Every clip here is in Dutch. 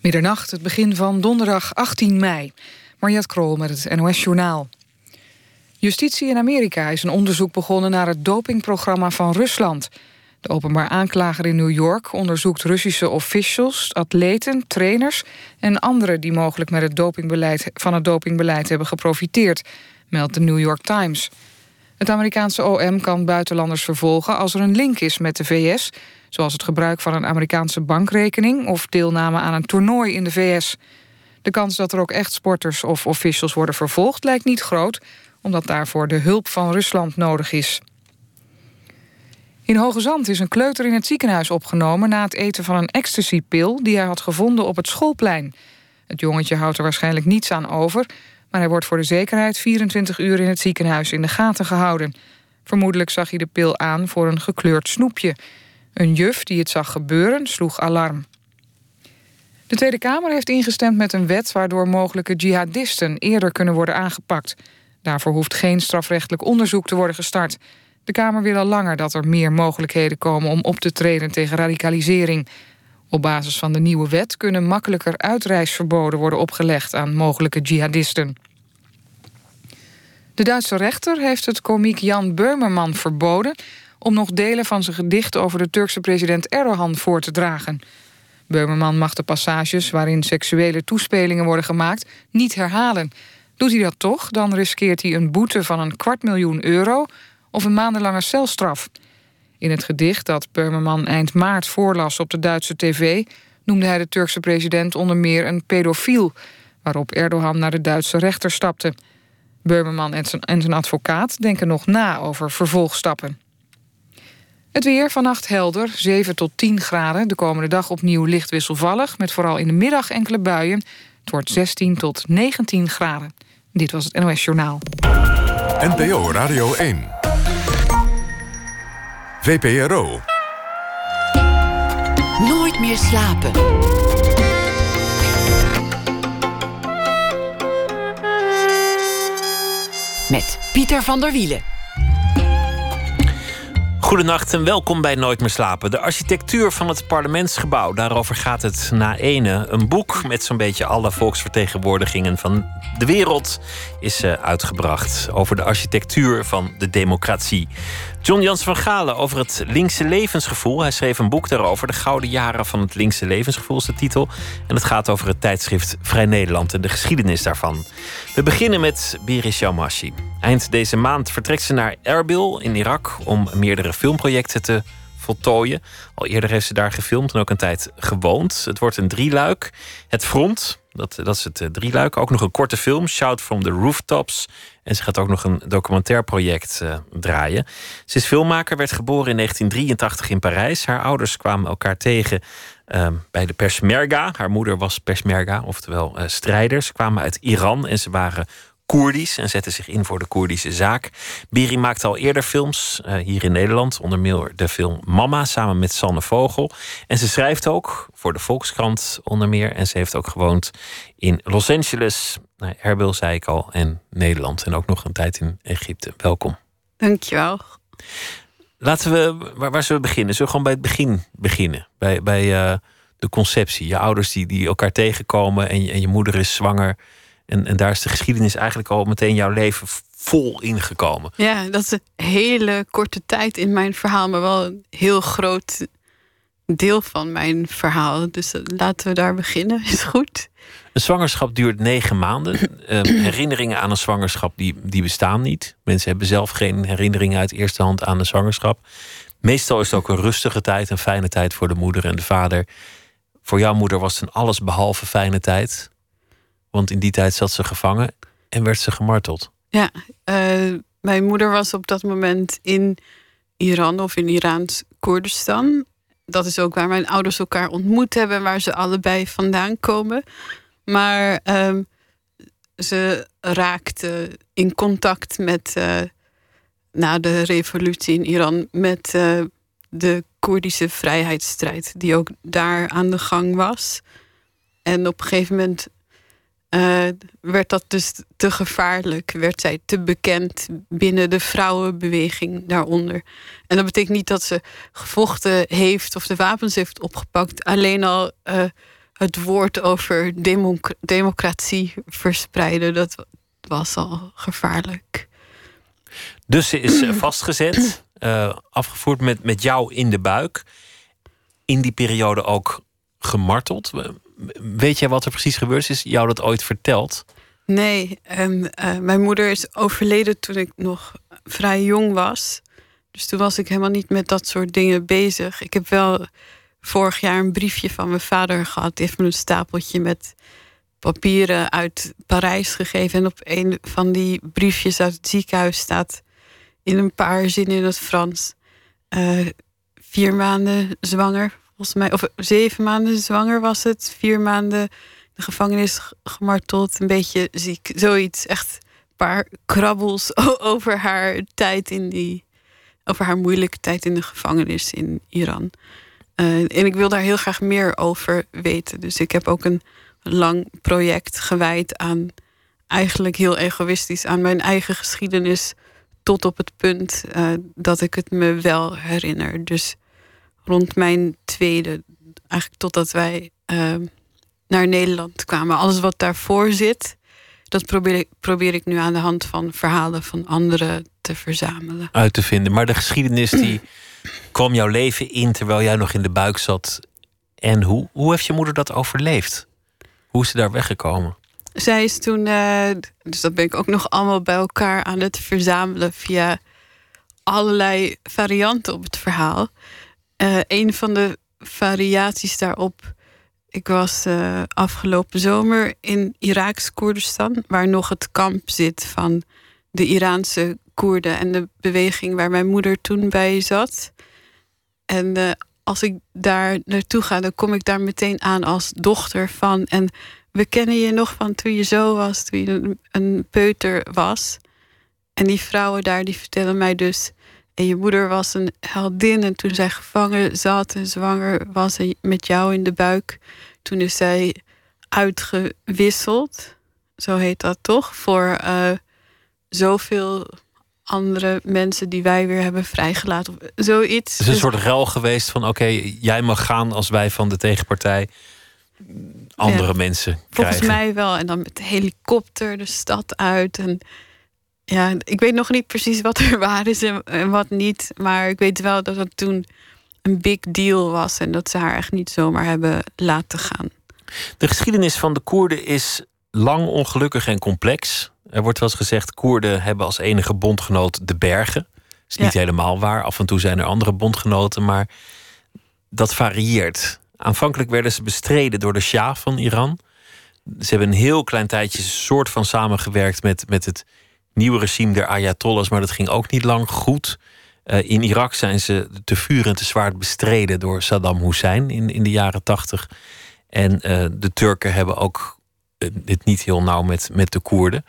Middernacht, het begin van donderdag 18 mei. Mariette Krol met het NOS Journaal. Justitie in Amerika is een onderzoek begonnen naar het dopingprogramma van Rusland. De openbaar aanklager in New York onderzoekt Russische officials, atleten, trainers en anderen die mogelijk met het dopingbeleid, van het dopingbeleid hebben geprofiteerd, meldt de New York Times. Het Amerikaanse OM kan buitenlanders vervolgen als er een link is met de VS, zoals het gebruik van een Amerikaanse bankrekening of deelname aan een toernooi in de VS. De kans dat er ook echt sporters of officials worden vervolgd lijkt niet groot, omdat daarvoor de hulp van Rusland nodig is. In Hoge Zand is een kleuter in het ziekenhuis opgenomen na het eten van een ecstasypil die hij had gevonden op het schoolplein. Het jongetje houdt er waarschijnlijk niets aan over, maar hij wordt voor de zekerheid 24 uur in het ziekenhuis in de gaten gehouden. Vermoedelijk zag hij de pil aan voor een gekleurd snoepje. Een juf die het zag gebeuren sloeg alarm. De Tweede Kamer heeft ingestemd met een wet waardoor mogelijke jihadisten eerder kunnen worden aangepakt. Daarvoor hoeft geen strafrechtelijk onderzoek te worden gestart. De Kamer wil al langer dat er meer mogelijkheden komen om op te treden tegen radicalisering. Op basis van de nieuwe wet kunnen makkelijker uitreisverboden worden opgelegd aan mogelijke jihadisten. De Duitse rechter heeft het komiek Jan Beumerman verboden om nog delen van zijn gedicht over de Turkse president Erdogan voor te dragen. Beumerman mag de passages waarin seksuele toespelingen worden gemaakt niet herhalen. Doet hij dat toch, dan riskeert hij een boete van een kwart miljoen euro of een maandenlange celstraf. In het gedicht dat Beumerman eind maart voorlas op de Duitse tv noemde hij de Turkse president onder meer een pedofiel, waarop Erdogan naar de Duitse rechter stapte. Beumerman en zijn, en zijn advocaat denken nog na over vervolgstappen. Het weer vannacht helder, 7 tot 10 graden. De komende dag opnieuw licht wisselvallig... met vooral in de middag enkele buien. Het wordt 16 tot 19 graden. Dit was het NOS Journaal. NPO Radio 1. VPRO. Nooit meer slapen. Met Pieter van der Wielen. Goedenacht en welkom bij Nooit meer slapen. De architectuur van het parlementsgebouw. Daarover gaat het na ene. Een boek met zo'n beetje alle volksvertegenwoordigingen van de wereld is uh, uitgebracht. Over de architectuur van de democratie. John Jans van Galen over het linkse levensgevoel. Hij schreef een boek daarover. De Gouden Jaren van het linkse levensgevoel is de titel. En het gaat over het tijdschrift Vrij Nederland en de geschiedenis daarvan. We beginnen met Beris Yalmashi. Eind deze maand vertrekt ze naar Erbil in Irak om meerdere filmprojecten te voltooien. Al eerder heeft ze daar gefilmd en ook een tijd gewoond. Het wordt een drieluik. Het Front, dat, dat is het uh, drieluik. Ook nog een korte film, Shout from the Rooftops. En ze gaat ook nog een documentair project uh, draaien. Ze is filmmaker, werd geboren in 1983 in Parijs. Haar ouders kwamen elkaar tegen uh, bij de Persmerga. Haar moeder was Persmerga, oftewel uh, strijders. Ze kwamen uit Iran en ze waren Koerdisch en zette zich in voor de Koerdische zaak. Biri maakte al eerder films uh, hier in Nederland, onder meer de film Mama samen met Sanne Vogel. En ze schrijft ook voor de Volkskrant onder meer. En ze heeft ook gewoond in Los Angeles, nou, Erbil zei ik al, en Nederland. En ook nog een tijd in Egypte. Welkom. Dankjewel. Laten we, waar, waar zullen we beginnen? Zullen we gewoon bij het begin beginnen? Bij, bij uh, de conceptie. Je ouders die, die elkaar tegenkomen en je, en je moeder is zwanger. En, en daar is de geschiedenis eigenlijk al meteen jouw leven vol ingekomen. Ja, dat is een hele korte tijd in mijn verhaal, maar wel een heel groot deel van mijn verhaal. Dus laten we daar beginnen, is goed. Een zwangerschap duurt negen maanden. Uh, herinneringen aan een zwangerschap die, die bestaan niet. Mensen hebben zelf geen herinneringen uit eerste hand aan een zwangerschap. Meestal is het ook een rustige tijd, een fijne tijd voor de moeder en de vader. Voor jouw moeder was het een alles behalve fijne tijd. Want in die tijd zat ze gevangen en werd ze gemarteld. Ja, uh, mijn moeder was op dat moment in Iran of in Iraans Koerdistan. Dat is ook waar mijn ouders elkaar ontmoet hebben, waar ze allebei vandaan komen. Maar uh, ze raakte in contact met, uh, na de revolutie in Iran, met uh, de Koerdische vrijheidsstrijd, die ook daar aan de gang was. En op een gegeven moment uh, werd dat dus te gevaarlijk. Werd zij te bekend binnen de vrouwenbeweging daaronder. En dat betekent niet dat ze gevochten heeft of de wapens heeft opgepakt. Alleen al uh, het woord over democratie verspreiden, dat was al gevaarlijk. Dus ze is vastgezet, uh, afgevoerd met, met jou in de buik. In die periode ook gemarteld. Weet jij wat er precies gebeurd is? Jou dat ooit verteld? Nee, en, uh, mijn moeder is overleden toen ik nog vrij jong was. Dus toen was ik helemaal niet met dat soort dingen bezig. Ik heb wel vorig jaar een briefje van mijn vader gehad. Die heeft me een stapeltje met papieren uit Parijs gegeven. En op een van die briefjes uit het ziekenhuis staat in een paar zinnen in het Frans. Uh, vier maanden zwanger, volgens mij. Of zeven maanden zwanger was het. Vier maanden de gevangenis gemarteld. Een beetje ziek. Zoiets. Echt een paar krabbels over haar tijd in die. Over haar moeilijke tijd in de gevangenis in Iran. Uh, en ik wil daar heel graag meer over weten. Dus ik heb ook een lang project gewijd aan eigenlijk heel egoïstisch aan mijn eigen geschiedenis tot op het punt uh, dat ik het me wel herinner. Dus rond mijn tweede, eigenlijk totdat wij uh, naar Nederland kwamen. Alles wat daarvoor zit, dat probeer ik, probeer ik nu aan de hand van verhalen van anderen te verzamelen. Uit te vinden. Maar de geschiedenis die kwam jouw leven in terwijl jij nog in de buik zat. En hoe, hoe heeft je moeder dat overleefd? Hoe is ze daar weggekomen? Zij is toen, uh, dus dat ben ik ook nog allemaal bij elkaar aan het verzamelen via allerlei varianten op het verhaal. Uh, een van de variaties daarop. Ik was uh, afgelopen zomer in Iraaks Koerdistan, waar nog het kamp zit van de Iraanse Koerden en de beweging waar mijn moeder toen bij zat. En als ik daar naartoe ga, dan kom ik daar meteen aan als dochter van. En we kennen je nog van toen je zo was, toen je een, peuter was. En die vrouwen daar, die vertellen mij dus. En je moeder was een heldin. En toen zij gevangen zat en zwanger was met jou in de buik. Toen is zij uitgewisseld. Zo heet dat toch? Voor uh, zoveel andere mensen die wij weer hebben vrijgelaten. Of zoiets. Het is een dus- soort ruil geweest van: oké, jij mag gaan als wij van de tegenpartij andere mensen Volgens mij wel. En dan met de helikopter de stad uit. En ja, ik weet nog niet precies wat er waar is en, wat niet. Maar ik weet wel dat het toen een big deal was. En dat ze haar echt niet zomaar hebben laten gaan. De geschiedenis van de Koerden is lang, ongelukkig en complex. Er wordt wel eens gezegd: Koerden hebben als enige bondgenoot de bergen. Dat is niet helemaal waar. Af en toe zijn er andere bondgenoten, maar dat varieert. Aanvankelijk werden ze bestreden door de Shah van Iran. Ze hebben een heel klein tijdje soort van samengewerkt met, met het nieuwe regime der Ayatollahs, maar dat ging ook niet lang goed. Uh, in Irak zijn ze te vuur en te zwaard bestreden door Saddam Hussein in, in de jaren tachtig. En uh, de Turken hebben ook uh, dit niet heel nauw met, met de Koerden.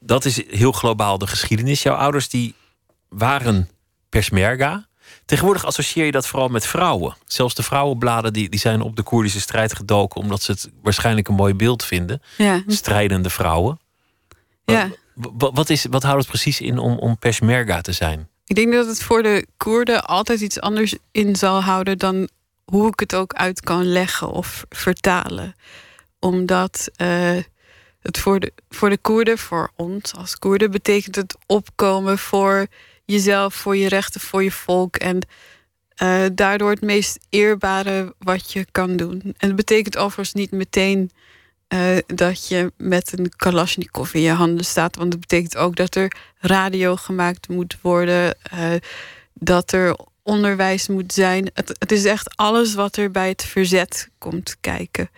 Dat is heel globaal de geschiedenis. Jouw ouders die waren Persmerga. Tegenwoordig associeer je dat vooral met vrouwen. Zelfs de vrouwenbladen die, die zijn op de Koerdische strijd gedoken... omdat ze het waarschijnlijk een mooi beeld vinden. Ja. Strijdende vrouwen. Ja. Wat, is, wat houdt het precies in om, om Peshmerga te zijn? Ik denk dat het voor de Koerden altijd iets anders in zal houden... dan hoe ik het ook uit kan leggen of vertalen. Omdat uh, het voor de, voor de Koerden, voor ons als Koerden... betekent het opkomen voor jezelf, voor je rechten, voor je volk. En uh, daardoor het meest eerbare wat je kan doen. En dat betekent overigens niet meteen uh, dat je met een Kalashnikov in je handen staat. Want dat betekent ook dat er radio gemaakt moet worden. Uh, dat er onderwijs moet zijn. Het, het, is echt alles wat er bij het verzet komt kijken.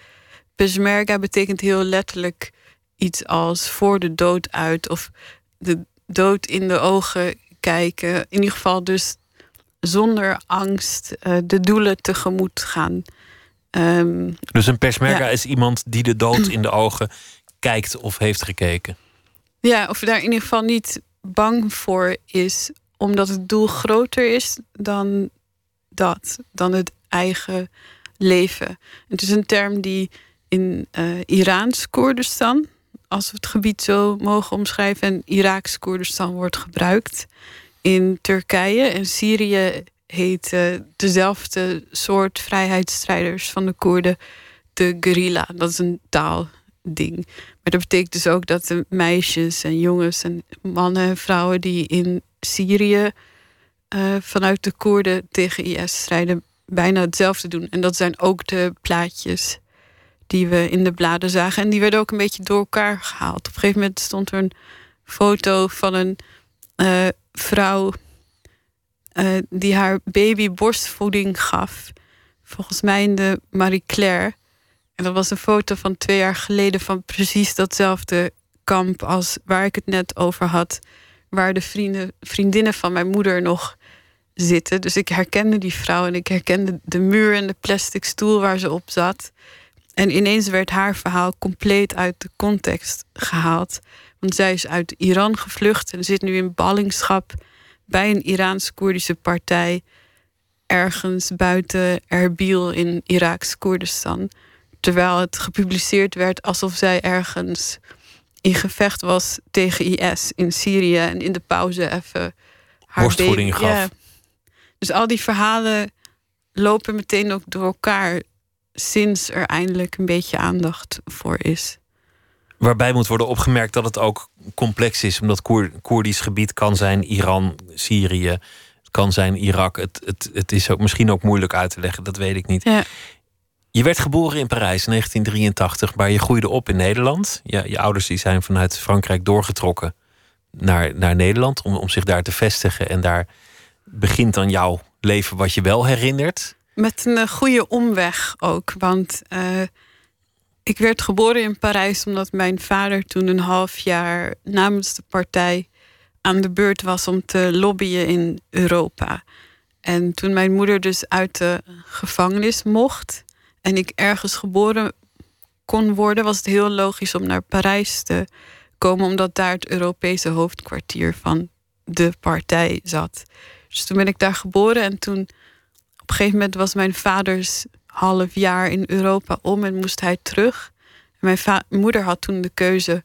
Peshmerga betekent heel letterlijk iets als voor de dood uit of de dood in de ogen kijken. In ieder geval dus zonder angst uh, de doelen tegemoet gaan. Um, dus een persmerga ja. is iemand die de dood in de ogen kijkt of heeft gekeken. Ja, of daar in ieder geval niet bang voor is, omdat het doel groter is dan dat, dan het eigen leven. Het is een term die in uh, Iraans Koerdistan, als we het gebied zo mogen omschrijven, en Iraaks Koerdistan wordt gebruikt. In Turkije en Syrië heet dezelfde soort vrijheidsstrijders van de Koerden de guerrilla. Dat is een taalding. Maar dat betekent dus ook dat de meisjes en jongens en mannen en vrouwen die in Syrië uh, vanuit de Koerden tegen IS strijden, bijna hetzelfde doen. En dat zijn ook de plaatjes die we in de bladen zagen. En die werden ook een beetje door elkaar gehaald. Op een gegeven moment stond er een foto van een uh, vrouw uh, die haar baby borstvoeding gaf. Volgens mij in de Marie Claire. En dat was een foto van twee jaar geleden van precies datzelfde kamp als waar ik het net over had. Waar de vrienden, vriendinnen van mijn moeder nog zitten. Dus ik herkende die vrouw en ik herkende de muur en de plastic stoel waar ze op zat. En ineens werd haar verhaal compleet uit de context gehaald. Want zij is uit Iran gevlucht en zit nu in ballingschap bij een Iraans-Koerdische partij ergens buiten Erbil in Iraks Koerdistan. Terwijl het gepubliceerd werd alsof zij ergens in gevecht was tegen IS in Syrië en in de pauze even haar borstvoeding gaf. Dus al die verhalen lopen meteen ook door elkaar sinds er eindelijk een beetje aandacht voor is. Waarbij moet worden opgemerkt dat het ook complex is, omdat Koer Koerdisch gebied kan zijn Iran, Syrië, het kan zijn Irak. Het, het, het is ook misschien ook moeilijk uit te leggen, dat weet ik niet. Ja. Je werd geboren in Parijs in 1983, maar je groeide op in Nederland. Je, je ouders die zijn vanuit Frankrijk doorgetrokken naar, naar Nederland om, om zich daar te vestigen. En daar begint dan jouw leven wat je wel herinnert. Met een goede omweg ook. Want uh, ik werd geboren in Parijs omdat mijn vader toen een half jaar namens de partij aan de beurt was om te lobbyen in Europa. En toen mijn moeder dus uit de gevangenis mocht en ik ergens geboren kon worden, was het heel logisch om naar Parijs te komen, omdat daar het Europese hoofdkwartier van de partij zat. Dus toen ben ik daar geboren en toen op een gegeven moment was mijn vaders half jaar in Europa om en moest hij terug. mijn moeder had toen de keuze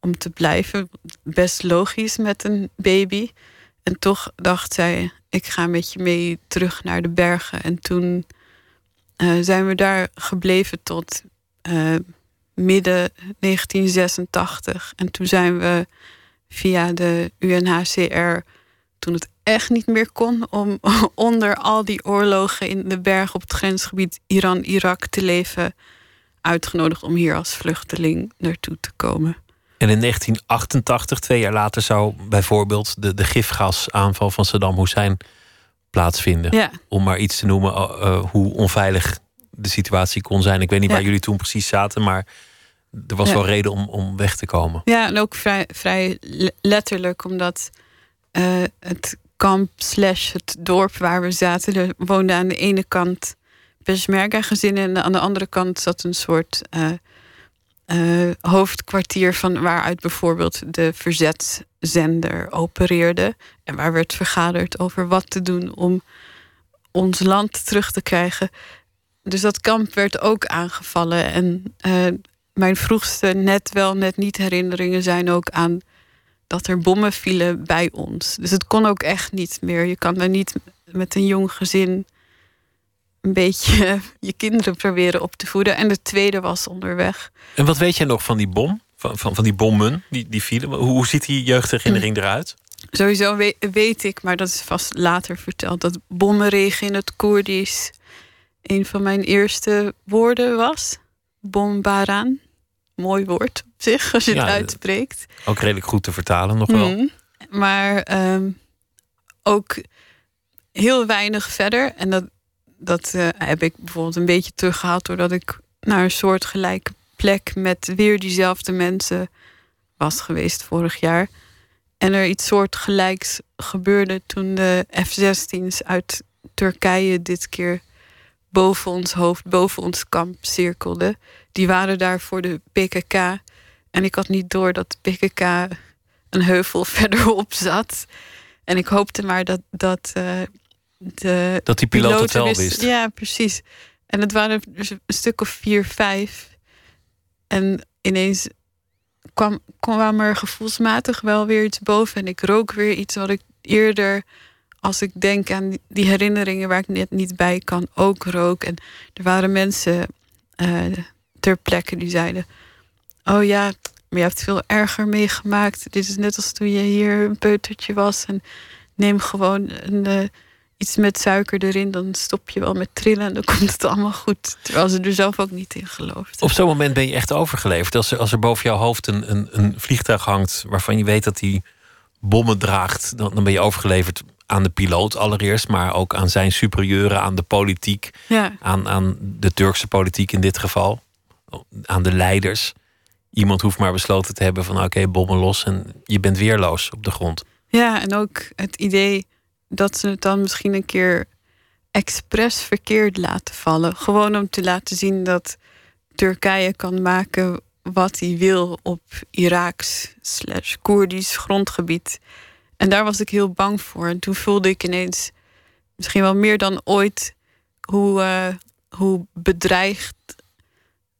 om te blijven. Best logisch met een baby. En toch dacht zij, ik ga met je mee terug naar de bergen. En toen uh, zijn we daar gebleven tot uh, midden 1986. En toen zijn we via de UNHCR, toen het echt niet meer kon, om onder al die oorlogen in de bergen op het grensgebied Iran-Irak te leven, uitgenodigd om hier als vluchteling naartoe te komen. En in 1988, twee jaar later, zou bijvoorbeeld de, de gifgasaanval van Saddam Hussein plaatsvinden. Ja. Om maar iets te noemen uh, hoe onveilig de situatie kon zijn. Ik weet niet waar jullie toen precies zaten, maar er was wel reden om, om weg te komen. Ja, en ook vrij, vrij letterlijk, omdat uh, het kamp slash het dorp waar we zaten, er woonden aan de ene kant Peshmerga-gezinnen en aan de andere kant zat een soort uh, uh, hoofdkwartier van waaruit bijvoorbeeld de verzetszender opereerde. En waar werd vergaderd over wat te doen om ons land terug te krijgen. Dus dat kamp werd ook aangevallen. En mijn vroegste net wel, net niet herinneringen zijn ook aan dat er bommen vielen bij ons. Dus het kon ook echt niet meer. Je kan er niet met een jong gezin een beetje je kinderen proberen op te voeden. En de tweede was onderweg. En wat weet jij nog van die bom? Van, van, van die bommen die, die vielen? Hoe, hoe ziet die jeugdherinnering hm. eruit? Sowieso weet, weet, ik, maar dat is vast later verteld, dat bommenregen in het Koerdisch een van mijn eerste woorden was. Bombaran. Mooi woord op zich, als je het uitspreekt. Ook redelijk goed te vertalen nog wel. Mm, maar um, ook heel weinig verder. En dat, dat uh, heb ik bijvoorbeeld een beetje teruggehaald doordat ik naar een soort gelijke plek met weer diezelfde mensen was geweest vorig jaar. En er iets soortgelijks gebeurde toen de F-16's uit Turkije dit keer boven ons hoofd, boven ons kamp cirkelden. Die waren daar voor de PKK. En ik had niet door dat de PKK een heuvel verderop zat. En ik hoopte maar dat, dat uh, de. Dat die piloot het wel wist. Ja, precies. En het waren dus een stuk of vier, vijf. En ineens kwam, kwam er gevoelsmatig wel weer iets boven. En ik rook weer iets wat ik eerder, als ik denk aan die herinneringen waar ik net niet bij kan, ook rook. En er waren mensen eh, ter plekke die zeiden: Oh ja, maar je hebt veel erger meegemaakt. Dit is net als toen je hier een peutertje was. En neem gewoon een, eh, iets met suiker erin, dan stop je wel met trillen en dan komt het allemaal goed. Terwijl ze er zelf ook niet in gelooft. Op zo'n moment ben je echt overgeleverd. Als er, als er boven jouw hoofd een, een, een vliegtuig hangt waarvan je weet dat hij bommen draagt, dan, dan ben je overgeleverd aan de piloot allereerst, maar ook aan zijn superieuren, aan de politiek, Ja, aan, aan de Turkse politiek in dit geval, aan de leiders. Iemand hoeft maar besloten te hebben van oké, bommen los en je bent weerloos op de grond. ja, en ook het idee dat ze het dan misschien een keer expres verkeerd laten vallen. Gewoon om te laten zien dat Turkije kan maken wat hij wil op Iraaks slash Koerdisch grondgebied. En daar was ik heel bang voor. En toen voelde ik ineens, misschien wel meer dan ooit, hoe, eh, hoe bedreigd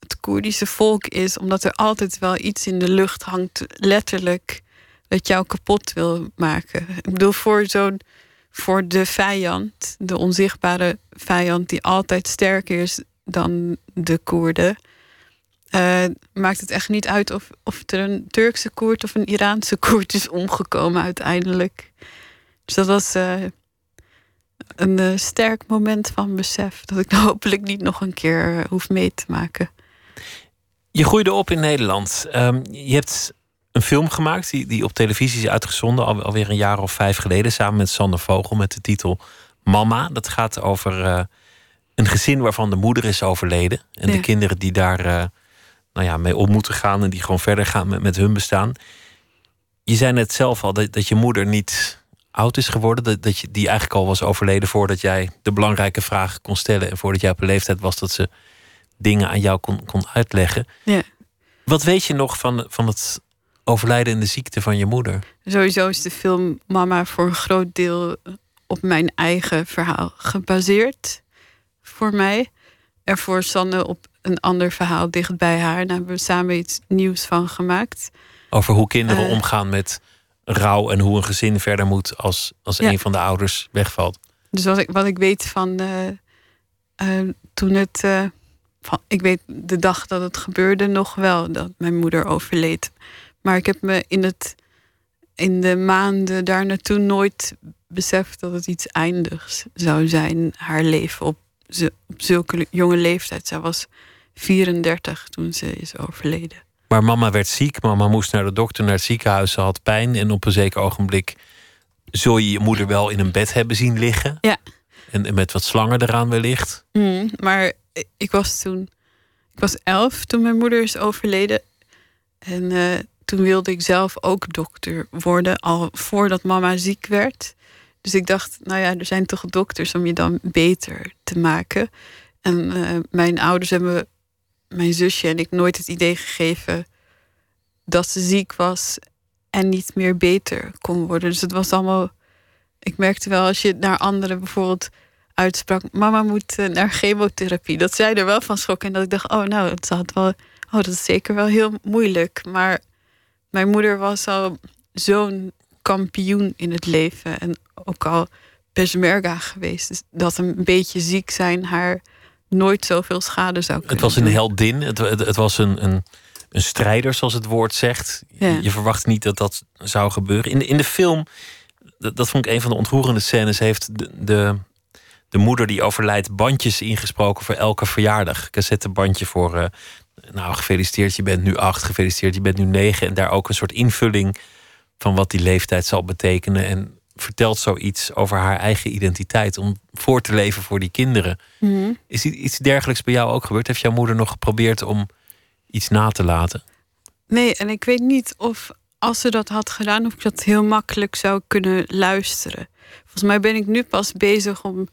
het Koerdische volk is. Omdat er altijd wel iets in de lucht hangt, letterlijk, dat jou kapot wil maken. Ik bedoel, voor zo'n voor de vijand, de onzichtbare vijand die altijd sterker is dan de Koerden, eh, maakt het echt niet uit of, of er een Turkse Koerd of een Iraanse Koerd is omgekomen uiteindelijk. Dus dat was eh, een eh, sterk moment van besef dat ik hopelijk niet nog een keer hoef mee te maken. Je groeide op in Nederland. Ehm, je hebt een film gemaakt die, die op televisie is uitgezonden, al, alweer een jaar of vijf geleden, samen met Sander Vogel, met de titel Mama. Dat gaat over eh, een gezin waarvan de moeder is overleden. En de kinderen die daar eh, nou ja, mee om moeten gaan en die gewoon verder gaan met, met hun bestaan. Je zei net zelf al dat, dat je moeder niet oud is geworden. Dat, dat je, die eigenlijk al was overleden voordat jij de belangrijke vragen kon stellen. En voordat jij op een leeftijd was dat ze dingen aan jou kon, kon uitleggen. Ja. Wat weet je nog van, van het overlijden en de ziekte van je moeder? Sowieso is de film Mama voor een groot deel op mijn eigen verhaal gebaseerd. Voor mij. En voor Sanne op een ander verhaal dicht bij haar. Daar hebben we samen iets nieuws van gemaakt. Over hoe kinderen Eh. omgaan met rouw en hoe een gezin verder moet als, als Ja. een van de ouders wegvalt. Dus wat ik, wat ik weet van eh, eh, toen het. Van, ik weet de dag dat het gebeurde nog wel dat mijn moeder overleed. Maar ik heb me in, het, in de maanden daar naartoe nooit beseft dat het iets eindigs zou zijn. Haar leven op, ze- op zulke jonge leeftijd. Zij was 34 toen ze is overleden. Maar mama werd ziek, mama moest naar de dokter, naar het ziekenhuis, ze had pijn. En op een zeker ogenblik zul je je moeder wel in een bed hebben zien liggen. Ja. En, en met wat slangen eraan wellicht. Mm, maar ik was toen. Ik was elf toen mijn moeder is overleden. En eh, toen wilde ik zelf ook dokter worden, al voordat mama ziek werd. Dus ik dacht, nou ja, er zijn toch dokters om je dan beter te maken. En eh, mijn ouders hebben mijn zusje en ik nooit het idee gegeven dat ze ziek was en niet meer beter kon worden. Dus het was allemaal. Ik merkte wel als je naar anderen bijvoorbeeld uitsprak: Mama moet eh, naar chemotherapie. Dat zij er wel van schrok. En dat ik dacht: Oh, nou, het had wel. Oh, dat is zeker wel heel moeilijk. Maar mijn moeder was al zo'n kampioen in het leven. En ook al peshmerga geweest. Dus dat een beetje ziek zijn haar nooit zoveel schade zou kunnen Het was een heldin, het, het, het was een, een, een strijder, zoals het woord zegt. Ja. Je, je verwacht niet dat dat zou gebeuren. In, de- in de film, dat, dat vond ik een van de ontroerende scènes, heeft de, de, de moeder die overlijdt bandjes ingesproken voor elke verjaardag. Cassettebandje voor, eh, nou gefeliciteerd, je bent nu acht, gefeliciteerd, je bent nu negen. En daar ook een soort invulling van wat die leeftijd zal betekenen. En vertelt zoiets over haar eigen identiteit om voor te leven voor die kinderen. Mhm. Is iets dergelijks bij jou ook gebeurd? Heeft jouw moeder nog geprobeerd om iets na te laten? Nee, en ik weet niet of als ze dat had gedaan, of ik dat heel makkelijk zou kunnen luisteren. Volgens mij ben ik nu pas bezig om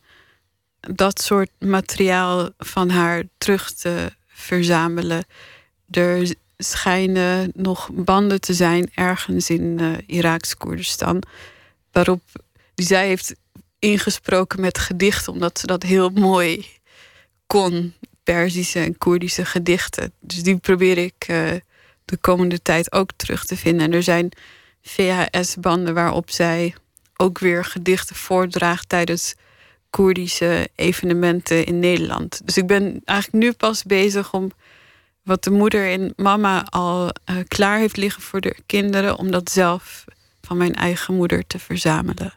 dat soort materiaal van haar terug te verzamelen. Er schijnen nog banden te zijn ergens in eh Iraaks Koerdistan, waarop die zij heeft ingesproken met gedichten, omdat ze dat heel mooi kon. Perzische en Koerdische gedichten. Dus die probeer ik eh, de komende tijd ook terug te vinden. En er zijn VHS-banden waarop zij ook weer gedichten voordraagt tijdens Koerdische evenementen in Nederland. Dus ik ben eigenlijk nu pas bezig om wat de moeder en mama al uh, klaar heeft liggen voor de kinderen, om dat zelf van mijn eigen moeder te verzamelen.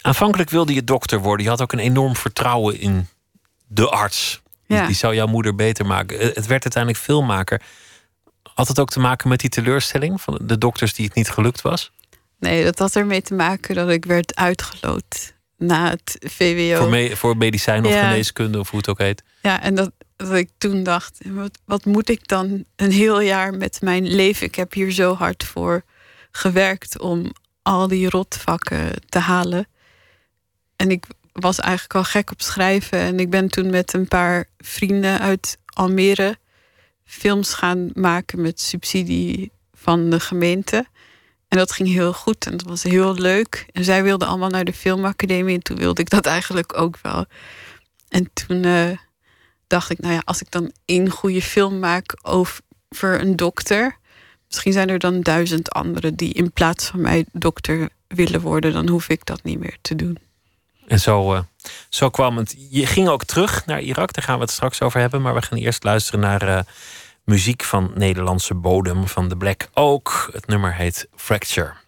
Aanvankelijk wilde je dokter worden. Je had ook een enorm vertrouwen in de arts. Ja. Die zou jouw moeder beter maken. Het werd uiteindelijk filmmaker. Had het ook te maken met die teleurstelling van de dokters die het niet gelukt was? Nee, dat had ermee te maken dat ik werd uitgeloot na het VWO. Voor, me, voor medicijn of geneeskunde of hoe het ook heet. Ja, en dat, dat ik toen dacht, wat, wat moet ik dan een heel jaar met mijn leven? Ik heb hier zo hard voor gewerkt om al die rotvakken te halen. En ik was eigenlijk al gek op schrijven. En ik ben toen met een paar vrienden uit Almere films gaan maken met subsidie van de gemeente. En dat ging heel goed en dat was heel leuk. En zij wilden allemaal naar de filmacademie en toen wilde ik dat eigenlijk ook wel. En toen uh, dacht ik, nou ja, als ik dan één goede film maak over een dokter, misschien zijn er dan duizend anderen die in plaats van mij dokter willen worden, dan hoef ik dat niet meer te doen. En zo, uh, zo kwam het. Je ging ook terug naar Irak, daar gaan we het straks over hebben. Maar we gaan eerst luisteren naar uh, muziek van Nederlandse bodem van de Black Oak. Het nummer heet Fracture.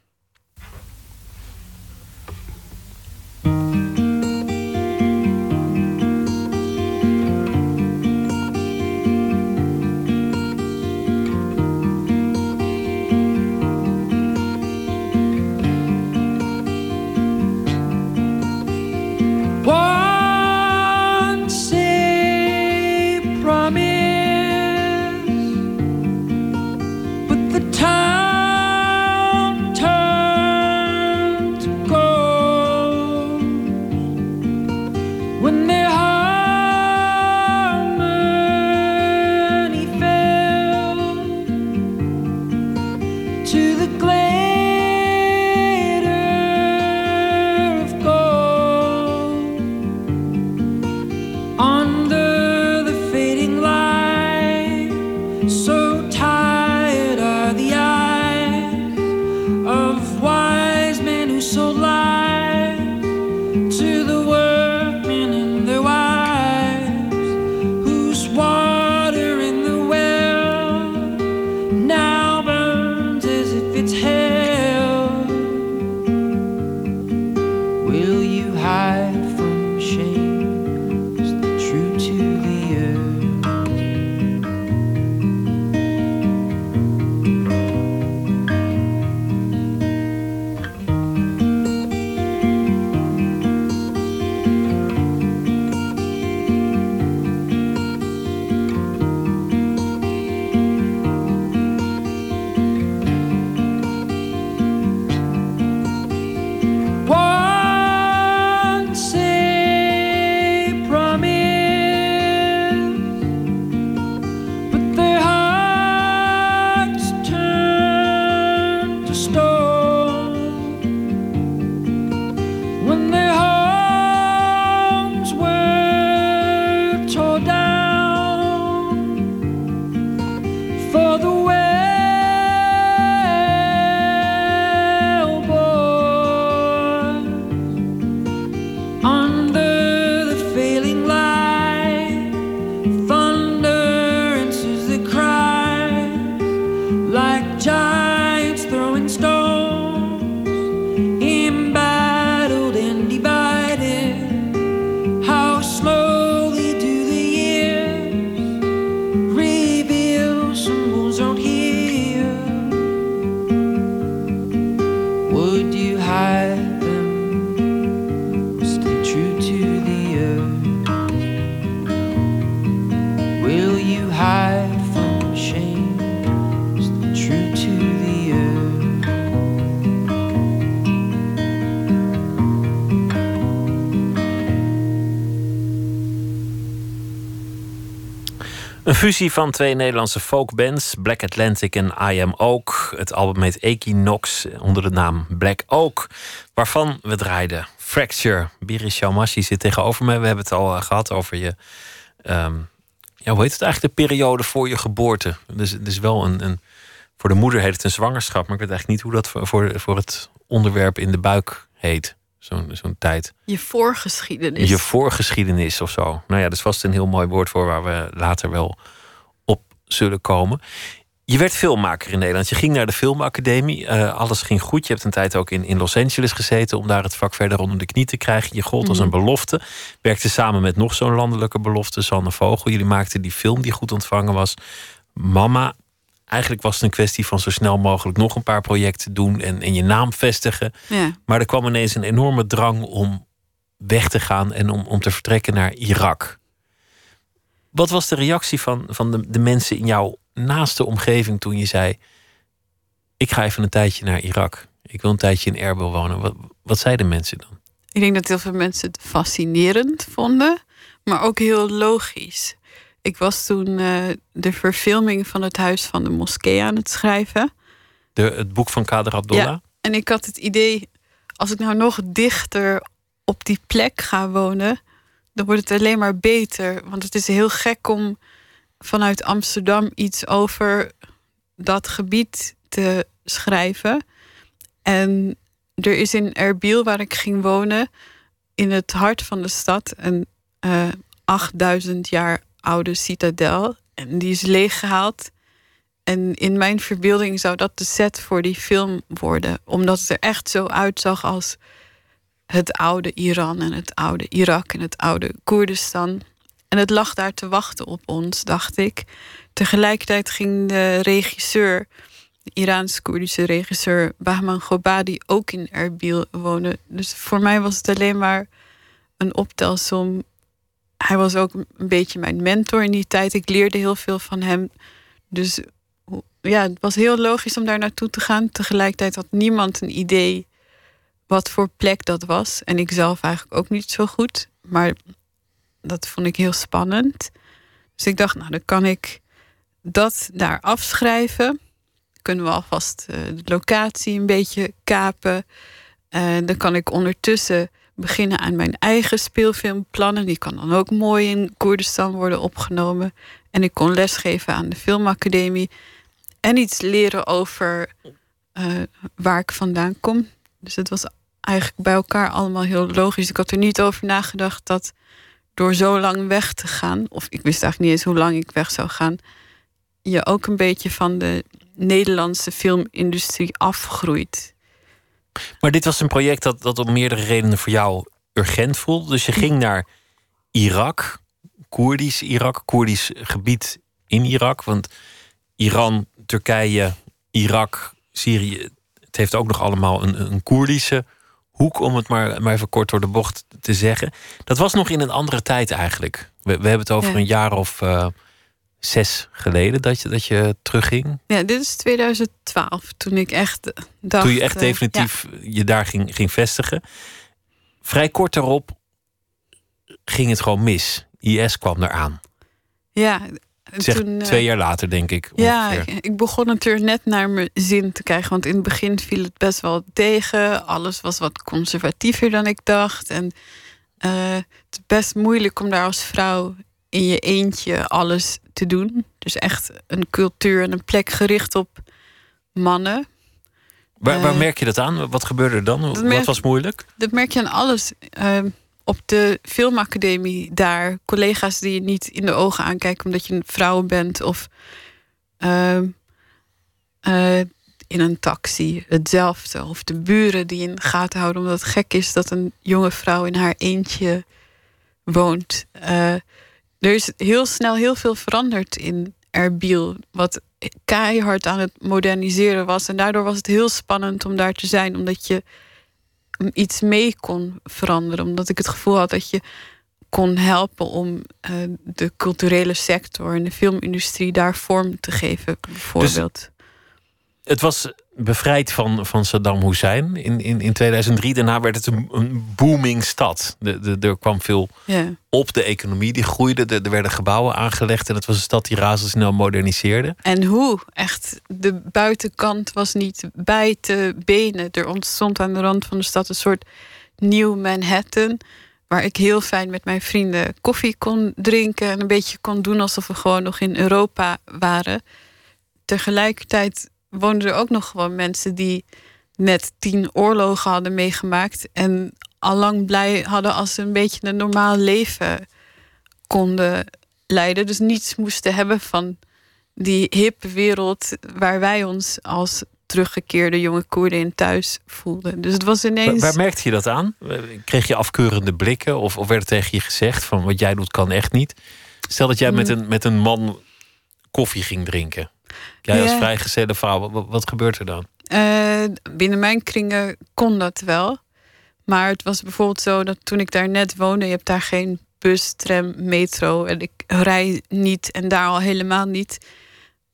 Fusie van twee Nederlandse folkbands, Black Atlantic en I Am Oak. Het album heet Equinox onder de naam Black Oak, waarvan we draaiden Fracture. Biris Shawmashi zit tegenover mij. We hebben het al eh, gehad over je. Um, ja, hoe heet het eigenlijk? De periode voor je geboorte. Dus is wel een, een. Voor de moeder heet het een zwangerschap, maar ik weet eigenlijk niet hoe dat voor, voor, voor het onderwerp in de buik heet. Zo'n zo'n tijd. Je voorgeschiedenis. Je voorgeschiedenis of zo. Nou ja, dat is vast een heel mooi woord voor waar we later wel op zullen komen. Je werd filmmaker in Nederland. Je ging naar de filmacademie. Uh, alles ging goed. Je hebt een tijd ook in, in Los Angeles gezeten om daar het vak verder onder de knie te krijgen. Je gold als een mhm. belofte. Werkte samen met nog zo'n landelijke belofte, Sanne Vogel. Jullie maakten die film die goed ontvangen was. Mama. Eigenlijk was het een kwestie van zo snel mogelijk nog een paar projecten doen en, en je naam vestigen. Ja. Maar er kwam ineens een enorme drang om weg te gaan en om, om te vertrekken naar Irak. Wat was de reactie van, van de, de mensen in jouw naaste omgeving toen je zei: Ik ga even een tijdje naar Irak. Ik wil een tijdje in Erbil wonen. Wat, wat zeiden mensen dan? Ik denk dat heel veel mensen het fascinerend vonden, maar ook heel logisch. Ik was toen uh, de verfilming van het Huis van de Moskee aan het schrijven. De, het boek van Kader Abdullah? Ja, en ik had het idee, als ik nou nog dichter op die plek ga wonen, dan wordt het alleen maar beter. Want het is heel gek om vanuit Amsterdam iets over dat gebied te schrijven. En er is in Erbil, waar ik ging wonen, in het hart van de stad, een uh, eh, 8000 jaar oude citadel. En die is leeggehaald. En in mijn verbeelding zou dat de set voor die film worden. Omdat het er echt zo uitzag als het oude Iran en het oude Irak en het oude Koerdistan. En het lag daar te wachten op ons, dacht ik. Tegelijkertijd ging de regisseur, de Iraans-Koerdische regisseur Bahman Gobadi, ook in Erbil wonen. Dus voor mij was het alleen maar een optelsom. Hij was ook een beetje mijn mentor in die tijd. Ik leerde heel veel van hem. Dus ja, het was heel logisch om daar naartoe te gaan. Tegelijkertijd had niemand een idee wat voor plek dat was. En ik zelf eigenlijk ook niet zo goed. Maar dat vond ik heel spannend. Dus ik dacht, nou, dan kan ik dat daar afschrijven. Kunnen we alvast uh, de locatie een beetje kapen. Uh, dan kan ik ondertussen beginnen aan mijn eigen speelfilmplannen. Die kan dan ook mooi in Koerdistan worden opgenomen. En ik kon lesgeven aan de filmacademie. En iets leren over uh, waar ik vandaan kom. Dus het was eigenlijk bij elkaar allemaal heel logisch. Ik had er niet over nagedacht dat door zo lang weg te gaan, of ik wist eigenlijk niet eens hoe lang ik weg zou gaan, je ook een beetje van de Nederlandse filmindustrie afgroeit. Maar dit was een project dat, dat om meerdere redenen voor jou urgent voelde. Dus je ging naar Irak, Koerdisch Irak, Koerdisch gebied in Irak. Want Iran, Turkije, Irak, Syrië, het heeft ook nog allemaal een, een Koerdische hoek, om het maar, maar even kort door de bocht te zeggen. Dat was nog in een andere tijd eigenlijk. We, we hebben het over een jaar of uh, zes geleden dat je, dat je terugging. Ja, dit is 2012, toen ik echt dacht... Toen je echt eh, definitief je daar ging, ging vestigen. Vrij kort daarop ging het gewoon mis. IS kwam eraan. Ja, Zeg, twee jaar later, denk ik. Ja, ik begon natuurlijk net naar mijn zin te krijgen. Want in het begin viel het best wel tegen. Alles was wat conservatiever dan ik dacht. En uh, het is best moeilijk om daar als vrouw in je eentje alles te doen. Dus echt een cultuur en een plek gericht op mannen. Waar, waar uh, merk je dat aan? Wat gebeurde er dan? Wat was moeilijk? Dat merk je aan alles. Uh, op de filmacademie daar collega's die je niet in de ogen aankijken omdat je een vrouw bent of uh, uh, in een taxi hetzelfde of de buren die in de gaten houden omdat het gek is dat een jonge vrouw in haar eentje woont. Er is heel snel heel veel veranderd in Erbil, wat keihard aan het moderniseren was en daardoor was het heel spannend om daar te zijn omdat je iets mee kon veranderen. Omdat ik het gevoel had dat je kon helpen om uh, de culturele sector en de filmindustrie daar vorm te geven, bijvoorbeeld. Dus het was bevrijd van, van Saddam Hussein in, in, in 2003. Daarna werd het een, een booming stad. De, de, er kwam veel op, de economie die groeide. er werden gebouwen aangelegd en het was een stad die razendsnel moderniseerde. En hoe? Echt, de buitenkant was niet bij te benen. Er ontstond aan de rand van de stad een soort nieuw Manhattan... waar ik heel fijn met mijn vrienden koffie kon drinken... en een beetje kon doen alsof we gewoon nog in Europa waren. Tegelijkertijd woonden er ook nog gewoon mensen die net tien oorlogen hadden meegemaakt. En al lang blij hadden als ze een beetje een normaal leven konden leiden. Dus niets moesten hebben van die hippe wereld waar wij ons als teruggekeerde jonge Koerden in thuis voelden. Dus het was ineens. Waar, waar merkte je dat aan? Kreeg je afkeurende blikken of, of werd er tegen je gezegd van wat jij doet kan echt niet? Stel dat jij met, Mm. een, met een man koffie ging drinken. Jij als Ja. vrijgezelle vrouw, wat, wat gebeurt er dan? Eh, binnen mijn kringen kon dat wel. Maar het was bijvoorbeeld zo dat toen ik daar net woonde, je hebt daar geen bus, tram, metro en ik rij niet en daar al helemaal niet.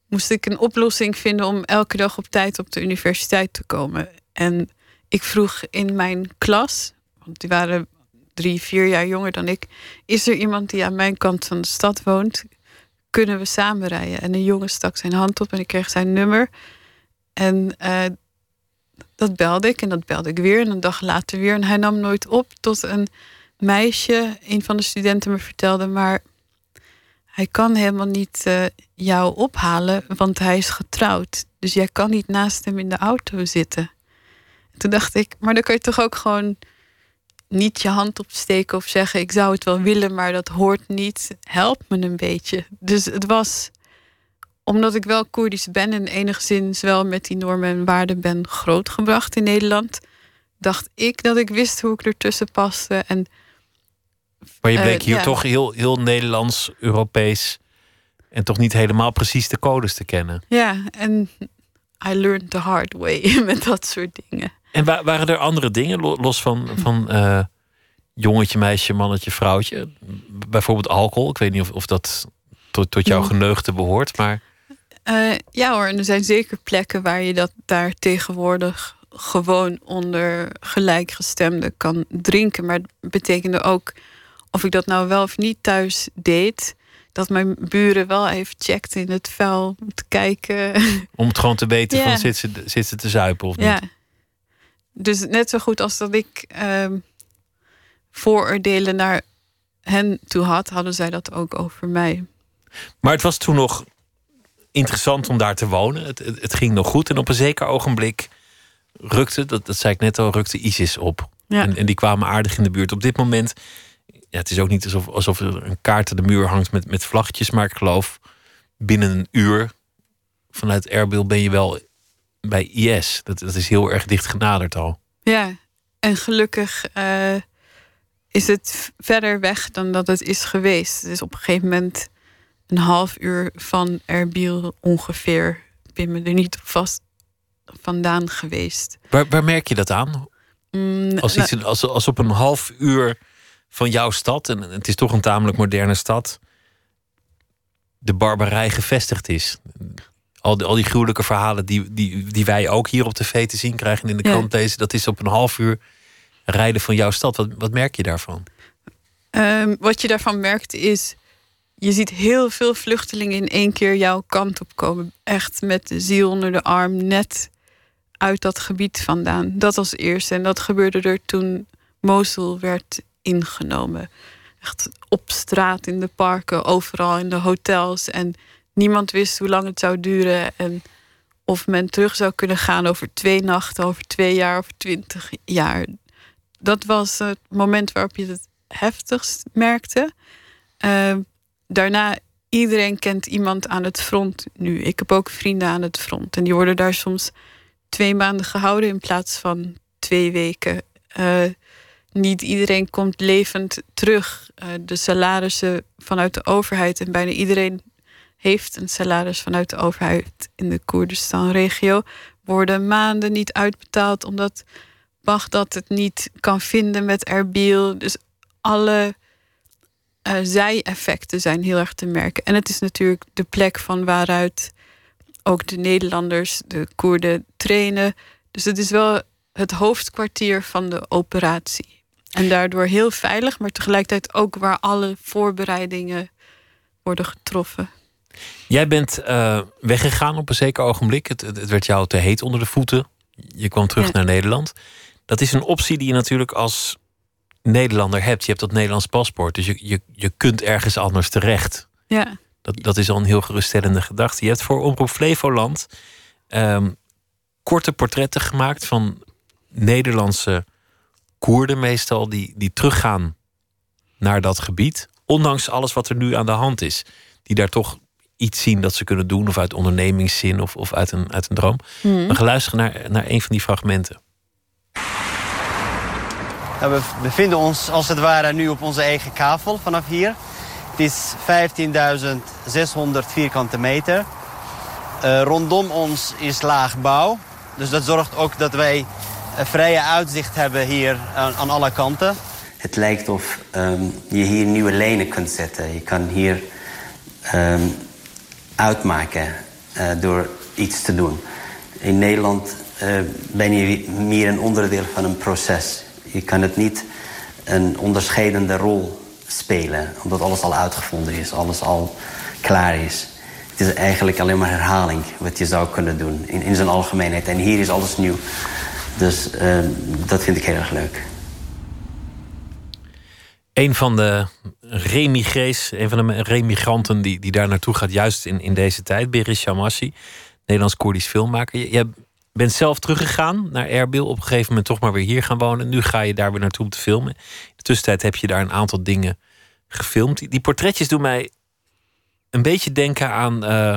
Moest ik een oplossing vinden om elke dag op tijd op de universiteit te komen. En ik vroeg in mijn klas, want die waren drie, vier jaar jonger dan ik, is er iemand die aan mijn kant van de stad woont? Kunnen we samen rijden? En een jongen stak zijn hand op en ik kreeg zijn nummer. En eh, dat belde ik en dat belde ik weer en een dag later weer. En hij nam nooit op tot een meisje, een van de studenten me vertelde, maar hij kan helemaal niet eh, jou ophalen, want hij is getrouwd. Dus jij kan niet naast hem in de auto zitten. En toen dacht ik, maar dan kan je toch ook gewoon niet je hand opsteken of zeggen: Ik zou het wel willen, maar dat hoort niet. Help me een beetje. Dus het was omdat ik wel Koerdisch ben en enigszins wel met die normen en waarden ben grootgebracht in Nederland, dacht ik dat ik wist hoe ik ertussen paste. En Maar je bleek hier ja. toch heel, heel Nederlands, Europees en toch niet helemaal precies de codes te kennen. ja, en I learned the hard way met dat soort dingen. En wa- waren er andere dingen, lo- los van, van eh, jongetje, meisje, mannetje, vrouwtje? Bijvoorbeeld alcohol. Ik weet niet of, of dat tot, tot jouw geneugde behoort, maar Eh, ja hoor, en er zijn zeker plekken waar je dat daar tegenwoordig gewoon onder gelijkgestemden kan drinken. Maar het betekende ook, of ik dat nou wel of niet thuis deed, dat mijn buren wel even checkten in het vuil om te kijken. om het gewoon te weten Ja. van zit ze, zit ze te zuipen of niet. ja. Dus net zo goed als dat ik ehm, vooroordelen naar hen toe had, hadden zij dat ook over mij. Maar het was toen nog interessant om daar te wonen. Het, het, het ging nog goed. En op een zeker ogenblik rukte, dat, dat zei ik net al, rukte ISIS op. Ja. En, en die kwamen aardig in de buurt. Op dit moment, ja, het is ook niet alsof, alsof er een kaart aan de muur hangt met, met vlaggetjes. Maar ik geloof binnen een uur vanuit Erbil ben je wel bij IS. Dat, dat is heel erg dicht genaderd al. Ja, en gelukkig eh, is het verder weg dan dat het is geweest. Het is op een gegeven moment een half uur van Erbil ongeveer. Ik ben me er niet vast vandaan geweest. Waar, waar merk je dat aan? Mm, Als, nou, iets, als, als op een half uur van jouw stad, en het is toch een tamelijk moderne stad, de barbarij gevestigd is. Al die, al die gruwelijke verhalen die, die, die wij ook hier op tv te zien krijgen in de Ja. krant lezen, dat is op een half uur rijden van jouw stad. Wat, wat merk je daarvan? Ehm, wat je daarvan merkt is, je ziet heel veel vluchtelingen in één keer jouw kant op komen. Echt met de ziel onder de arm, net uit dat gebied vandaan. Dat als eerste. En dat gebeurde er toen Mosul werd ingenomen. Echt op straat, in de parken, overal in de hotels. En niemand wist hoe lang het zou duren. En of men terug zou kunnen gaan over twee nachten, over twee jaar, over twintig jaar. Dat was het moment waarop je het heftigst merkte. Uh, daarna, iedereen kent iemand aan het front nu. Ik heb ook vrienden aan het front. En die worden daar soms twee maanden gehouden in plaats van twee weken. Uh, niet iedereen komt levend terug. Uh, de salarissen vanuit de overheid. En bijna iedereen heeft een salaris vanuit de overheid in de Koerdistan-regio. Worden maanden niet uitbetaald omdat Bagdad het niet kan vinden met Erbil. Dus alle uh, zij-effecten zijn heel erg te merken. En het is natuurlijk de plek van waaruit ook de Nederlanders, de Koerden, trainen. Dus het is wel het hoofdkwartier van de operatie. En daardoor heel veilig, maar tegelijkertijd ook waar alle voorbereidingen worden getroffen. Jij bent uh, weggegaan op een zeker ogenblik. Het, het, werd jou te heet onder de voeten. Je kwam terug ja. naar Nederland. Dat is een optie die je natuurlijk als Nederlander hebt. Je hebt dat Nederlands paspoort, dus je, je, je kunt ergens anders terecht. Ja. Dat, dat is al een heel geruststellende gedachte. Je hebt voor Omroep Flevoland um, korte portretten gemaakt van Nederlandse Koerden meestal die, die teruggaan naar dat gebied. Ondanks alles wat er nu aan de hand is. Die daar toch iets zien dat ze kunnen doen. Of uit ondernemingszin of, of uit, een, uit een droom. Mhm. We gaan luisteren naar, naar een van die fragmenten. Nou, we bevinden ons als het ware nu op onze eigen kavel vanaf hier. Het is 15.600 vierkante meter. Eh, rondom ons is laag bouw. Dus dat zorgt ook dat wij een vrije uitzicht hebben hier aan, aan alle kanten. Het lijkt of ehm, je hier nieuwe lijnen kunt zetten. Je kan hier ehm, uitmaken eh, door iets te doen. In Nederland eh, ben je meer een onderdeel van een proces. Je kan het niet een onderscheidende rol spelen, omdat alles al uitgevonden is, alles al klaar is. Het is eigenlijk alleen maar herhaling wat je zou kunnen doen in, in zijn algemeenheid. En hier is alles nieuw. Dus eh, dat vind ik heel erg leuk. Een van de remigrees, een van de remigranten die, die daar naartoe gaat, juist in, in deze tijd, Beris Shamassi, Nederlands-Koerdisch filmmaker. Je, bent zelf teruggegaan naar Erbil, op een gegeven moment toch maar weer hier gaan wonen. Nu ga je daar weer naartoe om te filmen. In de tussentijd heb je daar een aantal dingen gefilmd. Die, portretjes doen mij een beetje denken aan uh,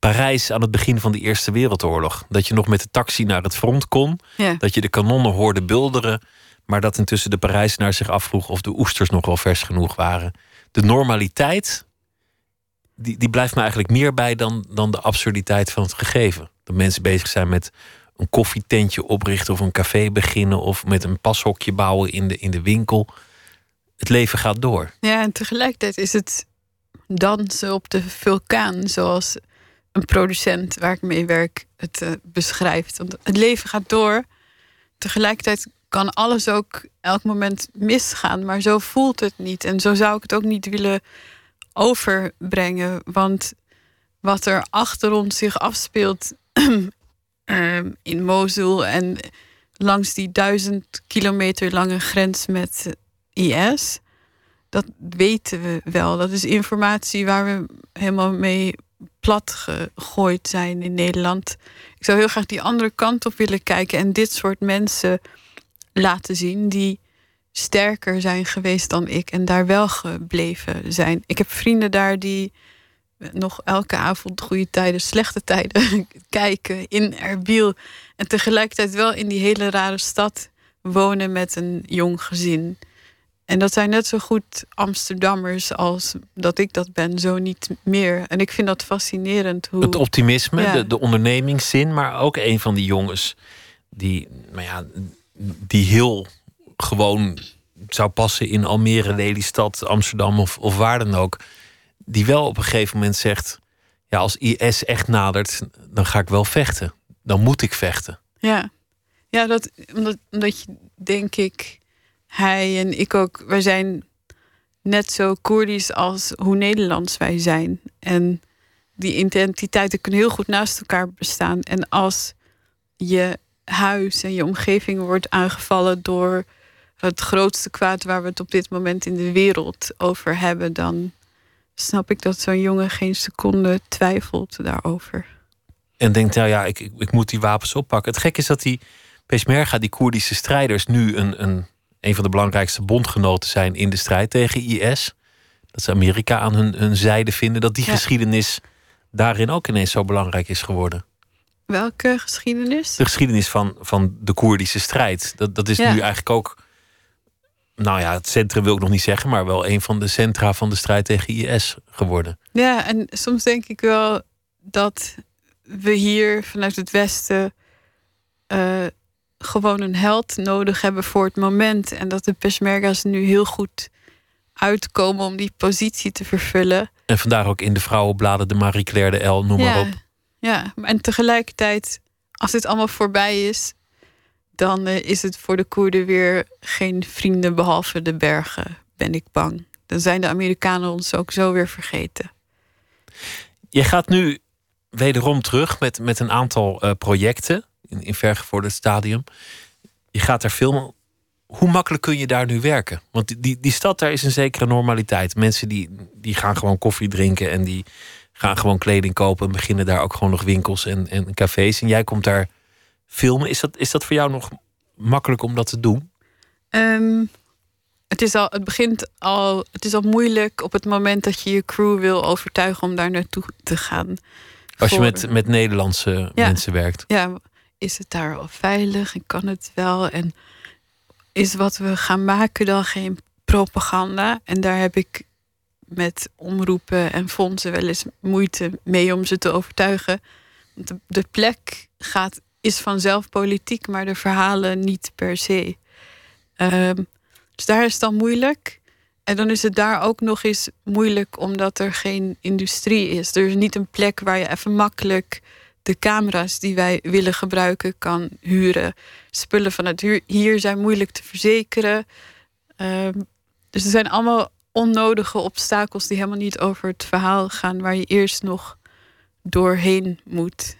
Parijs aan het begin van de Eerste Wereldoorlog. Dat je nog met de taxi naar het front kon, Ja. dat je de kanonnen hoorde bulderen, maar dat intussen de Parijzenaar zich afvroeg of de oesters nog wel vers genoeg waren. De normaliteit, die, die blijft me eigenlijk meer bij dan, dan de absurditeit van het gegeven. Dat mensen bezig zijn met een koffietentje oprichten of een café beginnen of met een pashokje bouwen in de, in de winkel. Het leven gaat door. Ja, en tegelijkertijd is het dansen op de vulkaan, zoals een producent waar ik mee werk het eh, beschrijft. Want het leven gaat door. Tegelijkertijd kan alles ook elk moment misgaan, maar zo voelt het niet. En zo zou ik het ook niet willen overbrengen. Want wat er achter ons zich afspeelt ehm, in Mosul en langs die duizend kilometer lange grens met IS, dat weten we wel. Dat is informatie waar we helemaal mee plat gegooid zijn in Nederland. Ik zou heel graag die andere kant op willen kijken en dit soort mensen laten zien die sterker zijn geweest dan ik en daar wel gebleven zijn. Ik heb vrienden daar die nog elke avond goede tijden, slechte tijden kijken in Erbil en tegelijkertijd wel in die hele rare stad wonen met een jong gezin. En dat zijn net zo goed Amsterdammers als dat ik dat ben, zo niet meer. En ik vind dat fascinerend. Hoe... Het optimisme, Ja. de, de ondernemingszin, maar ook een van die jongens die, nou ja, die heel gewoon zou passen in Almere, Lelystad, Amsterdam of, of waar dan ook. Die wel op een gegeven moment zegt: Ja, als IS echt nadert, dan ga ik wel vechten. Dan moet ik vechten. Ja, ja dat, omdat, omdat je, denk ik, hij en ik ook, wij zijn net zo Koerdisch als hoe Nederlands wij zijn. En die identiteiten kunnen heel goed naast elkaar bestaan. En als je huis en je omgeving wordt aangevallen door het grootste kwaad waar we het op dit moment in de wereld over hebben, dan snap ik dat zo'n jongen geen seconde twijfelt daarover. En denkt: Nou ja, ik, ik, moet die wapens oppakken. Het gekke is dat die Peshmerga, die Koerdische strijders, nu een, een, een van de belangrijkste bondgenoten zijn in de strijd tegen IS. Dat ze Amerika aan hun, hun zijde vinden. Dat die Ja. geschiedenis daarin ook ineens zo belangrijk is geworden. Welke geschiedenis? De geschiedenis van, van de Koerdische strijd. Dat, dat is Ja. nu eigenlijk ook. Nou ja, het centrum wil ik nog niet zeggen, maar wel een van de centra van de strijd tegen IS geworden. Ja, en soms denk ik wel dat we hier vanuit het Westen eh, gewoon een held nodig hebben voor het moment. En dat de Peshmerga's nu heel goed uitkomen om die positie te vervullen. En vandaar ook in de vrouwenbladen de Marie Claire de L, noem maar ja, op. ja, en tegelijkertijd, als dit allemaal voorbij is, dan eh, is het voor de Koerden weer geen vrienden behalve de bergen, ben ik bang. Dan zijn de Amerikanen ons ook zo weer vergeten. Je gaat nu wederom terug met, met een aantal eh, projecten in, in vergevorderd stadium. Je gaat daar filmen. Hoe makkelijk kun je daar nu werken? Want die- die, die stad daar is een zekere normaliteit. Mensen die, die gaan gewoon koffie drinken en die gaan gewoon kleding kopen en beginnen daar ook gewoon nog winkels en, en cafés. En jij komt daar filmen. Is dat, is dat voor jou nog makkelijk om dat te doen? Ehm, het, is al, het begint al. Het is al moeilijk op het moment dat je je crew wil overtuigen om daar naartoe te gaan. Als je Voor- met, met Nederlandse Ja. mensen werkt. ja, is het daar al veilig en kan het wel? En is wat we gaan maken dan geen propaganda? En daar heb ik met omroepen en fondsen wel eens moeite mee om ze te overtuigen. De plek gaat, is vanzelf politiek, maar de verhalen niet per se. Ehm, dus daar is het dan moeilijk. En dan is het daar ook nog eens moeilijk omdat er geen industrie is. Er is niet een plek waar je even makkelijk de camera's die wij willen gebruiken kan huren. Spullen van het huur hier zijn moeilijk te verzekeren. Ehm, dus er zijn allemaal onnodige obstakels die helemaal niet over het verhaal gaan, waar je eerst nog doorheen moet.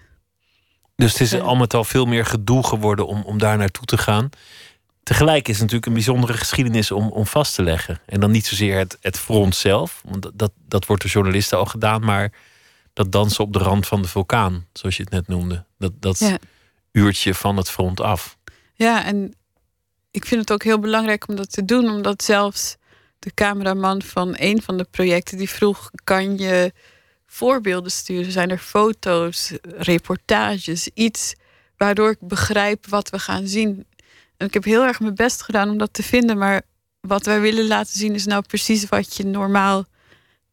Dus het is Ja. al met al veel meer gedoe geworden om, om daar naartoe te gaan. Tegelijk is het natuurlijk een bijzondere geschiedenis om, om vast te leggen. En dan niet zozeer het, het front zelf, want dat- dat, dat wordt door journalisten al gedaan, maar dat dansen op de rand van de vulkaan, zoals je het net noemde. Dat, dat Ja. uurtje van het front af. Ja, en ik vind het ook heel belangrijk om dat te doen, omdat zelfs de cameraman van een van de projecten die vroeg: kan je voorbeelden sturen? Zijn er foto's, reportages, iets waardoor ik begrijp wat we gaan zien? En ik heb heel erg mijn best gedaan om dat te vinden, maar wat wij willen laten zien is nou precies wat je normaal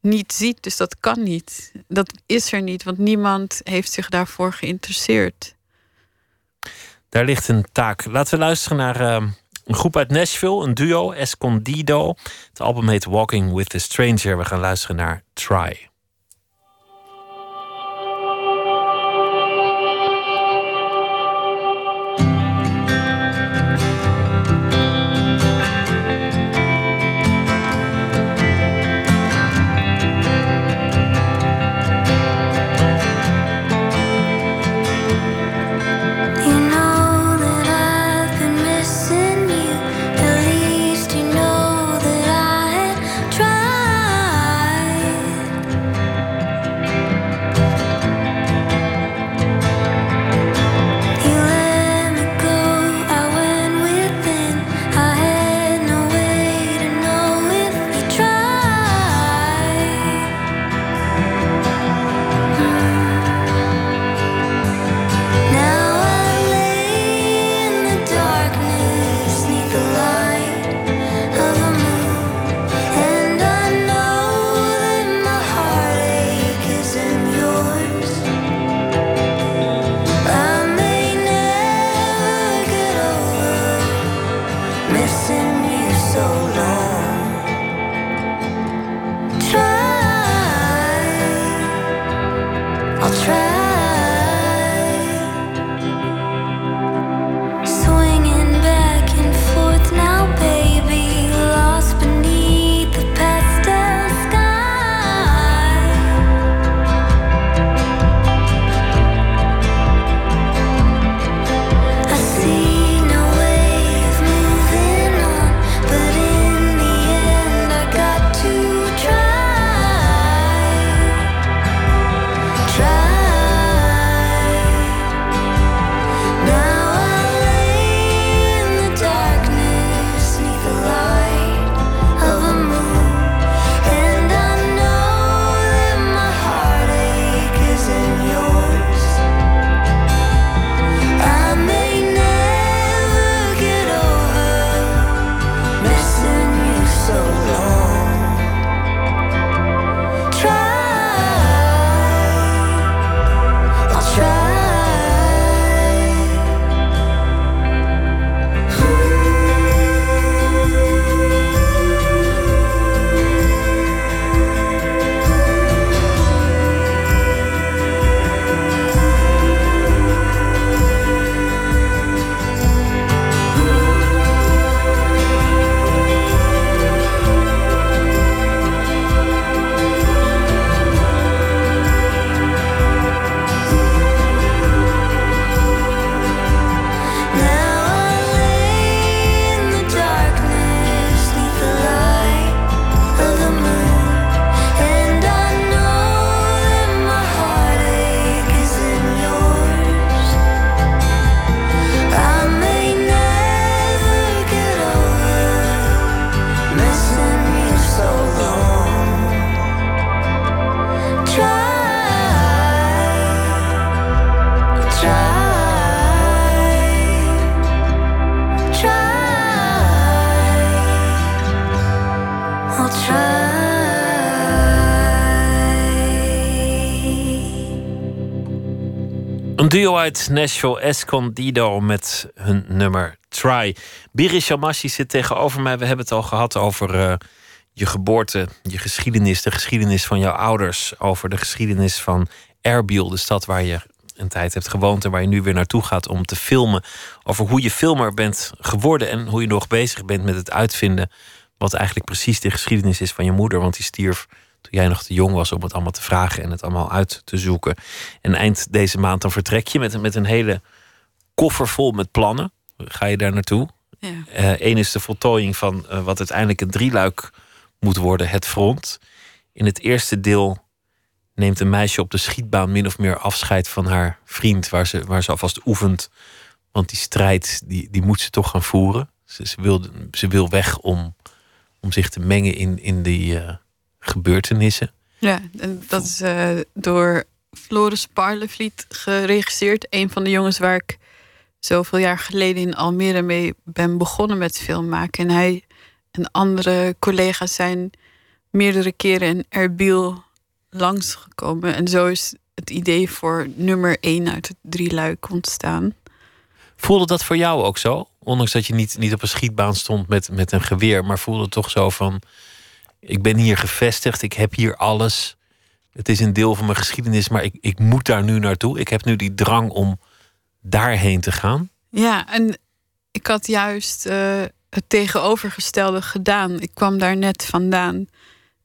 niet ziet. Dus dat kan niet. Dat is er niet, want niemand heeft zich daarvoor geïnteresseerd. Daar ligt een taak. Laten we luisteren naar eh, een groep uit Nashville, een duo, Escondido. Het album heet Walking with the Stranger. We gaan luisteren naar Try. Een duo uit Nashville, Escondido, met hun nummer Try. Biri Shamashi zit tegenover mij. We hebben het al gehad over eh, je geboorte, je geschiedenis, de geschiedenis van jouw ouders. Over de geschiedenis van Erbil, de stad waar je een tijd hebt gewoond en waar je nu weer naartoe gaat om te filmen. Over hoe je filmer bent geworden en hoe je nog bezig bent met het uitvinden. Wat eigenlijk precies de geschiedenis is van je moeder. Want die stierf toen jij nog te jong was om het allemaal te vragen en het allemaal uit te zoeken. En eind deze maand dan vertrek je met, met een hele koffer vol met plannen. Ga je daar naartoe? Ja. Eén is de voltooiing van eh, wat uiteindelijk een drieluik moet worden, het front. In het eerste deel neemt een meisje op de schietbaan min of meer afscheid van haar vriend, waar ze, waar ze alvast oefent. Want die strijd, die, die moet ze toch gaan voeren. Ze, ze, wil, ze wil weg om, om zich te mengen in, in die eh, gebeurtenissen. Ja, en dat is eh, door Floris Parlevliet geregisseerd. Een van de jongens waar ik zoveel jaar geleden in Almere mee ben begonnen met film maken. En hij en andere collega's zijn meerdere keren in Erbil langsgekomen. En zo is het idee voor nummer één uit het drieluik ontstaan. Voelde dat voor jou ook zo? Ondanks dat je niet, niet op een schietbaan stond met, met een geweer, maar voelde het toch zo van: ik ben hier gevestigd, ik heb hier alles. Het is een deel van mijn geschiedenis, maar ik, ik moet daar nu naartoe. Ik heb nu die drang om daarheen te gaan. Ja, en ik had juist eh, het tegenovergestelde gedaan. Ik kwam daar net vandaan.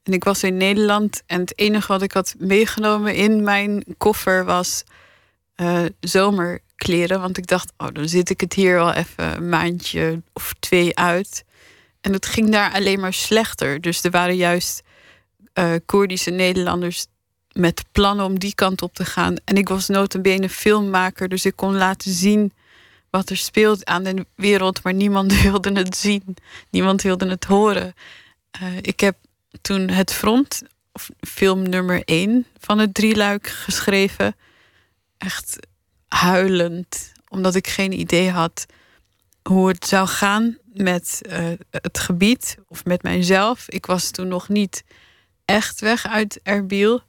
En ik was in Nederland en het enige wat ik had meegenomen in mijn koffer was eh, zomerkleren. Want ik dacht, oh, dan zit ik het hier wel even een maandje of twee uit. En het ging daar alleen maar slechter. Dus er waren juist eh Koerdische Nederlanders met plannen om die kant op te gaan. En ik was notabene filmmaker, dus ik kon laten zien wat er speelt aan de wereld, maar niemand wilde het zien. Niemand wilde het horen. Eh, ik heb toen het front, film nummer één van het drieluik geschreven. Echt huilend, omdat ik geen idee had hoe het zou gaan met eh, het gebied of met mijzelf. Ik was toen nog niet echt weg uit Erbil.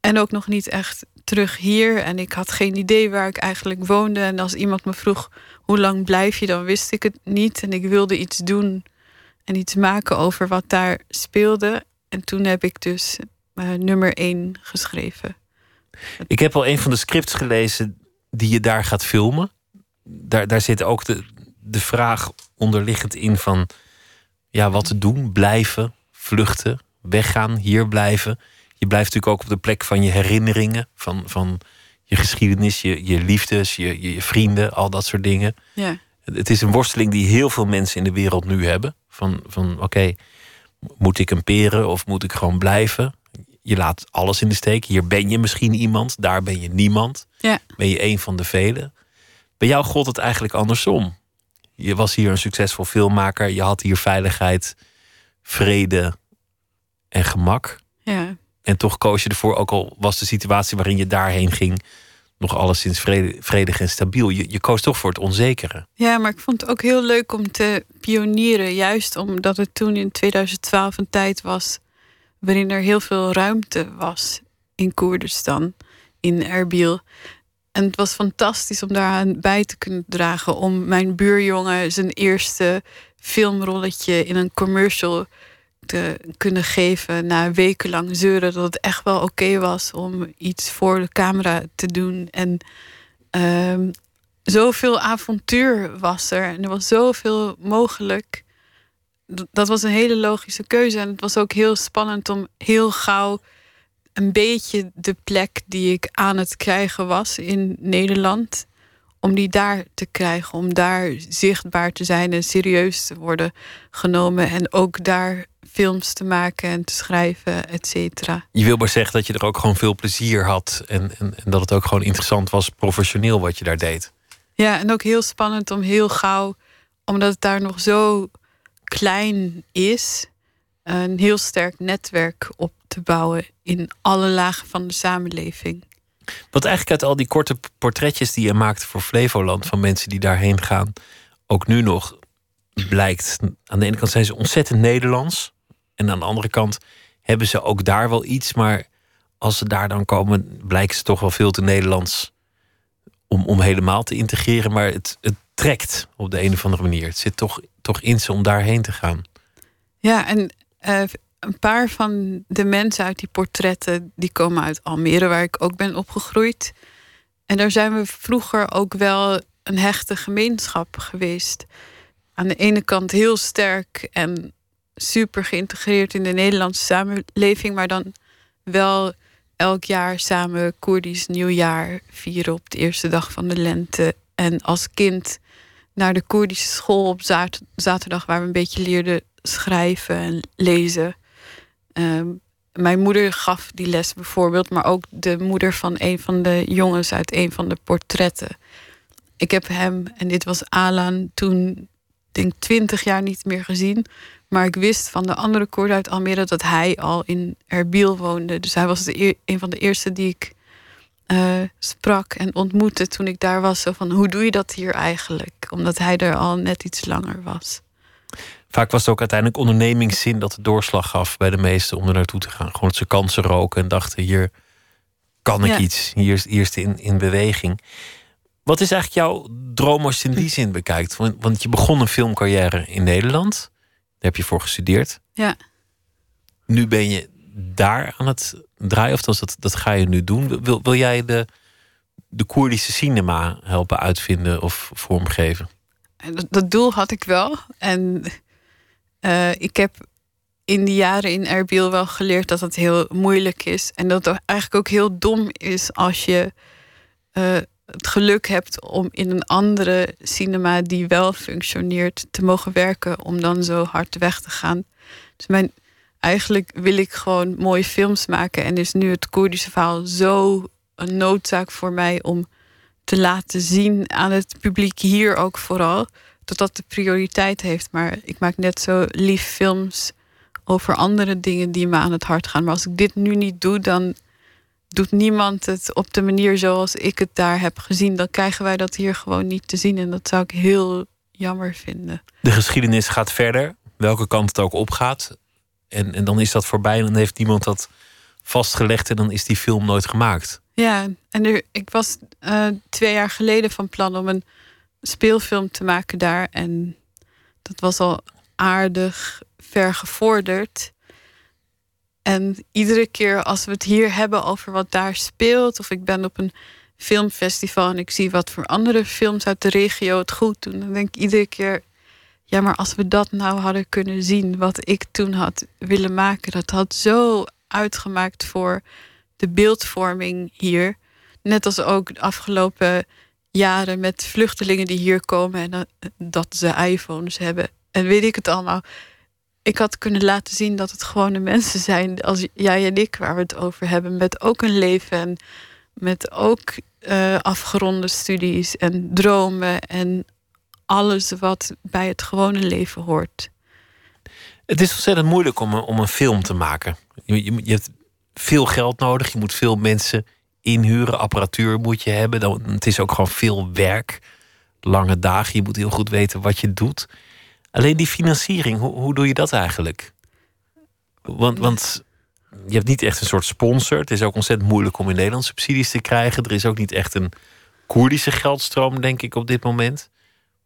En ook nog niet echt terug hier. En ik had geen idee waar ik eigenlijk woonde. En als iemand me vroeg hoe lang blijf je, dan wist ik het niet. En ik wilde iets doen en iets maken over wat daar speelde. En toen heb ik dus eh, nummer één geschreven. Ik heb al een van de scripts gelezen die je daar gaat filmen. Daar, daar zit ook de, de vraag onderliggend in van ja, wat te doen, blijven, vluchten, weggaan, hier blijven. Je blijft natuurlijk ook op de plek van je herinneringen, van, van je geschiedenis, je, je liefdes, je, je, je vrienden, al dat soort dingen. Ja, Het is een worsteling die heel veel mensen in de wereld nu hebben. Van, van oké, moet ik een peren of moet ik gewoon blijven? Je laat alles in de steek. Hier ben je misschien iemand, daar ben je niemand. ja. Ben je een van de velen. Bij jou gold het eigenlijk andersom. Je was hier een succesvol filmmaker. Je had hier veiligheid, vrede en gemak. ja. En toch koos je ervoor, ook al was de situatie waarin je daarheen ging nog alleszins vrede, vredig en stabiel. Je, je koos toch voor het onzekere. Ja, maar ik vond het ook heel leuk om te pionieren. Juist omdat het toen in 2012 een tijd was waarin er heel veel ruimte was in Koerdistan, in Erbil. En het was fantastisch om daaraan bij te kunnen dragen. Om mijn buurjongen zijn eerste filmrolletje in een commercial te kunnen geven. Na wekenlang zeuren dat het echt wel oké was om iets voor de camera te doen. En ehm, zoveel avontuur was er. En er was zoveel mogelijk. Dat was een hele logische keuze. En het was ook heel spannend om heel gauw een beetje de plek die ik aan het krijgen was in Nederland. Om die daar te krijgen, om daar zichtbaar te zijn en serieus te worden genomen. En ook daar films te maken en te schrijven, et cetera. Je wil maar zeggen dat je er ook gewoon veel plezier had. En, en, en dat het ook gewoon interessant was, professioneel wat je daar deed. Ja, en ook heel spannend om heel gauw, omdat het daar nog zo klein is, een heel sterk netwerk op te bouwen in alle lagen van de samenleving. Wat eigenlijk uit al die korte portretjes die je maakte voor Flevoland van mensen die daarheen gaan, ook nu nog blijkt. Aan de ene kant zijn ze ontzettend Nederlands. En aan de andere kant hebben ze ook daar wel iets. Maar als ze daar dan komen, blijken ze toch wel veel te Nederlands om, om helemaal te integreren, maar het, het trekt op de een of andere manier. Het zit toch, toch in ze om daarheen te gaan. Ja, en eh, een paar van de mensen uit die portretten... die komen uit Almere, waar ik ook ben opgegroeid. En daar zijn we vroeger ook wel een hechte gemeenschap geweest. Aan de ene kant heel sterk en super geïntegreerd in de Nederlandse samenleving... maar dan wel elk jaar samen Koerdisch nieuwjaar vieren op de eerste dag van de lente. En als kind naar de Koerdische school op zater- zaterdag, waar we een beetje leerden schrijven en lezen. Ehm, mijn moeder gaf die les bijvoorbeeld, maar ook de moeder van een van de jongens uit een van de portretten. Ik heb hem, en dit was Alan, toen denk twintig jaar niet meer gezien. Maar ik wist van de andere Koerden uit Almere dat hij al in Erbil woonde. Dus hij was een van de eerste die ik eh, sprak en ontmoette toen ik daar was. Van, hoe doe je dat hier eigenlijk? Omdat hij er al net iets langer was. Vaak was het ook uiteindelijk ondernemingszin dat de doorslag gaf bij de meesten om er naartoe te gaan. Gewoon dat ze kansen roken en dachten: hier kan ik Ja. iets, hier is, hier is het in, in beweging. Wat is eigenlijk jouw droom als je in die zin bekijkt? Want, want je begon een filmcarrière in Nederland, daar heb je voor gestudeerd. Ja. Nu ben je daar aan het draaien, of dat, dat ga je nu doen. Wil, wil jij de, de Koerdische cinema helpen uitvinden of vormgeven? En dat, dat doel had ik wel. En eh, ik heb in die jaren in Erbil wel geleerd dat het heel moeilijk is. En dat het eigenlijk ook heel dom is als je eh, het geluk hebt om in een andere cinema die wel functioneert te mogen werken, om dan zo hard weg te gaan. Dus mijn, eigenlijk wil ik gewoon mooie films maken. En is nu het Koerdische verhaal zo een noodzaak voor mij om te laten zien aan het publiek hier ook vooral. Dat dat de prioriteit heeft. Maar ik maak net zo lief films over andere dingen die me aan het hart gaan. Maar als ik dit nu niet doe, dan doet niemand het op de manier zoals ik het daar heb gezien. Dan krijgen wij dat hier gewoon niet te zien. En dat zou ik heel jammer vinden. De geschiedenis gaat verder, welke kant het ook opgaat. En, en dan is dat voorbij en dan heeft niemand dat vastgelegd en dan is die film nooit gemaakt. Ja, en er, ik was eh, twee jaar geleden van plan om een speelfilm te maken daar. En dat was al aardig ver gevorderd. En iedere keer als we het hier hebben over wat daar speelt, of ik ben op een filmfestival en ik zie wat voor andere films uit de regio het goed doen, dan denk ik iedere keer: ja, maar als we dat nou hadden kunnen zien, wat ik toen had willen maken, dat had zo uitgemaakt voor de beeldvorming hier. Net als ook de afgelopen jaren met vluchtelingen die hier komen en dat- ze iPhones hebben. En weet ik het allemaal. Ik had kunnen laten zien dat het gewone mensen zijn, als jij en ik, waar we het over hebben, met ook een leven en met ook eh, afgeronde studies en dromen en alles wat bij het gewone leven hoort. Het is ontzettend moeilijk om een, om een film te maken. Je, je, je hebt veel geld nodig, je moet veel mensen inhuren, apparatuur moet je hebben. Dan, het is ook gewoon veel werk, lange dagen. Je moet heel goed weten wat je doet. Alleen die financiering, hoe, hoe doe je dat eigenlijk? Want, want je hebt niet echt een soort sponsor. Het is ook ontzettend moeilijk om in Nederland subsidies te krijgen. Er is ook niet echt een Koerdische geldstroom, denk ik, op dit moment.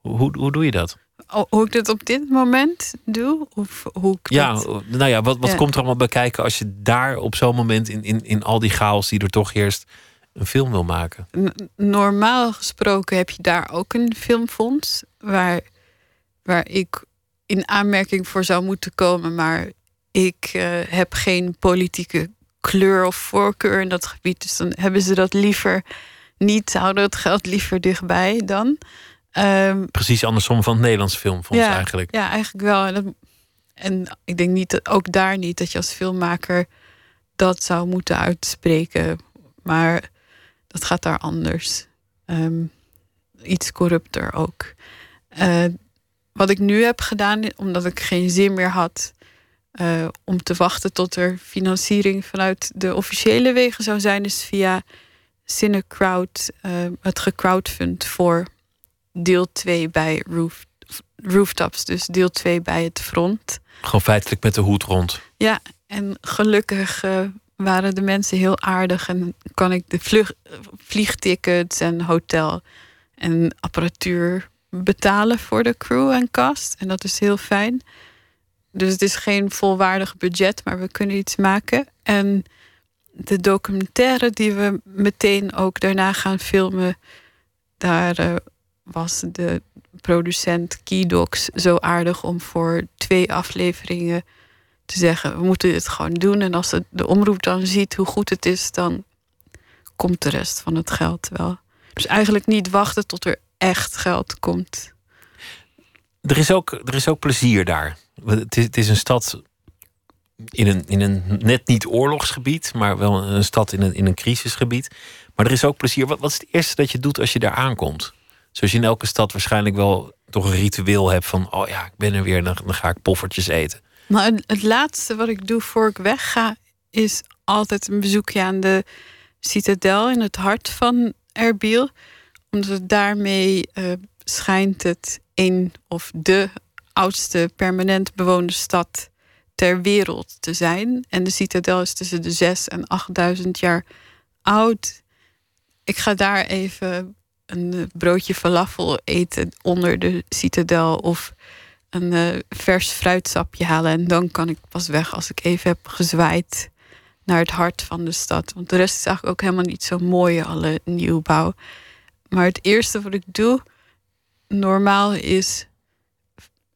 Hoe, hoe, doe je dat? Oh, hoe ik dit op dit moment doe? Of hoe ik Ja, dat- nou ja, wat, wat Ja. komt er allemaal bij kijken als je daar op zo'n moment in, in, in al die chaos die er toch heerst, een film wil maken? Normaal gesproken heb je daar ook een filmfonds waar, waar ik in aanmerking voor zou moeten komen, maar ik eh, heb geen politieke kleur of voorkeur in dat gebied, dus dan hebben ze dat liever niet, houden het geld liever dichtbij dan. Ehm, Precies andersom van het Nederlands Filmfonds Ja. eigenlijk. ja, eigenlijk wel. En, dat- en ik denk niet dat, ook daar niet dat je als filmmaker dat zou moeten uitspreken. Maar dat gaat daar anders. Ehm, iets corrupter ook. Eh, wat ik nu heb gedaan, omdat ik geen zin meer had eh, om te wachten tot er financiering vanuit de officiële wegen zou zijn, is via Cinecrowd eh, het gecrowdfund voor deel 2 bij Roof, Rooftops. Dus deel 2 bij het front. Gewoon feitelijk met de hoed rond. Ja, en gelukkig eh, waren de mensen heel aardig en kan ik de vlug, vliegtickets en hotel en apparatuur betalen voor de crew en cast. En dat is heel fijn. Dus het is geen volwaardig budget, maar we kunnen iets maken. En de documentaire die we meteen ook daarna gaan filmen, daar uh, was de producent Keydocs zo aardig om voor twee afleveringen te zeggen: we moeten dit gewoon doen. En als de omroep dan ziet hoe goed het is, dan komt de rest van het geld wel. Dus eigenlijk niet wachten tot er echt geld komt. Er is ook, er is ook plezier daar. Het is, het is een stad in een, in een net niet oorlogsgebied, maar wel een stad in een, in een crisisgebied. Maar er is ook plezier. Wat, wat is het eerste dat je doet als je daar aankomt? Zoals je in elke stad waarschijnlijk wel toch een ritueel hebt van: oh ja, ik ben er weer, dan, dan ga ik poffertjes eten. Maar het, laatste wat ik doe voor ik wegga, is altijd een bezoekje aan de citadel in het hart van Erbil. Omdat daarmee uh, schijnt het een of de oudste permanent bewoonde stad ter wereld te zijn. En de citadel is tussen de 6 en 8000 jaar oud. Ik ga daar even een broodje falafel eten onder de citadel of een uh, vers fruitsapje halen. En dan kan ik pas weg als ik even heb gezwaaid naar het hart van de stad. Want de rest is eigenlijk ook helemaal niet zo mooi, alle nieuwbouw. Maar het eerste wat ik doe, normaal is,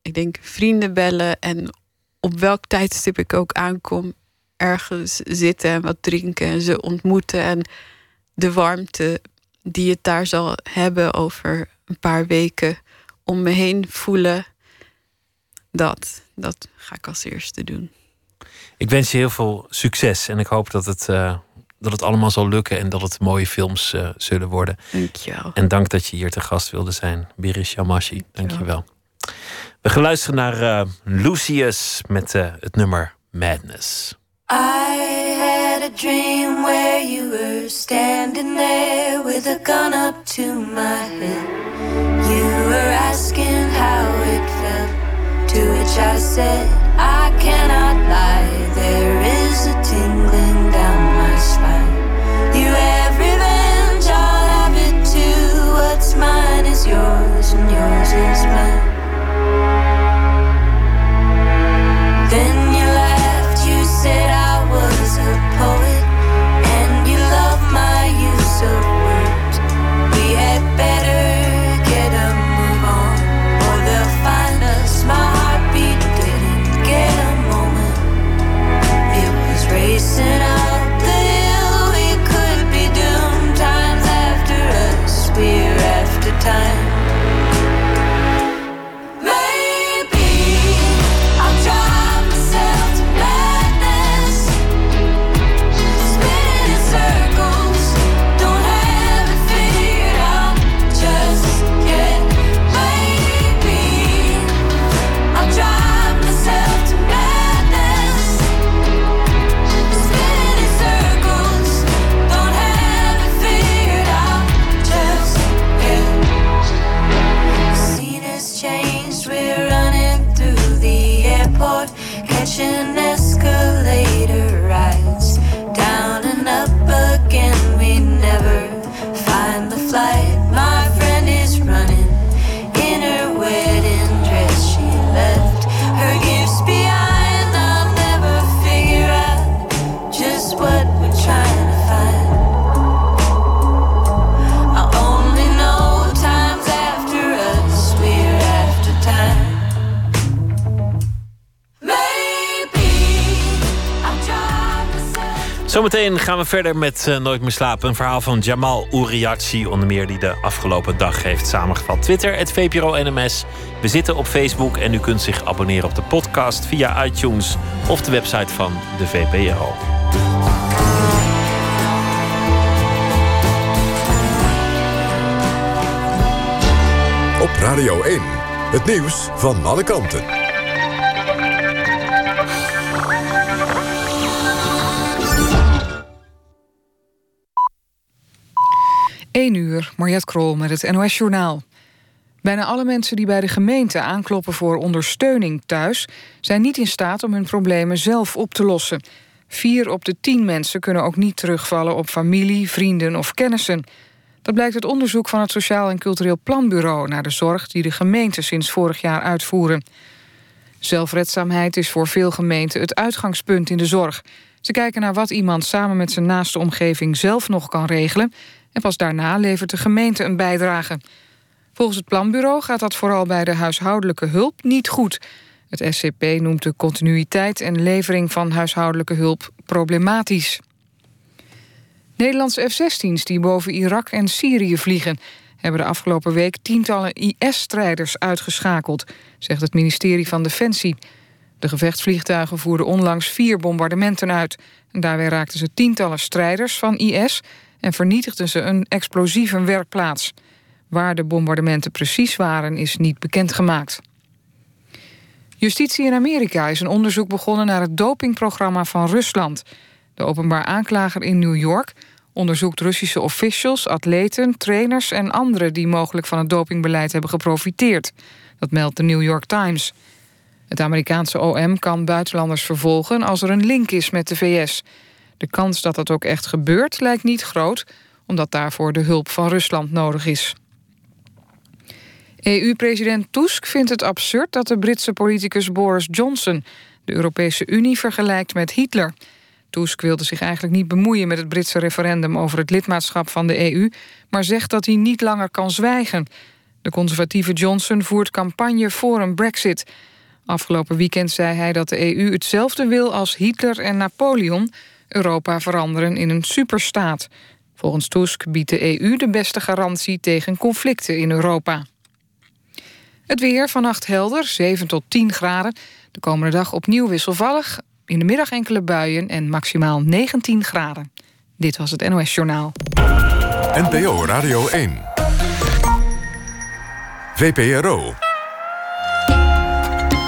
ik denk, vrienden bellen en op welk tijdstip ik ook aankom, ergens zitten en wat drinken en ze ontmoeten. En de warmte die het daar zal hebben over een paar weken om me heen voelen. Dat, dat ga ik als eerste doen. Ik wens je heel veel succes en ik hoop dat het, uh, dat het allemaal zal lukken en dat het mooie films uh, zullen worden. Dankjewel. En dank dat je hier te gast wilde zijn, Biris Yamashi. Dankjewel. We gaan luisteren naar uh, Lucius met het nummer Madness. I a dream where you were standing there with a gun up to my head. You were asking how it felt, to which I said, I cannot lie. There is a tingling down my spine. You have revenge, I'll have it too. What's mine is yours, and yours is mine. Zometeen gaan we verder met eh, Nooit meer slapen. Een verhaal van Jamal Uriachi, onder meer die de afgelopen dag heeft samengevat. Twitter, het VPRO NMS. We zitten op Facebook en u kunt zich abonneren op de podcast via iTunes of de website van de VPRO. Op Radio 1. Het nieuws van alle kanten. 1 uur, Mariette Krol met het NOS Journaal. Bijna alle mensen die bij de gemeente aankloppen voor ondersteuning thuis... zijn niet in staat om hun problemen zelf op te lossen. Vier op de tien mensen kunnen ook niet terugvallen op familie, vrienden of kennissen. Dat blijkt uit onderzoek van het Sociaal en Cultureel Planbureau... naar de zorg die de gemeenten sinds vorig jaar uitvoeren. Zelfredzaamheid is voor veel gemeenten het uitgangspunt in de zorg. Ze kijken naar wat iemand samen met zijn naaste omgeving zelf nog kan regelen... en pas daarna levert de gemeente een bijdrage. Volgens het planbureau gaat dat vooral bij de huishoudelijke hulp niet goed. Het SCP noemt de continuïteit en levering van huishoudelijke hulp problematisch. Nederlandse F-16's die boven Irak en Syrië vliegen... hebben de afgelopen week tientallen IS-strijders uitgeschakeld... zegt het ministerie van Defensie. De gevechtsvliegtuigen voerden onlangs vier bombardementen uit. En daarbij raakten ze tientallen strijders van IS... en vernietigden ze een explosieve werkplaats. Waar de bombardementen precies waren, is niet bekendgemaakt. Justitie in Amerika is een onderzoek begonnen naar het dopingprogramma van Rusland. De openbaar aanklager in New York onderzoekt Russische officials, atleten, trainers en anderen die mogelijk van het dopingbeleid hebben geprofiteerd. Dat meldt de New York Times. Het Amerikaanse OM kan buitenlanders vervolgen als er een link is met de VS. De kans dat dat ook echt gebeurt lijkt niet groot, omdat daarvoor de hulp van Rusland nodig is. EU-president Tusk vindt het absurd dat de Britse politicus Boris Johnson de Europese Unie vergelijkt met Hitler. Tusk wilde zich eigenlijk niet bemoeien met het Britse referendum over het lidmaatschap van de EU, maar zegt dat hij niet langer kan zwijgen. De conservatieve Johnson voert campagne voor een brexit. Afgelopen weekend zei hij dat de EU hetzelfde wil als Hitler en Napoleon, Europa veranderen in een superstaat. Volgens Tusk biedt de EU de beste garantie tegen conflicten in Europa. Het weer vannacht helder, 7 tot 10 graden. De komende dag opnieuw wisselvallig. In de middag enkele buien en maximaal 19 graden. Dit was het NOS Journaal. NPO Radio 1. VPRO.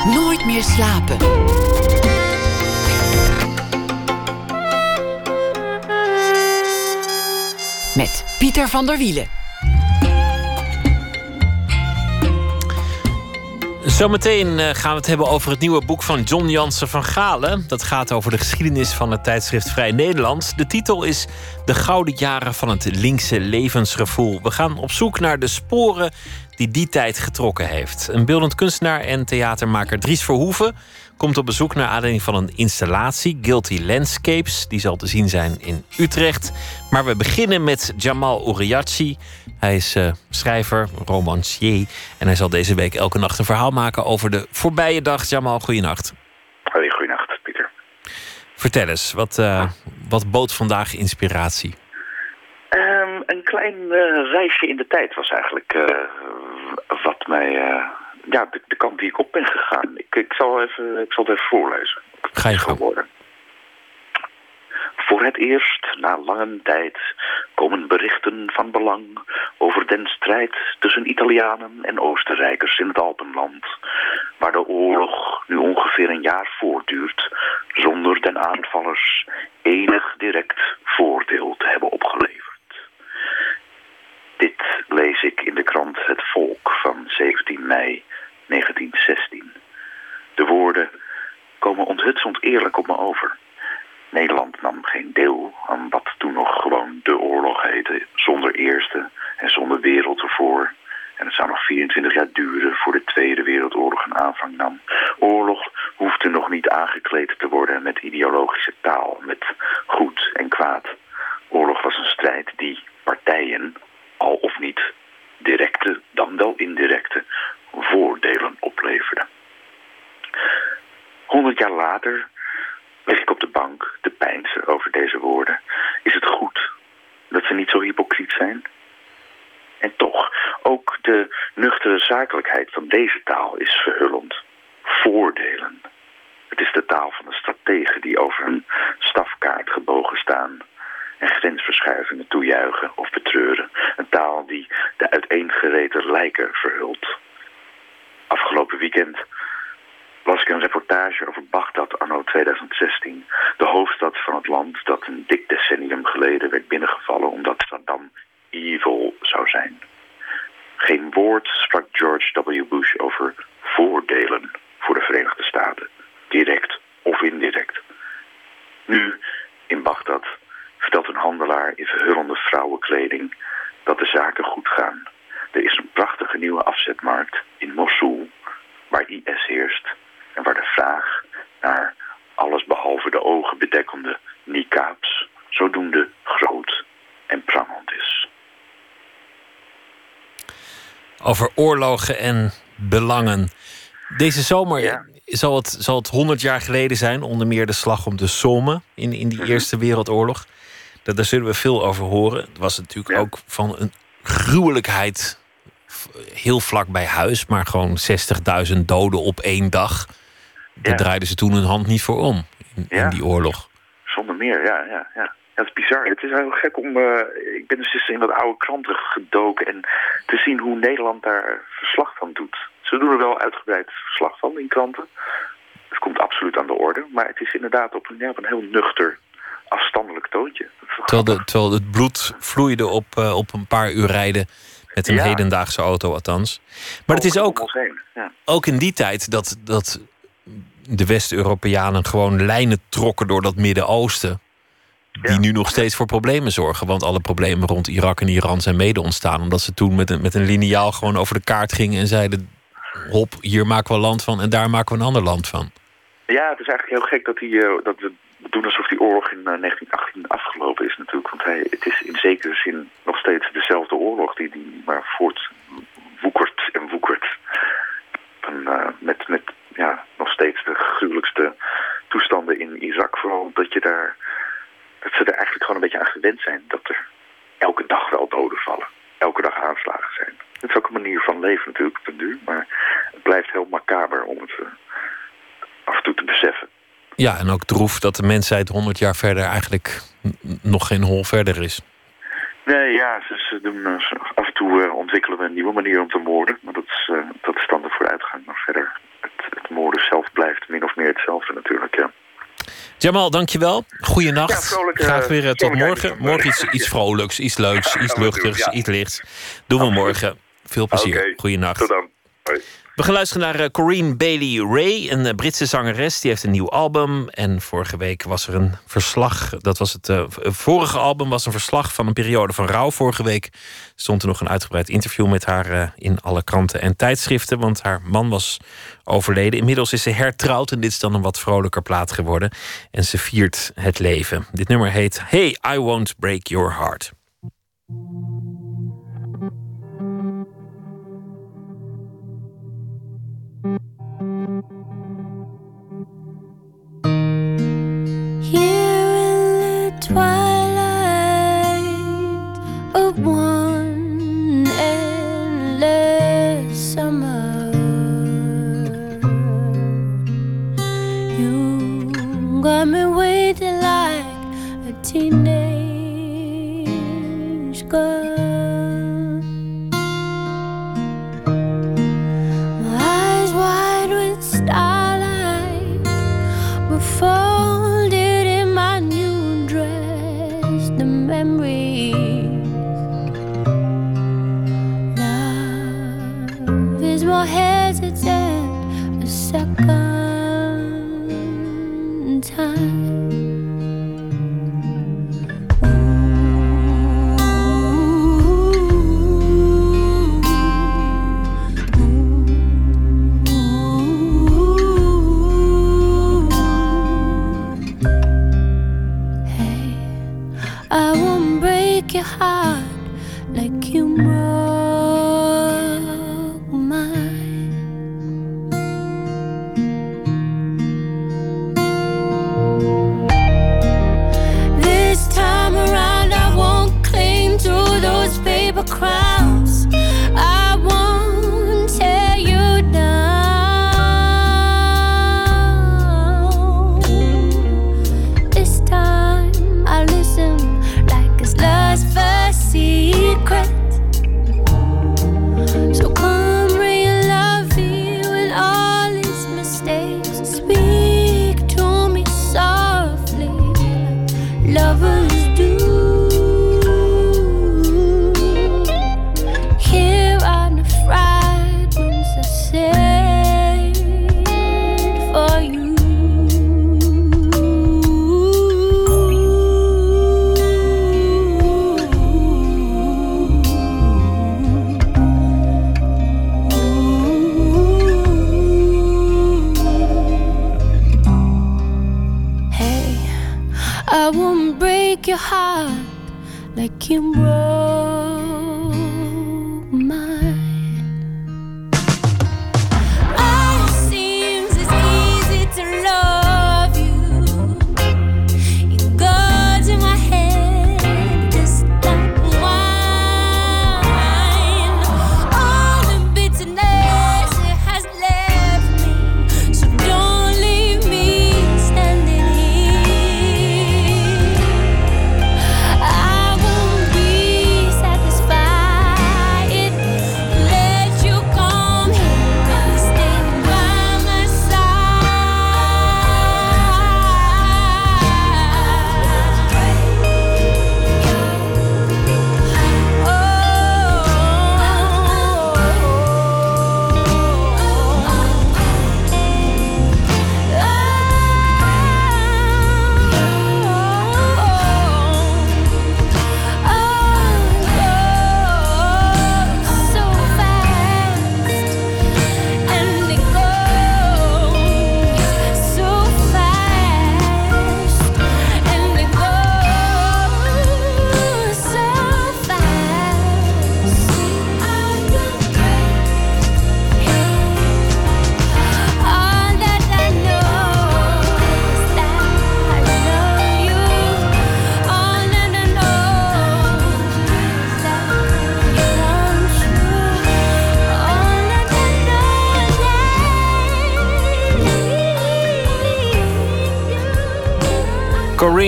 Nooit meer slapen. Met Pieter van der Wielen. Zometeen eh, gaan we het hebben over het nieuwe boek van John Jansen van Galen. Dat gaat over de geschiedenis van het tijdschrift Vrij Nederland. De titel is De Gouden Jaren van het Linkse Levensgevoel. We gaan op zoek naar de sporen die die tijd getrokken heeft. Een beeldend kunstenaar en theatermaker Dries Verhoeven komt op bezoek naar aanleiding van een installatie, Guilty Landscapes. Die zal te zien zijn in Utrecht. Maar we beginnen met Jamal Uriachi. Hij is uh, schrijver, romancier. En hij zal deze week elke nacht een verhaal maken over de voorbije dag. Jamal, goeienacht. Vertel eens, wat, uh, wat bood vandaag inspiratie? Um, een klein uh, reisje in de tijd was eigenlijk wat mij ja, de, de, kant die ik op ben gegaan. Ik, ik, zal, even, ik zal het even voorlezen. Ga je geworden. Voor het eerst, na lange tijd, komen berichten van belang over den strijd tussen Italianen en Oostenrijkers in het Alpenland, waar de oorlog nu ongeveer een jaar voortduurt, zonder den aanvallers enig direct voordeel te hebben opgeleverd. Dit lees ik in de krant Het Volk van 17 mei 1916. De woorden komen onthutsend eerlijk op me over. Nederland nam geen deel aan wat toen nog gewoon de oorlog heette, zonder Eerste en zonder Wereld ervoor. En het zou nog 24 jaar duren voor de Tweede Wereldoorlog een aanvang nam. Oorlog hoefde nog niet aangekleed te worden met ideologische taal, met goed en kwaad. Oorlog was een strijd die partijen, al of niet, directe dan wel indirecte, voordelen opleverde. Honderd jaar later lig ik op de bank te peinzen over deze woorden. Is het goed dat ze niet zo hypocriet zijn? En toch, ook de nuchtere zakelijkheid van deze taal is verhullend. Voordelen. Het is de taal van de strategen die over een stafkaart gebogen staan en grensverschuivingen toejuichen of betreuren. Een taal die de uiteengereten lijken verhult. Afgelopen weekend las ik een reportage over Bagdad anno 2016. De hoofdstad van het land dat een dik decennium geleden werd binnengevallen omdat Saddam evil zou zijn. Geen woord sprak George W. Bush over voordelen voor de Verenigde Staten, direct of indirect. Nu, in Bagdad, vertelt een handelaar in verhullende vrouwenkleding dat de zaken goed gaan. Er is een prachtige nieuwe afzetmarkt in Mosul, waar IS heerst en waar de vraag naar alles behalve de ogen bedekkende niqabs zodoende groot en prangend is. Over oorlogen en belangen. Deze zomer Ja. zal, het, zal het 100 jaar geleden zijn, onder meer de slag om de Somme in, in die Eerste Wereldoorlog. Daar, daar zullen we veel over horen. Het was natuurlijk Ja. ook van een gruwelijkheid heel vlak bij huis, maar gewoon 60.000 doden op één dag. Daar draaiden ze toen hun hand niet voor om in, die oorlog. Zonder meer, ja, ja, ja. Ja, het is bizar. Het is heel gek om... eh, ik ben dus eens in wat oude kranten gedoken... en te zien hoe Nederland daar verslag van doet. Ze doen er wel uitgebreid verslag van in kranten. Het komt absoluut aan de orde. Maar het is inderdaad op een, ja, op een heel nuchter, afstandelijk toontje. Dat Terwijl, de, terwijl het bloed vloeide op, eh, op een paar uur rijden. Met een Ja. hedendaagse auto althans. Maar het is ook, ook in die tijd dat, dat de West-Europeanen gewoon lijnen trokken door dat Midden-Oosten. Die Ja. nu nog steeds voor problemen zorgen. Want alle problemen rond Irak en Iran zijn mede ontstaan. Omdat ze toen met een, met een liniaal gewoon over de kaart gingen en zeiden: Hop, hier maken we land van en daar maken we een ander land van. Ja, het is eigenlijk heel gek dat, die, eh, dat we doen alsof die oorlog in eh, 1918 afgelopen is natuurlijk. Want hij, het is in zekere zin nog steeds dezelfde oorlog die, die maar voortwoekert en woekert. En, eh, met met ja, nog steeds de gruwelijkste toestanden in Irak. Vooral dat, je daar, dat ze er eigenlijk gewoon een beetje aan gewend zijn. Dat er elke dag wel doden vallen. Elke dag aanslagen zijn. Het is ook een manier van leven natuurlijk op duur. Maar het blijft heel macaber om het... eh, af en toe te beseffen. Ja, en ook droef dat de mensheid 100 jaar verder eigenlijk nog geen hol verder is. Nee, ja, ze, ze doen, eh, af en toe eh, ontwikkelen we een nieuwe manier om te moorden. Maar dat is, dat is dan de vooruitgang. Maar verder, moorden zelf blijft min of meer hetzelfde natuurlijk, ja. Jamal, dankjewel. Goeienacht. Ja, Graag weer eh, tot morgen. Morgen iets, iets vrolijks, iets leuks, iets luchtigs, ja. iets lichts. Doen we morgen. Veel plezier. Oké, Goeienacht. Tot dan. Hoi. We gaan luisteren naar eh, Corinne Bailey Ray, een eh, Britse zangeres. Die heeft een nieuw album. En vorige week was er een verslag. Dat was het eh, vorige album was een verslag van een periode van rouw. Vorige week stond er nog een uitgebreid interview met haar in alle kranten en tijdschriften. Want haar man was overleden. Inmiddels is ze hertrouwd en dit is dan een wat vrolijker plaat geworden. En ze viert het leven. Dit nummer heet Hey, I Won't Break Your Heart.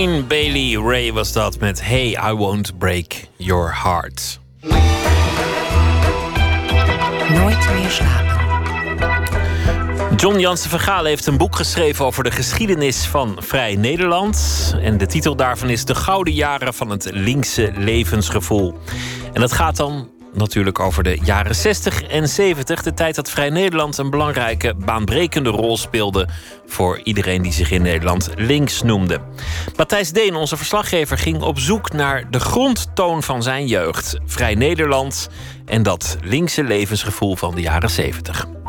Corinne Bailey Ray was dat met Hey, I Won't Break Your Heart. Nooit meer slapen. John Jansen van Gaal heeft een boek geschreven over de geschiedenis van Vrij Nederland. En de titel daarvan is De Gouden Jaren van het Linkse Levensgevoel. En dat gaat dan natuurlijk over de jaren 60 en 70. De tijd dat Vrij Nederland een belangrijke, baanbrekende rol speelde voor iedereen die zich in Nederland links noemde. Matthijs Deen, onze verslaggever, ging op zoek naar de grondtoon van zijn jeugd. Vrij Nederland en dat linkse levensgevoel van de jaren 70.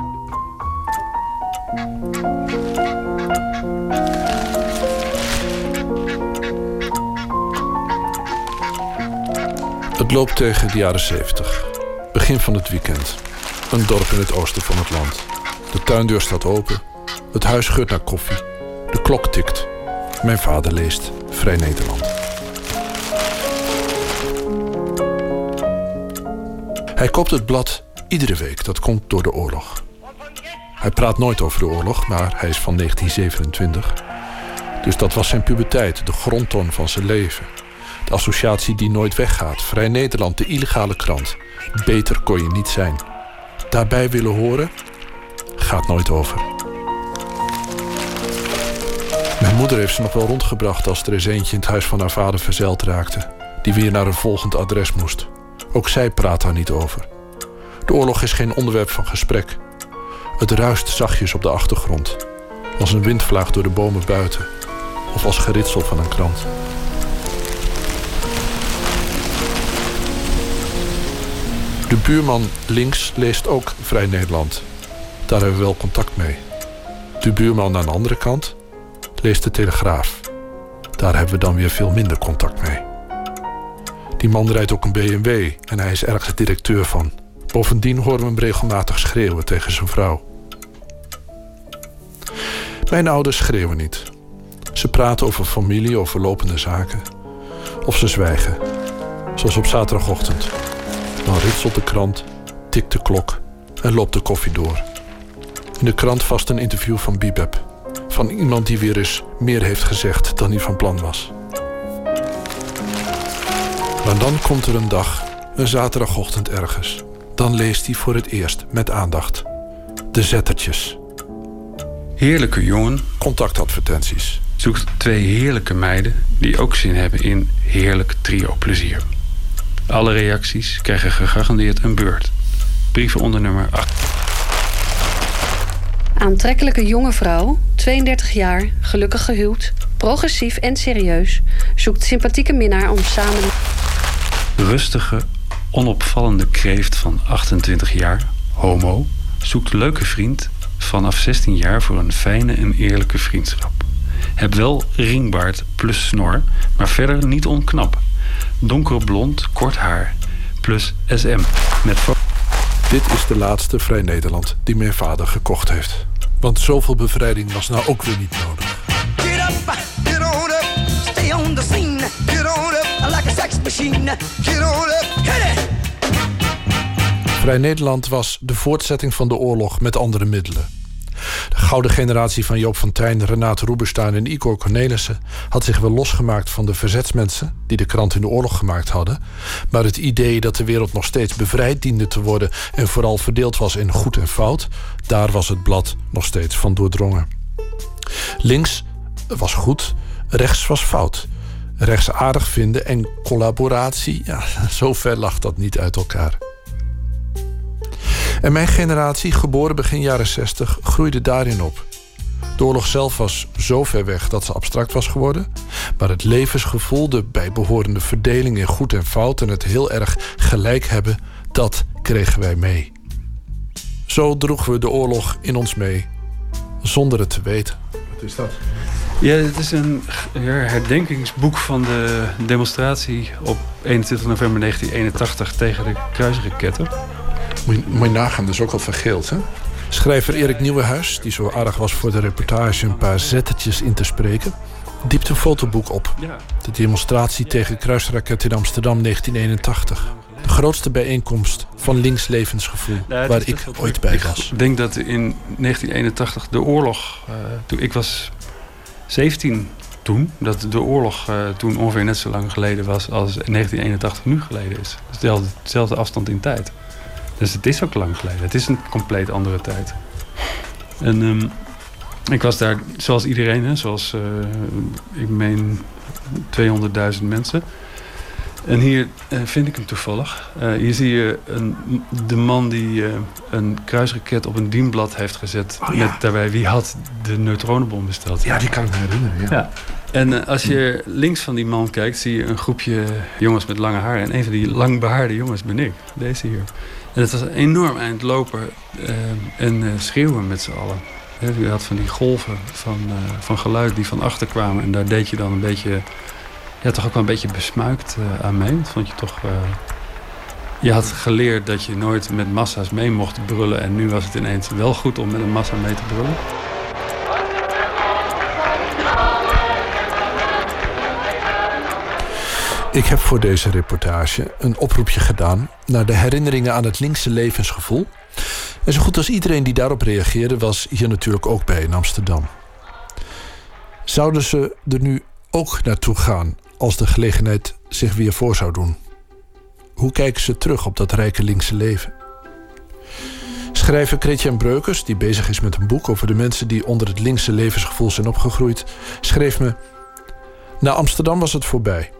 Het loopt tegen de jaren 70. Begin van het weekend. Een dorp in het oosten van het land. De tuindeur staat open. Het huis geurt naar koffie. De klok tikt. Mijn vader leest Vrij Nederland. Hij koopt het blad iedere week. Dat komt door de oorlog. Hij praat nooit over de oorlog, maar hij is van 1927. Dus dat was zijn puberteit, de grondtoon van zijn leven. Associatie die nooit weggaat. Vrij Nederland, de illegale krant. Beter kon je niet zijn. Daarbij willen horen, gaat nooit over. Mijn moeder heeft ze nog wel rondgebracht als er eens eentje in het huis van haar vader verzeild raakte. Die weer naar een volgend adres moest. Ook zij praat daar niet over. De oorlog is geen onderwerp van gesprek. Het ruist zachtjes op de achtergrond. Als een windvlaag door de bomen buiten. Of als geritsel van een krant. De buurman links leest ook Vrij Nederland. Daar hebben we wel contact mee. De buurman aan de andere kant leest de Telegraaf. Daar hebben we dan weer veel minder contact mee. Die man rijdt ook een BMW en hij is ergens directeur van. Bovendien horen we hem regelmatig schreeuwen tegen zijn vrouw. Mijn ouders schreeuwen niet. Ze praten over familie, over lopende zaken. Of ze zwijgen. Zoals op zaterdagochtend. Dan ritselt de krant, tikt de klok en loopt de koffie door. In de krant vast een interview van Bibeb. Van iemand die weer eens meer heeft gezegd dan hij van plan was. Maar dan komt er een dag, een zaterdagochtend ergens. Dan leest hij voor het eerst met aandacht. De zettertjes. Heerlijke jongen Contactadvertenties. zoekt twee heerlijke meiden die ook zin hebben in heerlijk trio plezier. Alle reacties krijgen gegarandeerd een beurt. Brieven onder nummer 8. Aantrekkelijke jonge vrouw, 32 jaar, gelukkig gehuwd, progressief en serieus, zoekt sympathieke minnaar om samen. Rustige, onopvallende kreeft van 28 jaar, homo, zoekt leuke vriend vanaf 16 jaar voor een fijne en eerlijke vriendschap. Heb wel ringbaard plus snor, maar verder niet onknap. Donkerblond, kort haar, plus SM. Met Dit is de laatste Vrij Nederland die mijn vader gekocht heeft. Want zoveel bevrijding was nou ook weer niet nodig. Get up, get on up, stay on the scene. Get on up like a sex machine. Get on up, hit it. Vrij Nederland was de voortzetting van de oorlog met andere middelen. De gouden generatie van Joop van Tijn, Renate Roeberstein en Igor Cornelissen had zich wel losgemaakt van de verzetsmensen die de krant in de oorlog gemaakt hadden. Maar het idee dat de wereld nog steeds bevrijd diende te worden en vooral verdeeld was in goed en fout, daar was het blad nog steeds van doordrongen. Links was goed, rechts was fout. Rechts aardig vinden en collaboratie, ja, zo ver lag dat niet uit elkaar. En mijn generatie, geboren begin jaren 60, groeide daarin op. De oorlog zelf was zo ver weg dat ze abstract was geworden. Maar het levensgevoel, de bijbehorende verdeling in goed en fout en het heel erg gelijk hebben, dat kregen wij mee. Zo droegen we de oorlog in ons mee, zonder het te weten. Wat is dat? Ja, het is een herdenkingsboek van de demonstratie op 21 november 1981 tegen de kruisraketten. Moet je, moet je nagaan, dus ook al vergeeld, hè? Schrijver Erik Nieuwenhuis, die zo aardig was voor de reportage een paar zettetjes in te spreken, diept een fotoboek op. Ja. De demonstratie tegen kruisraket in Amsterdam 1981. De grootste bijeenkomst van links levensgevoel, Ja, waar ik ooit bij was. Ik denk dat in 1981 de oorlog, eh, toen ik was 17, toen. Dat de oorlog uh, toen ongeveer net zo lang geleden was als 1981 nu geleden is. Dezelfde, dezelfde afstand in tijd. Dus het is ook lang geleden. Het is een compleet andere tijd. En um, ik was daar zoals iedereen, hè, zoals uh, ik meen 200.000 mensen. En hier uh, vind ik hem toevallig. Uh, hier zie je een, de man die een kruisraket op een dienblad heeft gezet. Oh, ja. Met daarbij wie had de neutronenbom besteld. Ja, die kan ik me herinneren. Ja. ja. En als je links van die man kijkt, zie je een groepje jongens met lange haar. En een van die langbehaarde jongens ben ik, deze hier. En het was enorm eind lopen en schreeuwen met z'n allen. Je had van die golven van, van geluid die van achter kwamen. En daar deed je dan een beetje ja, toch ook wel een beetje besmuikt aan mee. Dat vond je toch... Je had geleerd dat je nooit met massa's mee mocht brullen. En nu was het ineens wel goed om met een massa mee te brullen. Ik heb voor deze reportage een oproepje gedaan naar de herinneringen aan het linkse levensgevoel. En zo goed als iedereen die daarop reageerde was hier natuurlijk ook bij in Amsterdam. Zouden ze er nu ook naartoe gaan als de gelegenheid zich weer voor zou doen? Hoe kijken ze terug op dat rijke linkse leven? Schrijver Christian Breukers, die bezig is met een boek over de mensen die onder het linkse levensgevoel zijn opgegroeid, schreef me: Na Amsterdam was het voorbij.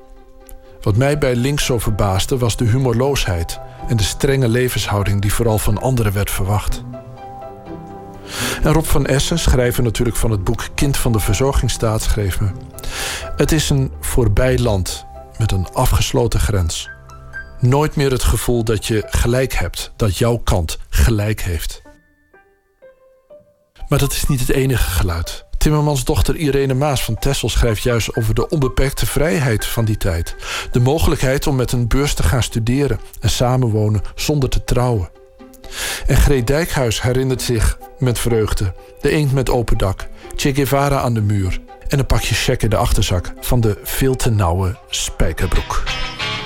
Wat mij bij links zo verbaasde was de humorloosheid en de strenge levenshouding die vooral van anderen werd verwacht. En Rob van Essen, schrijver natuurlijk van het boek Kind van de Verzorgingsstaat, schreef me: Het is een voorbij land met een afgesloten grens. Nooit meer het gevoel dat je gelijk hebt, dat jouw kant gelijk heeft. Maar dat is niet het enige geluid. Timmermans dochter Irene Maas van Tessel schrijft juist over de onbeperkte vrijheid van die tijd. De mogelijkheid om met een beurs te gaan studeren en samenwonen zonder te trouwen. En Greet Dijkhuis herinnert zich met vreugde de eend met open dak, Che Guevara aan de muur en een pakje check in de achterzak van de veel te nauwe spijkerbroek.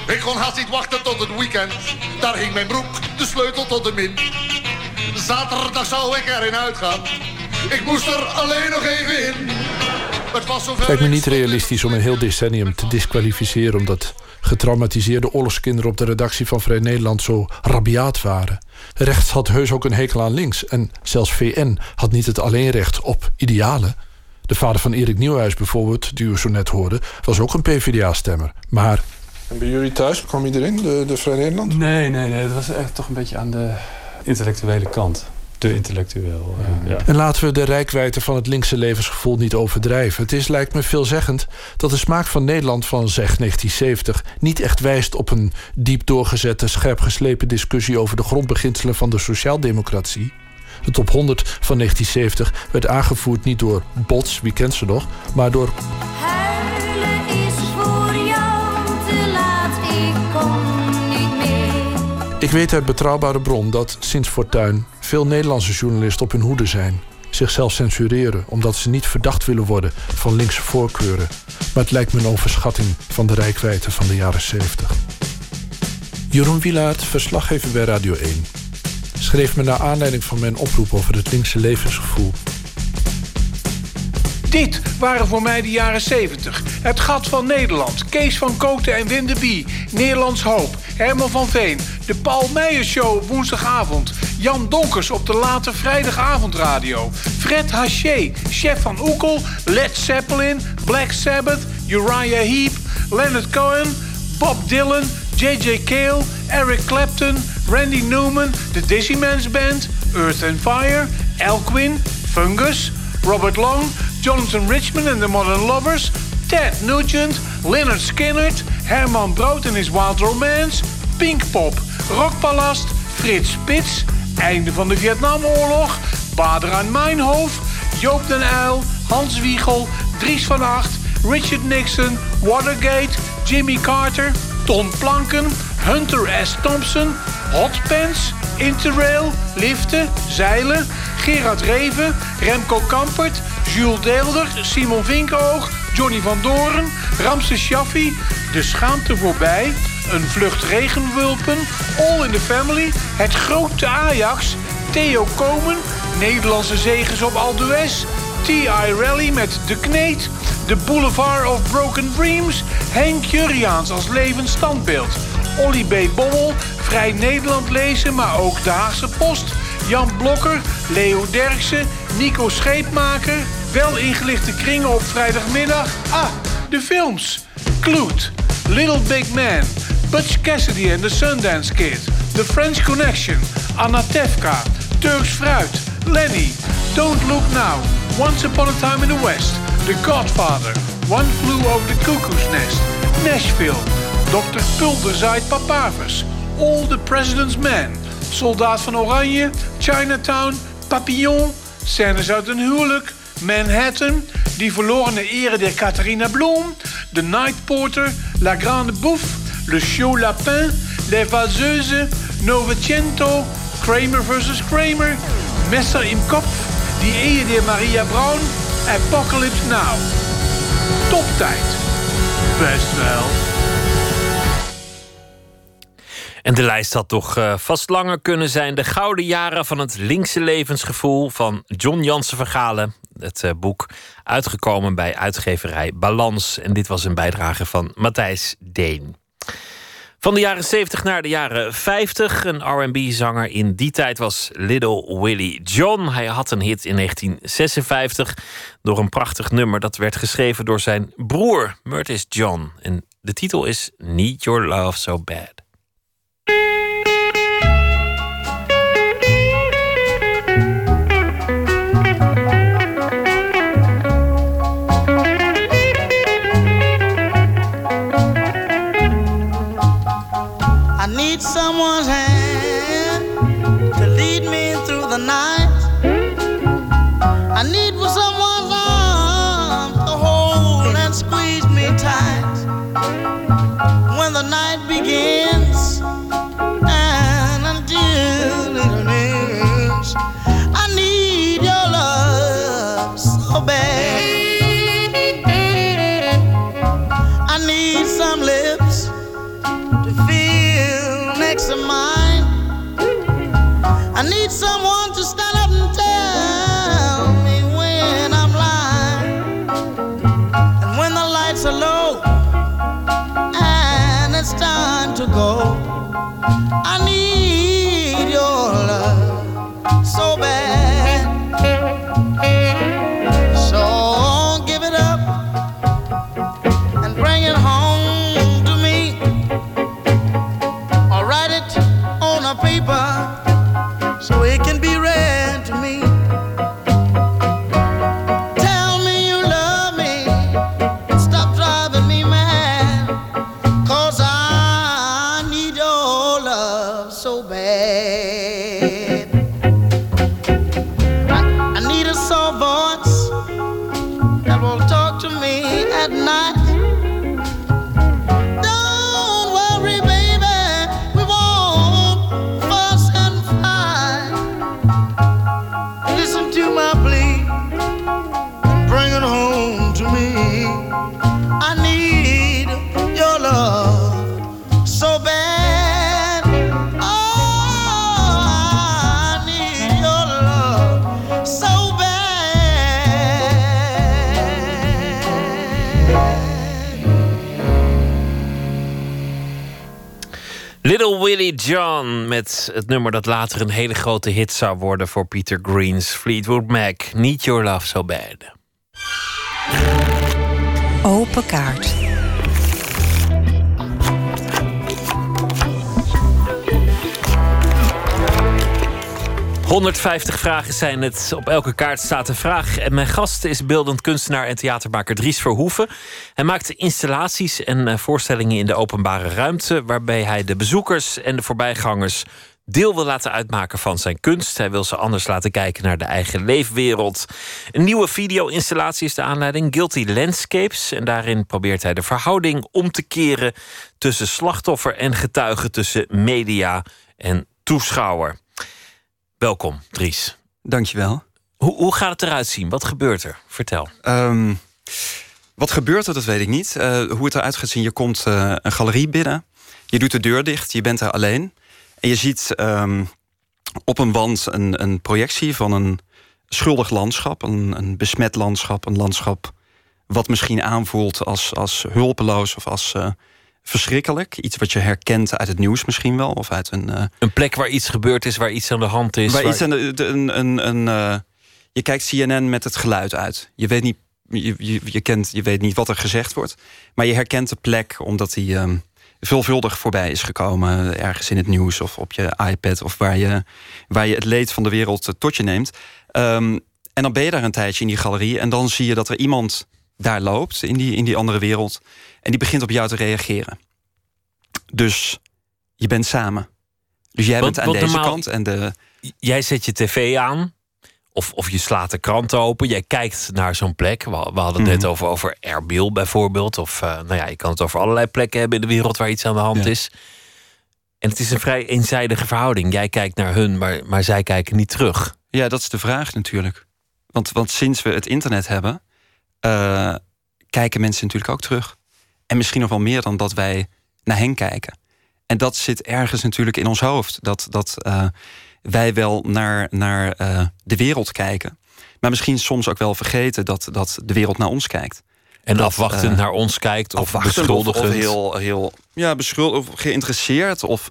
Ik kon haast niet wachten tot het weekend. Daar hing mijn broek, de sleutel tot de min. Zaterdag zou ik erin uitgaan. Ik moest er alleen nog even in. Het was Het lijkt me niet realistisch om een heel decennium te disqualificeren... omdat getraumatiseerde oorlogskinderen op de redactie van Vrij Nederland zo rabiaat waren. Rechts had heus ook een hekel aan links. En zelfs VN had niet het alleenrecht op idealen. De vader van Erik Nieuwhuis bijvoorbeeld, die u zo net hoorde... was ook een PvdA-stemmer. Maar... En bij jullie thuis, kwam iedereen, de, de Vrij Nederland? Nee, nee, nee. Dat was echt toch een beetje aan de intellectuele kant te intellectueel. Uh, ja. En laten we de rijkwijde van het linkse levensgevoel niet overdrijven. Het is, lijkt me veelzeggend, dat de smaak van Nederland van zeg 1970 niet echt wijst op een diep doorgezette, scherp geslepen discussie over de grondbeginselen van de sociaaldemocratie. De top 100 van 1970 werd aangevoerd niet door Bots, wie kent ze nog, maar door. Huilen is voor jou te laat, ik kom niet meer. Ik weet uit betrouwbare bron dat sinds Fortuin veel Nederlandse journalisten op hun hoede zijn. Zichzelf censureren omdat ze niet verdacht willen worden van linkse voorkeuren. Maar het lijkt me een overschatting van de rijkwijde van de jaren 70. Jeroen Wielaert, verslaggever bij Radio 1. Schreef me naar aanleiding van mijn oproep over het linkse levensgevoel. Dit waren voor mij de jaren 70. Het gat van Nederland. Kees van Koten en Wim de Bie. Nederlands Hoop. Herman van Veen. De Paul Meijer Show op woensdagavond. Jan Donkers op de late vrijdagavondradio. Fred Haché, chef van Oekel. Led Zeppelin. Black Sabbath. Uriah Heep. Leonard Cohen. Bob Dylan. J.J. Cale. Eric Clapton. Randy Newman. The Dizzy Band. Earth and Fire. Elquin. Fungus. Robert Long. Jonathan Richman and the Modern Lovers. Ted Nugent. Leonard Skinnert. Herman Brood and His Wild Romance. Pinkpop. Rockpalast. Frits Spits. Einde van de Vietnamoorlog. Bader aan Mijnhoofd. Joop den Uyl. Hans Wiegel. Dries van Acht. Richard Nixon. Watergate. Jimmy Carter. Ton Planken. Hunter S. Thompson. Hot Pants. Interrail. Liften. Zeilen. Gerard Reven. Remco Kampert. Jules Deelder. Simon Vinkoog. Johnny van Doren. Ramses Shaffi. De schaamte voorbij. Een vlucht regenwulpen. All in the Family. Het grote Ajax. Theo Komen. Nederlandse zegens op Aldues. T.I. Rally met De Kneet. The Boulevard of Broken Dreams, Henk Jurriaans als levend standbeeld. Olly B. Bommel, Vrij Nederland lezen, maar ook de Haagse Post. Jan Blokker, Leo Derksen, Nico Scheepmaker. Wel ingelichte kringen op vrijdagmiddag. Ah, de films. Kloot, Little Big Man, Butch Cassidy and the Sundance Kid, The French Connection, Anatevka, Turks Fruit, Lenny, Don't Look Now, Once Upon a Time in the West, The Godfather, One Flew Over the Cuckoo's Nest, Nashville, Dr. Pulder zaait papavers, All the President's Men, Soldaat van Oranje, Chinatown, Papillon, Scènes uit een huwelijk, Manhattan, Die verlorene ere der Catharina Blom, The Night Porter, La Grande Bouffe, Le Chaud Lapin, Les Valseuses, Novecento, Kramer vs. Kramer, Messer im Kopf, Die Ehe der Maria Braun, Apocalypse Now. Toptijd. Best wel. En de lijst had toch eh, vast langer kunnen zijn. De gouden jaren van het linkse levensgevoel van John Jansen Vergalen. Het eh, boek uitgekomen bij uitgeverij Balans. En dit was een bijdrage van Matthijs Deen. Van de jaren 70 naar de jaren 50. Een RB-zanger in die tijd was Little Willie John. Hij had een hit in 1956 door een prachtig nummer dat werd geschreven door zijn broer, Murtis John. En de titel is Need Your Love So Bad. Willie John met het nummer dat later een hele grote hit zou worden voor Peter Green's Fleetwood Mac. Need Your Love So Bad. Open kaart. ...150 vragen zijn het. Op elke kaart staat een vraag. En mijn gast is beeldend kunstenaar en theatermaker Dries Verhoeven. Hij maakt installaties en eh, voorstellingen in de openbare ruimte... waarbij hij de bezoekers en de voorbijgangers deel wil laten uitmaken van zijn kunst. Hij wil ze anders laten kijken naar de eigen leefwereld. Een nieuwe video-installatie is de aanleiding, Guilty Landscapes. En daarin probeert hij de verhouding om te keren... tussen slachtoffer en getuige, tussen media en toeschouwer. Welkom, Dries. Dankjewel. Hoe, hoe gaat het eruit zien? Wat gebeurt er? Vertel. Ehm, wat gebeurt er, dat weet ik niet. Eh, hoe het eruit gaat zien, je komt eh, een galerie binnen. Je doet de deur dicht, je bent er alleen. En je ziet ehm, op een wand een, een projectie van een schuldig landschap. Een, een besmet landschap, een landschap wat misschien aanvoelt als, als hulpeloos of als eh, verschrikkelijk. Iets wat je herkent uit het nieuws misschien wel. Of uit een, eh, Een plek waar iets gebeurd is, waar iets aan de hand is. waar waar- iets aan de, de- een, een, een, eh, je kijkt CNN met het geluid uit. Je weet niet, je, je, je, kent, je weet niet wat er gezegd wordt. Maar je herkent de plek omdat die ehm, veelvuldig voorbij is gekomen. Ergens in het nieuws of op je iPad. Of waar je, waar je het leed van de wereld eh, tot je neemt. Ehm, en dan ben je daar een tijdje in die galerie. En dan zie je dat er iemand daar loopt in die, in die andere wereld. En die begint op jou te reageren. Dus je bent samen. Dus jij Want- bent aan want deze normaal- kant en de... Jij zet je tv aan. Of, of je slaat de krant open. Jij kijkt naar zo'n plek. We, we hadden het net Mhm. over, over Erbil bijvoorbeeld. Of eh, nou ja, je kan het over allerlei plekken hebben in de wereld waar iets aan de hand is. En het is een vrij eenzijdige verhouding. Jij kijkt naar hun, maar, maar zij kijken niet terug. Ja, dat is de vraag natuurlijk. Want, want sinds we het internet hebben, eh, kijken mensen natuurlijk ook terug. En misschien nog wel meer dan dat wij naar hen kijken. En dat zit ergens natuurlijk in ons hoofd. Dat, dat eh, wij wel naar, naar eh, de wereld kijken. Maar misschien soms ook wel vergeten dat, dat de wereld naar ons kijkt. En Dat, afwachtend naar ons kijkt. Of beschuldigend. Of, heel, heel ja, beschuldigd of geïnteresseerd. Of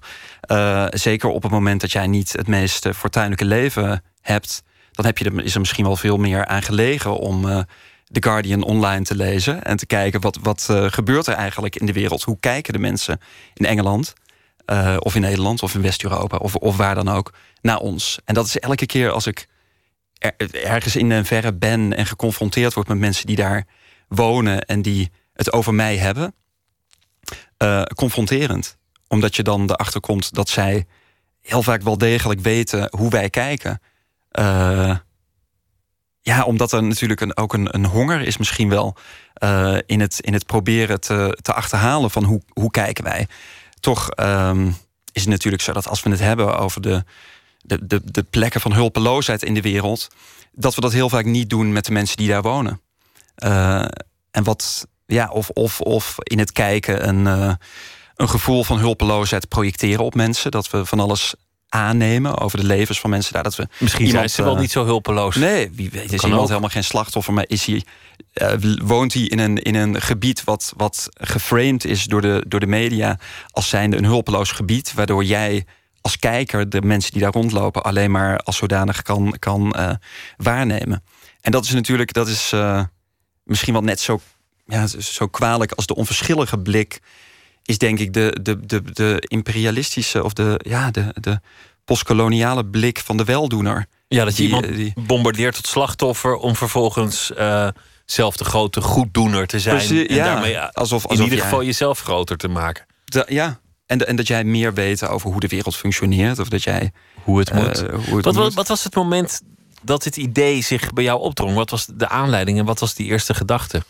zeker op het moment dat jij niet het meest fortuinlijke leven hebt, dan heb je er, is er misschien wel veel meer aan gelegen om The Guardian online te lezen en te kijken wat, wat eh, gebeurt er eigenlijk in de wereld. Hoe kijken de mensen in Engeland eh, of in Nederland of in West-Europa of, of waar dan ook naar ons. En dat is elke keer als ik er- ergens in een verre ben en geconfronteerd word met mensen die daar wonen en die het over mij hebben, eh, confronterend. Omdat je dan erachter komt dat zij heel vaak wel degelijk weten hoe wij kijken. Ja, omdat er natuurlijk een, ook een, een honger is misschien wel eh, in, het, in het proberen te, te achterhalen van hoe, hoe kijken wij. Toch ehm, is het natuurlijk zo dat als we het hebben over de, de, de, de plekken van hulpeloosheid in de wereld, dat we dat heel vaak niet doen met de mensen die daar wonen. Eh, en wat, ja, of, of, of in het kijken een, eh, een gevoel van hulpeloosheid projecteren op mensen. Dat we van alles aannemen over de levens van mensen daar. Dat we Misschien zijn ze wel eh, niet zo hulpeloos. Nee, wie weet is iemand ook. helemaal geen slachtoffer, maar is hij, eh, woont hij in een, in een gebied wat, wat geframed is door de, door de media als zijnde een hulpeloos gebied, waardoor jij als kijker de mensen die daar rondlopen alleen maar als zodanig kan, kan eh, waarnemen. En dat is natuurlijk, dat is misschien wel net zo, ja, zo kwalijk als de onverschillige blik is denk ik de, de, de, de imperialistische of de, ja, de, de postkoloniale blik van de weldoener. Ja, dat je Die, iemand die- bombardeert tot slachtoffer om vervolgens eh, zelf de grote goeddoener te zijn. Precies, en ja. daarmee eh, Alsof- in ieder jij- geval jezelf groter te maken. Da- ja, en, en dat jij meer weet over hoe de wereld functioneert. Of dat jij... Hoe het eh, moet. hoe het wat, moet. wat, wat was het moment dat dit idee zich bij jou opdrong? Wat was de aanleiding en wat was die eerste gedachte?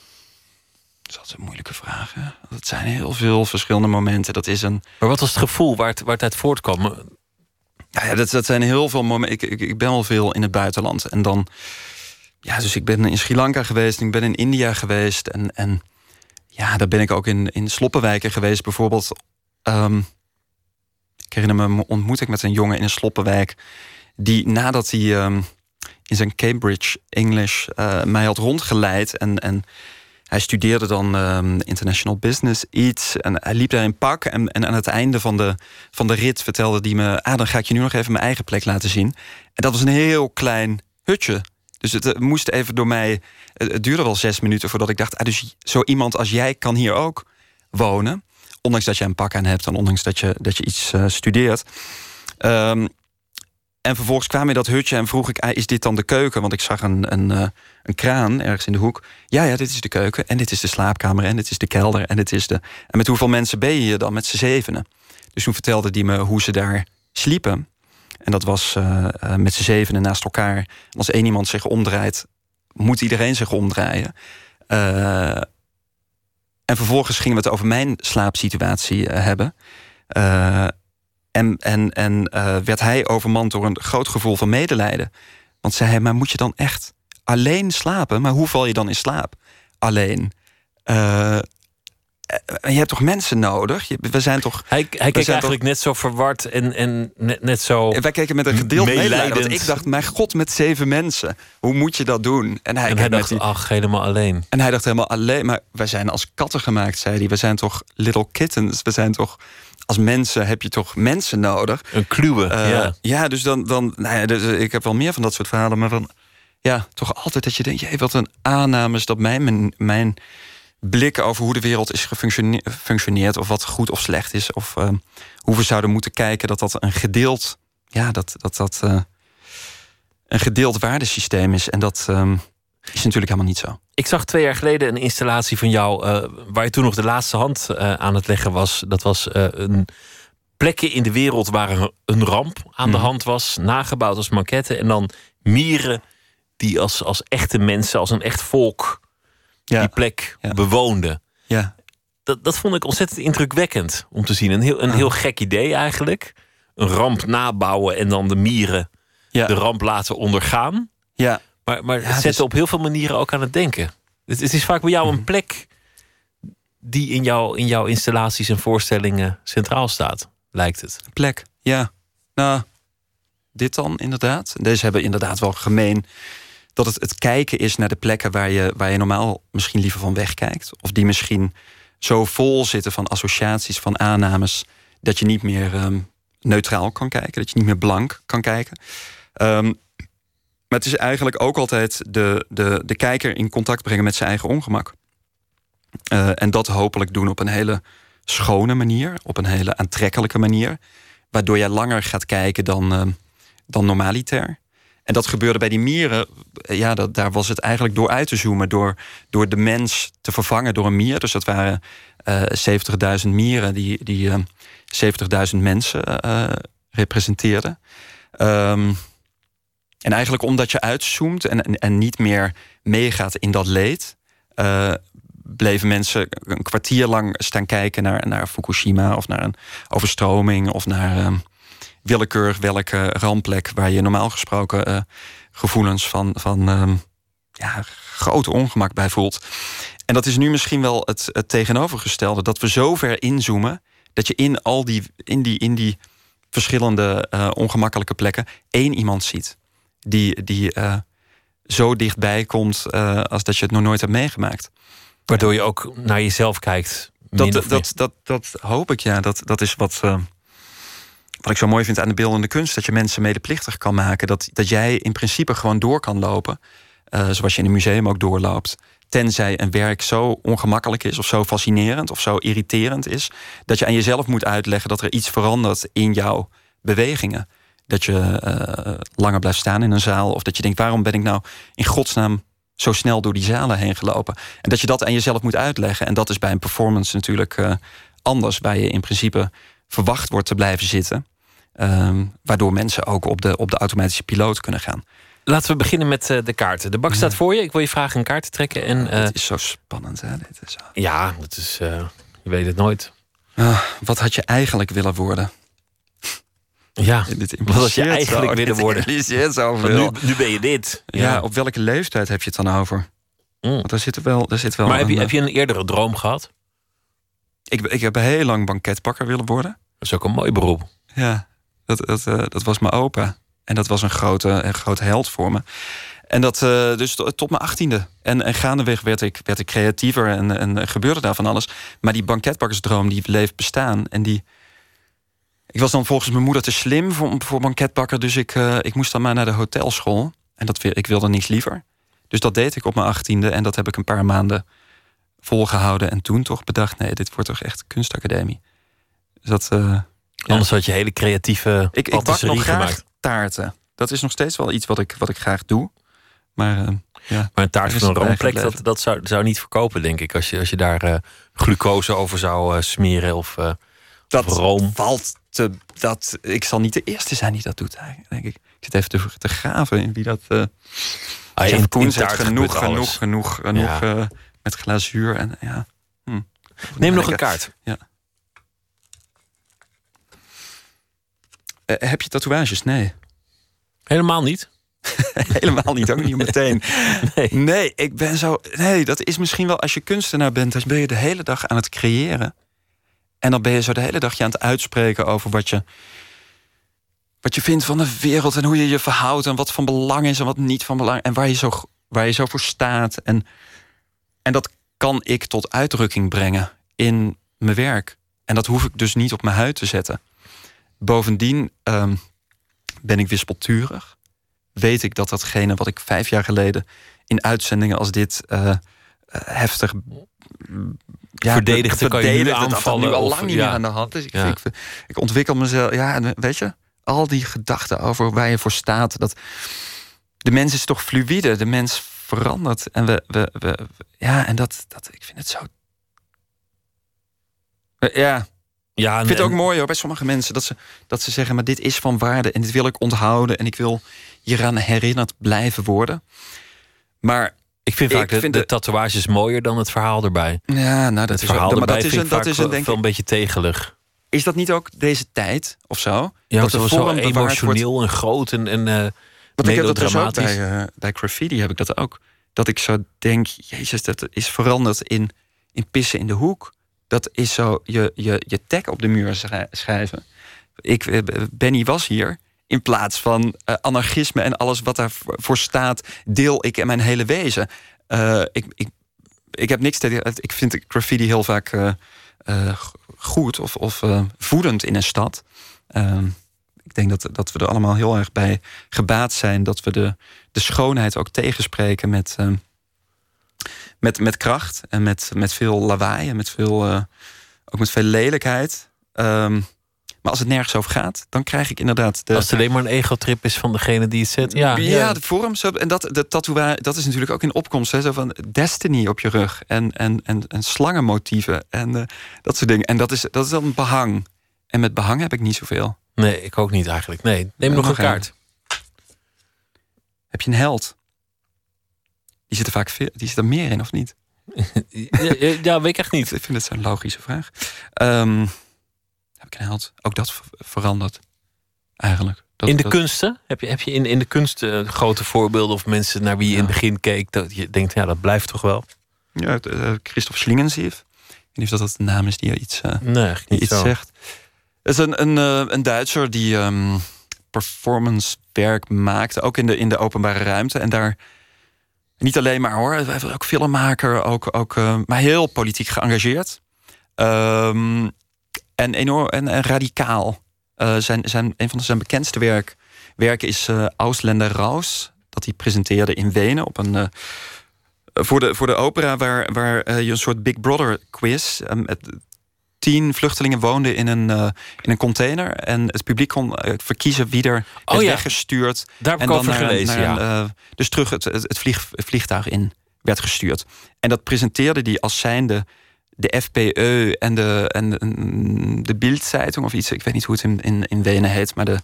Dat is een moeilijke vraag. Hè? Dat zijn heel veel verschillende momenten. Dat is een... Maar wat was het gevoel waar het, waar het uit voortkwam? Ja, ja, dat, dat zijn heel veel momenten. Ik, ik, ik ben wel veel in het buitenland. En dan... Ja, dus ik ben in Sri Lanka geweest. Ik ben in India geweest. En, en ja, daar ben ik ook in, in sloppenwijken geweest. Bijvoorbeeld... ehm, ik herinner me een ontmoeting met een jongen in een sloppenwijk... die nadat hij ehm, in zijn Cambridge English eh, mij had rondgeleid... en, en hij studeerde dan ehm, international business iets. En hij liep daar in pak. En, en aan het einde van de, van de rit vertelde hij me... ah, dan ga ik je nu nog even mijn eigen plek laten zien. En dat was een heel klein hutje. Dus het moest even door mij... Het, duurde wel zes minuten voordat ik dacht... Ah, dus zo iemand als jij kan hier ook wonen. Ondanks dat je een pak aan hebt... en ondanks dat je, dat je iets eh, studeert. Ehm, en vervolgens kwam in dat hutje en vroeg ik... Ah, is dit dan de keuken? Want ik zag een, een, eh, een kraan ergens in de hoek. Ja, ja, dit is de keuken. En dit is de slaapkamer. En dit is de kelder. En dit is de... En met hoeveel mensen ben je hier dan? Met z'n zevenen. Dus toen vertelde hij me hoe ze daar sliepen. En dat was eh, eh, met z'n zevenen naast elkaar. Als één iemand zich omdraait, moet iedereen zich omdraaien. En vervolgens gingen we het over mijn slaapsituatie eh, hebben. En en, en eh, werd hij overmand door een groot gevoel van medelijden. Want zei hij, maar moet je dan echt alleen slapen? Maar hoe val je dan in slaap? Alleen. Eh, eh, je hebt toch mensen nodig? We zijn toch. Hij, hij keek eigenlijk net zo verward en, en net, net zo. Wij keken met een gedeeld medelijden. Want ik dacht, mijn god, met zeven mensen. Hoe moet je dat doen? En hij, En dacht, die- ach, helemaal alleen. En hij dacht helemaal alleen. Maar wij zijn als katten gemaakt, zei hij. We zijn toch little kittens. We zijn toch. Als mensen heb je toch mensen nodig. Een kluwe, Eh, ja. Ja, dus dan. dan nou ja, dus, eh, ik heb wel meer van dat soort verhalen. Maar van. Ja, toch altijd dat je denkt. Jee, wat een aannames dat mijn, mijn, mijn blik over hoe de wereld is gefunctione- functioneert. Of wat goed of slecht is. Of eh, hoe we zouden moeten kijken. Dat dat een gedeeld. Ja, dat dat. dat een gedeeld waardesysteem is. En dat ehm, is natuurlijk helemaal niet zo. Ik zag twee jaar geleden een installatie van jou. eh, waar je toen nog de laatste hand eh, aan het leggen was. Dat was eh, een plekken in de wereld waar een, een ramp aan de Mhm. hand was. Nagebouwd als maquette. En dan mieren die als, als echte mensen, als een echt volk. die plek bewoonden. Ja. Dat, dat vond ik ontzettend indrukwekkend om te zien. Een heel, een heel gek idee eigenlijk. Een ramp nabouwen en dan de mieren de ramp laten ondergaan. Ja. Maar, maar Ja, het zette dus- op heel veel manieren ook aan het denken. Het, het is vaak bij jou een plek die in, jou, in jouw installaties en voorstellingen centraal staat, lijkt het. plek. Ja, nou, dit dan inderdaad. Deze hebben inderdaad wel gemeen dat het het kijken is naar de plekken waar je, waar je normaal misschien liever van wegkijkt. Of die misschien zo vol zitten van associaties, van aannames, dat je niet meer ehm, neutraal kan kijken, dat je niet meer blank kan kijken. Ehm, maar het is eigenlijk ook altijd de, de, de kijker in contact brengen met zijn eigen ongemak. Eh, en dat hopelijk doen op een hele schone manier, op een hele aantrekkelijke manier. Waardoor je langer gaat kijken dan, eh, dan normaliter. En dat gebeurde bij die mieren. eh, Ja, dat, daar was het eigenlijk door uit te zoomen. Door, door de mens te vervangen door een mier. Dus dat waren eh 70.000 mieren die, die eh, 70.000 mensen representeerden. Ehm, en eigenlijk omdat je uitzoomt en, en, niet meer meegaat in dat leed, eh, bleven mensen een kwartier lang staan kijken naar, naar Fukushima of naar een overstroming of naar ehm, willekeurig welke rampplek waar je normaal gesproken eh, gevoelens van, van ja, ongemak bij voelt. En dat is nu misschien wel het, het tegenovergestelde, dat we zo ver inzoomen dat je in al die, in die, in die verschillende eh, ongemakkelijke plekken één iemand ziet. Die, die eh, zo dichtbij komt eh, als dat je het nog nooit hebt meegemaakt. Waardoor je ook naar jezelf kijkt. Dat, dat, dat, dat, hoop ik, ja. Dat, dat is wat, eh, wat ik zo mooi vind aan de beeldende kunst. Dat je mensen medeplichtig kan maken. Dat, dat jij in principe gewoon door kan lopen. zoals je in een museum ook doorloopt. Tenzij een werk zo ongemakkelijk is, of zo fascinerend, of zo irriterend is. Dat je aan jezelf moet uitleggen dat er iets verandert in jouw bewegingen. Dat je eh, langer blijft staan in een zaal. Of dat je denkt, waarom ben ik nou in godsnaam zo snel door die zalen heen gelopen? En dat je dat aan jezelf moet uitleggen. En dat is bij een performance natuurlijk eh, anders. Waar je in principe verwacht wordt te blijven zitten. Ehm, waardoor mensen ook op de, op de automatische piloot kunnen gaan. Laten we beginnen met eh, de kaarten. De bak staat voor je. Ik wil je vragen een kaart te trekken. En, Het is zo spannend, hè? Dit is, ja, het is, je weet het nooit. Ah, wat had je eigenlijk willen worden? Ja, dit wat je eigenlijk willen worden? nu, nu ben je dit. Ja. op welke leeftijd heb je het dan over? Want daar zit wel, daar zit wel Mm. maar heb je, een, heb je een eerdere droom gehad? Ik, ik heb heel lang banketbakker willen worden. Dat is ook een mooi beroep. Ja, dat, dat, eh, dat was mijn opa. En dat was een grote, een grote held voor me. En dat eh, dus to- tot mijn achttiende. En, en gaandeweg werd ik, werd ik creatiever en, en gebeurde daar van alles. Maar die banketbakkersdroom die bleef bestaan. En die... Ik was dan volgens mijn moeder te slim voor, voor banketbakker. Dus ik, eh, ik moest dan maar naar de hotelschool. En dat, ik wilde niks liever. Dus dat deed ik op mijn achttiende. En dat heb ik een paar maanden volgehouden. En toen toch bedacht, nee, dit wordt toch echt kunstacademie. Dus dat... eh, Anders had je hele creatieve ik, ik bak nog graag gemaakt. taarten. Dat is nog steeds wel iets wat ik, wat ik graag doe. Maar, eh, ja, Maar een taart is van een roomplek, dat, dat zou, zou niet verkopen, denk ik. Als je, als je daar eh, glucose over zou smeren of, eh, dat of room. valt te. Dat, ik zal niet de eerste zijn die dat doet, eigenlijk, denk ik. Ik zit even te, te graven in wie dat. eh Ah, Jeff Koens heeft genoeg, genoeg, genoeg, genoeg, Ja. eh, met glazuur. En, ja. Hm. Neem nog een kaart. Ja. Eh, heb je tatoeages? Nee. Helemaal niet. Helemaal niet, ook niet meteen. Nee. ik ben zo. Nee, dat is misschien wel als je kunstenaar bent, dan ben je de hele dag aan het creëren. En dan ben je zo de hele dag je aan het uitspreken over wat je. Wat je vindt van de wereld en hoe je je verhoudt en wat van belang is en wat niet van belang. En waar je zo, waar je zo voor staat. En, en dat kan ik tot uitdrukking brengen in mijn werk. En dat hoef ik dus niet op mijn huid te zetten. Bovendien ehm, ben ik wispelturig. Weet ik dat datgene wat ik vijf jaar geleden in uitzendingen als dit uh, heftig ja, verdedigde, kan je nu dat aanvallen. Dat nu al of- lang niet ja. meer aan de hand is. Ik, Ja. ik, ik ontwikkel mezelf. Ja, en weet je, al die gedachten over waar je voor staat. Dat de mens is toch fluïde. De mens verandert. En we, we, we ja, en dat, dat, ik vind het zo. Eh, Ja. Ja, ik vind het ook mooi hoor, bij sommige mensen dat ze, dat ze zeggen: maar dit is van waarde en dit wil ik onthouden en ik wil hieraan herinnerd blijven worden. Maar Ik vind vaak de, vind de de- tatages mooier dan het verhaal erbij. Ja, nou, dat het is verhaal ook- maar erbij dat is een- dat is een, wel- denk wel een beetje tegelig. Is dat niet ook deze tijd of zo? Ja, dat de zo wordt? emotioneel en groot en, en eh Want ik heb dat dus ook bij, eh, bij graffiti heb ik dat ook. Dat ik zo denk, jezus, dat is veranderd in, in pissen in de hoek. Dat is zo je, je, je tag op de muur schrij- schrijven. Ik, eh, Benny was hier. In plaats van eh, anarchisme en alles wat daarvoor staat, deel ik in mijn hele wezen. Eh, ik, ik, ik heb niks tegen. Ik vind graffiti heel vaak eh, goed of, of voedend in een stad. Ehm, ik denk dat, dat we er allemaal heel erg bij gebaat zijn. Dat we de, de schoonheid ook tegenspreken met, ehm, met, met kracht. En met, met veel lawaai en met veel, ook met veel lelijkheid. Ehm, maar als het nergens over gaat, dan krijg ik inderdaad de. Als het alleen maar een ego-trip is van degene die het zet. Ja, Ja, de vorm. En dat, de tattoo, dat is natuurlijk ook in opkomst. Hè, zo van Destiny op je rug. En, en, en, en slangenmotieven. En eh, dat soort dingen. En dat is, dat is dan behang. En met behang heb ik niet zoveel. Nee, ik ook niet eigenlijk. Nee, neem nog een kaart. Heb je een held? Die zit er vaak veel, die zit er meer in, of niet? ja, weet ik echt niet. Ik vind het zo'n logische vraag. Ehm, heb ik een held? Ook dat ver- verandert. Eigenlijk. Dat, in de dat- kunsten? Heb je, heb je in, in de kunsten eh, grote voorbeelden of mensen naar wie je in het begin keek, dat je denkt, ja, dat blijft toch wel? Ja, eh, Christoph Schlingensief. Ik weet niet of dat de naam is die je iets, eh, Nee, die iets zo. zegt. Het is een, een, eh, een Duitser die ehm performance werk maakte. Ook in de, in de openbare ruimte. En daar niet alleen maar hoor. Hij was ook filmmaker. Ook, ook, eh, maar heel politiek geëngageerd. Ehm, en enorm en, en radicaal. Eh, zijn, zijn, een van zijn bekendste werk, werken is eh Ausländer Raus. Dat hij presenteerde in Wenen op een. eh, voor, de, voor de opera, waar, waar je een soort Big Brother quiz. met tien vluchtelingen woonden in een, in een container. En het publiek kon verkiezen wie er Oh ja. weggestuurd. Daar heb ik over gelezen, naar ja. dus terug het, het, het vlieg, vliegtuig in werd gestuurd. En dat presenteerde hij als zijnde de FPE en de, en de, Bildzeitung of iets. Ik weet niet hoe het in, in, in Wenen heet, maar de,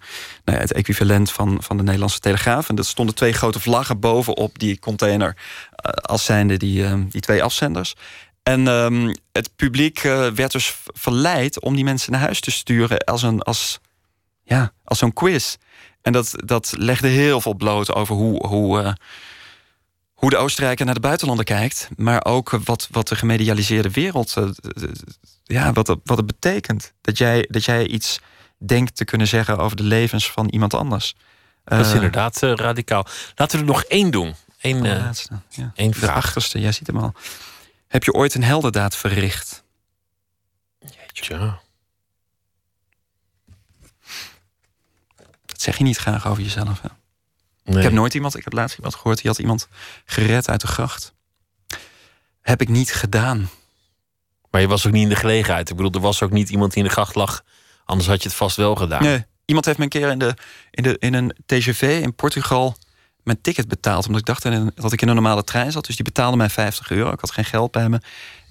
nou het equivalent van, van de Nederlandse Telegraaf. En er stonden twee grote vlaggen bovenop die container eh, als zijnde die, eh, die twee afzenders. En ehm, het publiek eh, werd dus verleid om die mensen naar huis te sturen als, een, als, ja, als zo'n quiz. En dat, dat legde heel veel bloot over hoe, hoe, hoe de Oostenrijker naar de buitenlanden kijkt. Maar ook wat, wat de gemedialiseerde wereld, eh, eh, ja, wat, het- wat het betekent. Dat jij, dat jij iets denkt te kunnen zeggen over de levens van iemand anders. Dat is Eh, inderdaad radicaal. Laten we er nog één doen. Eén, eh, laatste, ja. De vraag. achterste, jij ziet hem al. Heb je ooit een heldendaad verricht? Tja. Dat zeg je niet graag over jezelf. Hè? Nee. Ik heb nooit iemand, ik heb laatst iemand gehoord, die had iemand gered uit de gracht. Heb ik niet gedaan. Maar je was ook niet in de gelegenheid. Ik bedoel, er was ook niet iemand die in de gracht lag. Anders had je het vast wel gedaan. Nee, iemand heeft me een keer in, de, in, de, in een TGV in Portugal mijn ticket betaald. Omdat ik dacht een- dat ik in een normale trein zat. Dus die betaalde mij 50 euro. Ik had geen geld bij me.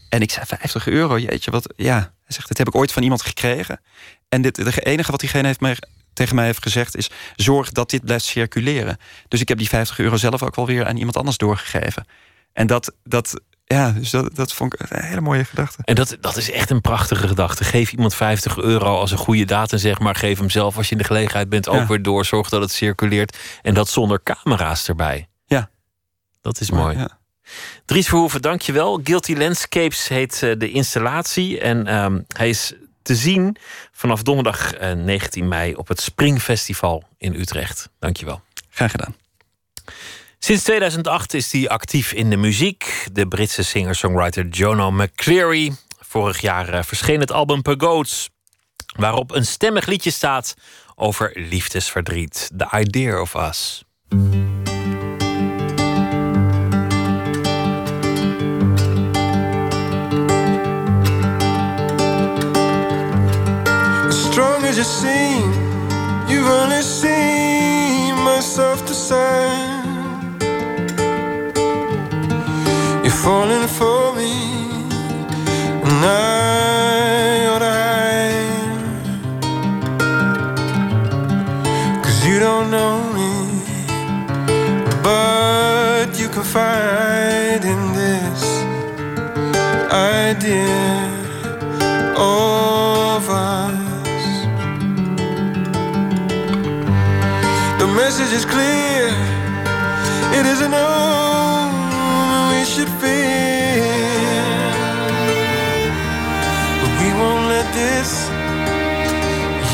En ik zei 50 euro, jeetje, wat. Ja, hij zegt, dit heb ik ooit van iemand gekregen. En dit, het enige wat diegene heeft mij, tegen mij heeft gezegd is... zorg dat dit blijft circuleren. Dus ik heb die 50 euro zelf ook wel weer aan iemand anders doorgegeven. En dat, dat Ja, dus dat, dat vond ik een hele mooie gedachte. En dat, dat is echt een prachtige gedachte. Geef iemand 50 euro als een goede daad en zeg maar... geef hem zelf als je in de gelegenheid bent ook Ja. weer door. Zorg dat het circuleert. En dat zonder camera's erbij. Ja. Dat is mooi. Dries Verhoeven, dankjewel. Guilty Landscapes heet eh, de installatie. En ehm, hij is te zien vanaf donderdag eh, 19 mei... op het Springfestival in Utrecht. Dankjewel. Graag gedaan. Sinds 2008 is hij actief in de muziek. De Britse singer-songwriter Jono McCleary. Vorig jaar eh, verscheen het album Pagodes, waarop een stemmig liedje staat over liefdesverdriet. The Idea of Us. Seem, you've only seen my softer side. You're falling for me, and I ought to you don't know me, but you can find in this idea. Of message is clear. It isn't all we should fear. But we won't let this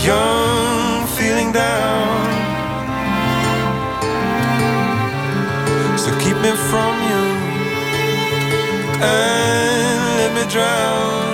young feeling down. So keep me from you and let me drown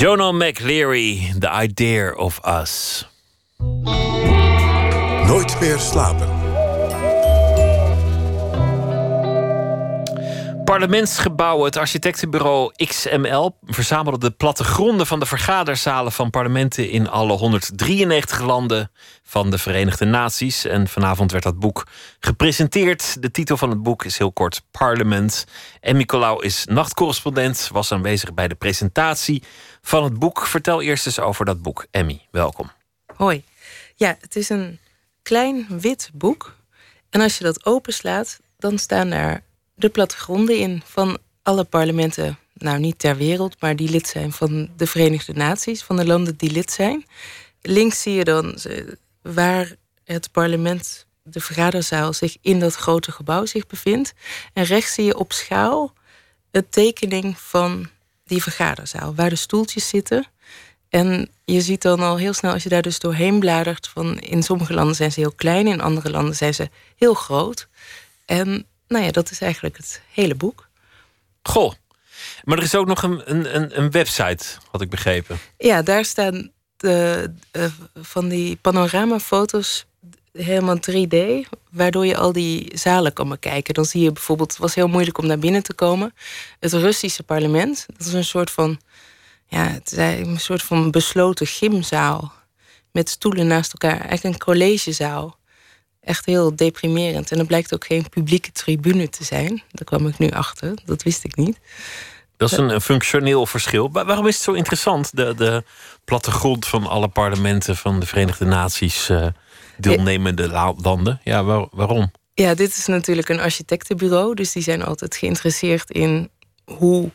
Jono McLeary, The Idea of Us. Nooit meer slapen. Parlementsgebouw, het architectenbureau XML, verzamelde de plattegronden van de vergaderzalen van parlementen in alle 193 landen van de Verenigde Naties. En vanavond werd dat boek gepresenteerd. De titel van het boek is heel kort Parlement. En Nicolaou is nachtcorrespondent, was aanwezig bij de presentatie van het boek. Vertel eerst eens over dat boek. Emmy, welkom. Hoi. Ja, het is een klein wit boek. En als je dat openslaat, dan staan daar de plattegronden in van alle parlementen, nou niet ter wereld, maar die lid zijn van de Verenigde Naties, van de landen die lid zijn. Links zie je dan eh, waar het parlement, de vergaderzaal, zich in dat grote gebouw zich bevindt. En rechts zie je op schaal een tekening van die vergaderzaal, waar de stoeltjes zitten. En je ziet dan al heel snel, als je daar dus doorheen bladert, van in sommige landen zijn ze heel klein, in andere landen zijn ze heel groot. En nou ja, dat is eigenlijk het hele boek. Goh. Maar er is ook nog een, een, een website, had ik begrepen. Ja, daar staan de, uh, van die panoramafoto's helemaal 3D, waardoor je al die zalen kan bekijken. Dan zie je bijvoorbeeld, het was heel moeilijk om naar binnen te komen. Het Russische parlement, dat is een soort van, ja, het is een soort van besloten gymzaal. Met stoelen naast elkaar, eigenlijk een collegezaal echt heel deprimerend. En er blijkt ook geen publieke tribune te zijn. Daar kwam ik nu achter. Dat wist ik niet. Dat is een, een functioneel verschil. waarom is het zo interessant, de, de plattegrond van alle parlementen van de Verenigde Naties, uh, deelnemende landen? Ja, waarom? Ja, dit is natuurlijk een architectenbureau. Dus die zijn altijd geïnteresseerd in hoe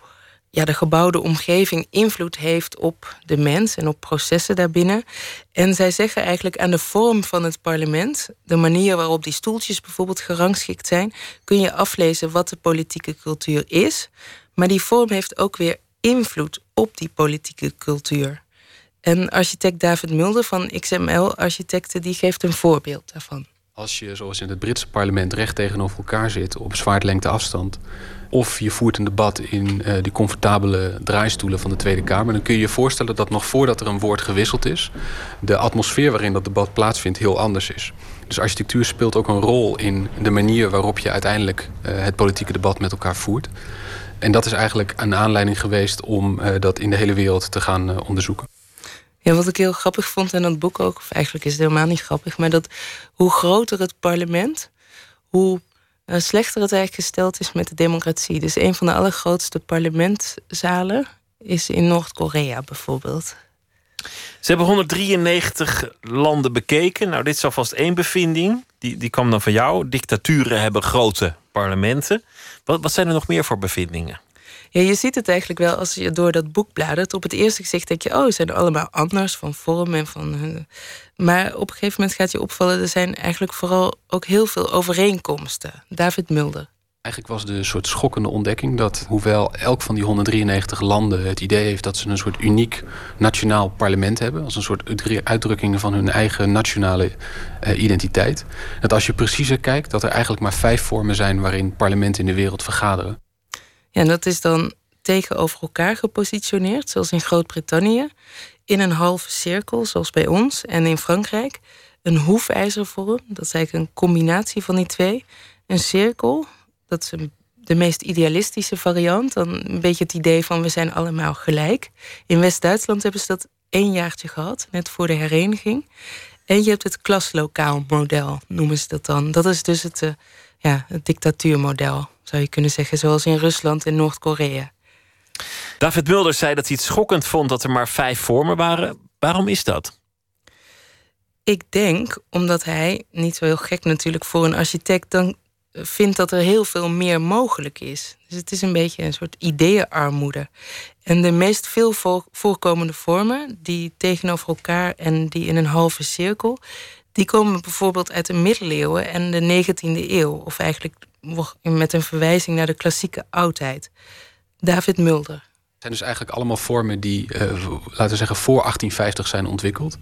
ja, de gebouwde omgeving invloed heeft op de mens en op processen daarbinnen. En zij zeggen eigenlijk aan de vorm van het parlement, de manier waarop die stoeltjes bijvoorbeeld gerangschikt zijn, kun je aflezen wat de politieke cultuur is. Maar die vorm heeft ook weer invloed op die politieke cultuur. En architect David Mulder van XML Architecten die geeft een voorbeeld daarvan. Als je zoals in het Britse parlement recht tegenover elkaar zit op zwaardlengte afstand, of je voert een debat in uh, die comfortabele draaistoelen van de Tweede Kamer. Dan kun je je voorstellen dat nog voordat er een woord gewisseld is, de atmosfeer waarin dat debat plaatsvindt heel anders is. Dus architectuur speelt ook een rol in de manier waarop je uiteindelijk uh, het politieke debat met elkaar voert. En dat is eigenlijk een aanleiding geweest om uh, dat in de hele wereld te gaan onderzoeken. Ja, wat ik heel grappig vond in dat boek ook, of eigenlijk is het helemaal niet grappig, maar dat hoe groter het parlement, hoe uh, slechter het eigenlijk gesteld is met de democratie. Dus een van de allergrootste parlementzalen is in Noord-Korea bijvoorbeeld. Ze hebben 193 landen bekeken. Nou, dit is alvast één bevinding. Die, die kwam dan van jou. Dictaturen hebben grote parlementen. Wat, wat zijn er nog meer voor bevindingen? Je ziet het eigenlijk wel als je door dat boek bladert. Op het eerste gezicht denk je, oh, ze zijn allemaal anders van vorm en van. Maar op een gegeven moment gaat je opvallen, er zijn eigenlijk vooral ook heel veel overeenkomsten. David Mulder. Eigenlijk was de soort schokkende ontdekking dat, hoewel elk van die 193 landen het idee heeft dat ze een soort uniek nationaal parlement hebben, als een soort uitdrukking van hun eigen nationale uh, identiteit, dat als je preciezer kijkt, dat er eigenlijk maar vijf vormen zijn waarin parlementen in de wereld vergaderen. Ja, en dat is dan tegenover elkaar gepositioneerd, zoals in Groot-Brittannië, in een halve cirkel, zoals bij ons, en in Frankrijk een hoefijzervorm, dat is eigenlijk een combinatie van die twee. Een cirkel, dat is een, de meest idealistische variant, dan een beetje het idee van we zijn allemaal gelijk. In West-Duitsland hebben ze dat één jaartje gehad, net voor de hereniging. En je hebt het klaslokaal model, noemen ze dat dan. Dat is dus het, uh, ja, het dictatuurmodel zou je kunnen zeggen, zoals in Rusland en Noord-Korea. David Mulder zei dat hij het schokkend vond dat er maar vijf vormen waren. Waarom is dat? Ik denk omdat hij, niet zo heel gek natuurlijk voor een architect, dan vindt dat er heel veel meer mogelijk is. Dus het is een beetje een soort ideeënarmoede. En de meest veel voorkomende vormen, die tegenover elkaar en die in een halve cirkel, die komen bijvoorbeeld uit de middeleeuwen en de 19e eeuw. Of eigenlijk met een verwijzing naar de klassieke oudheid. David Mulder. Het zijn dus eigenlijk allemaal vormen die, uh, laten we zeggen, voor 1850 zijn ontwikkeld.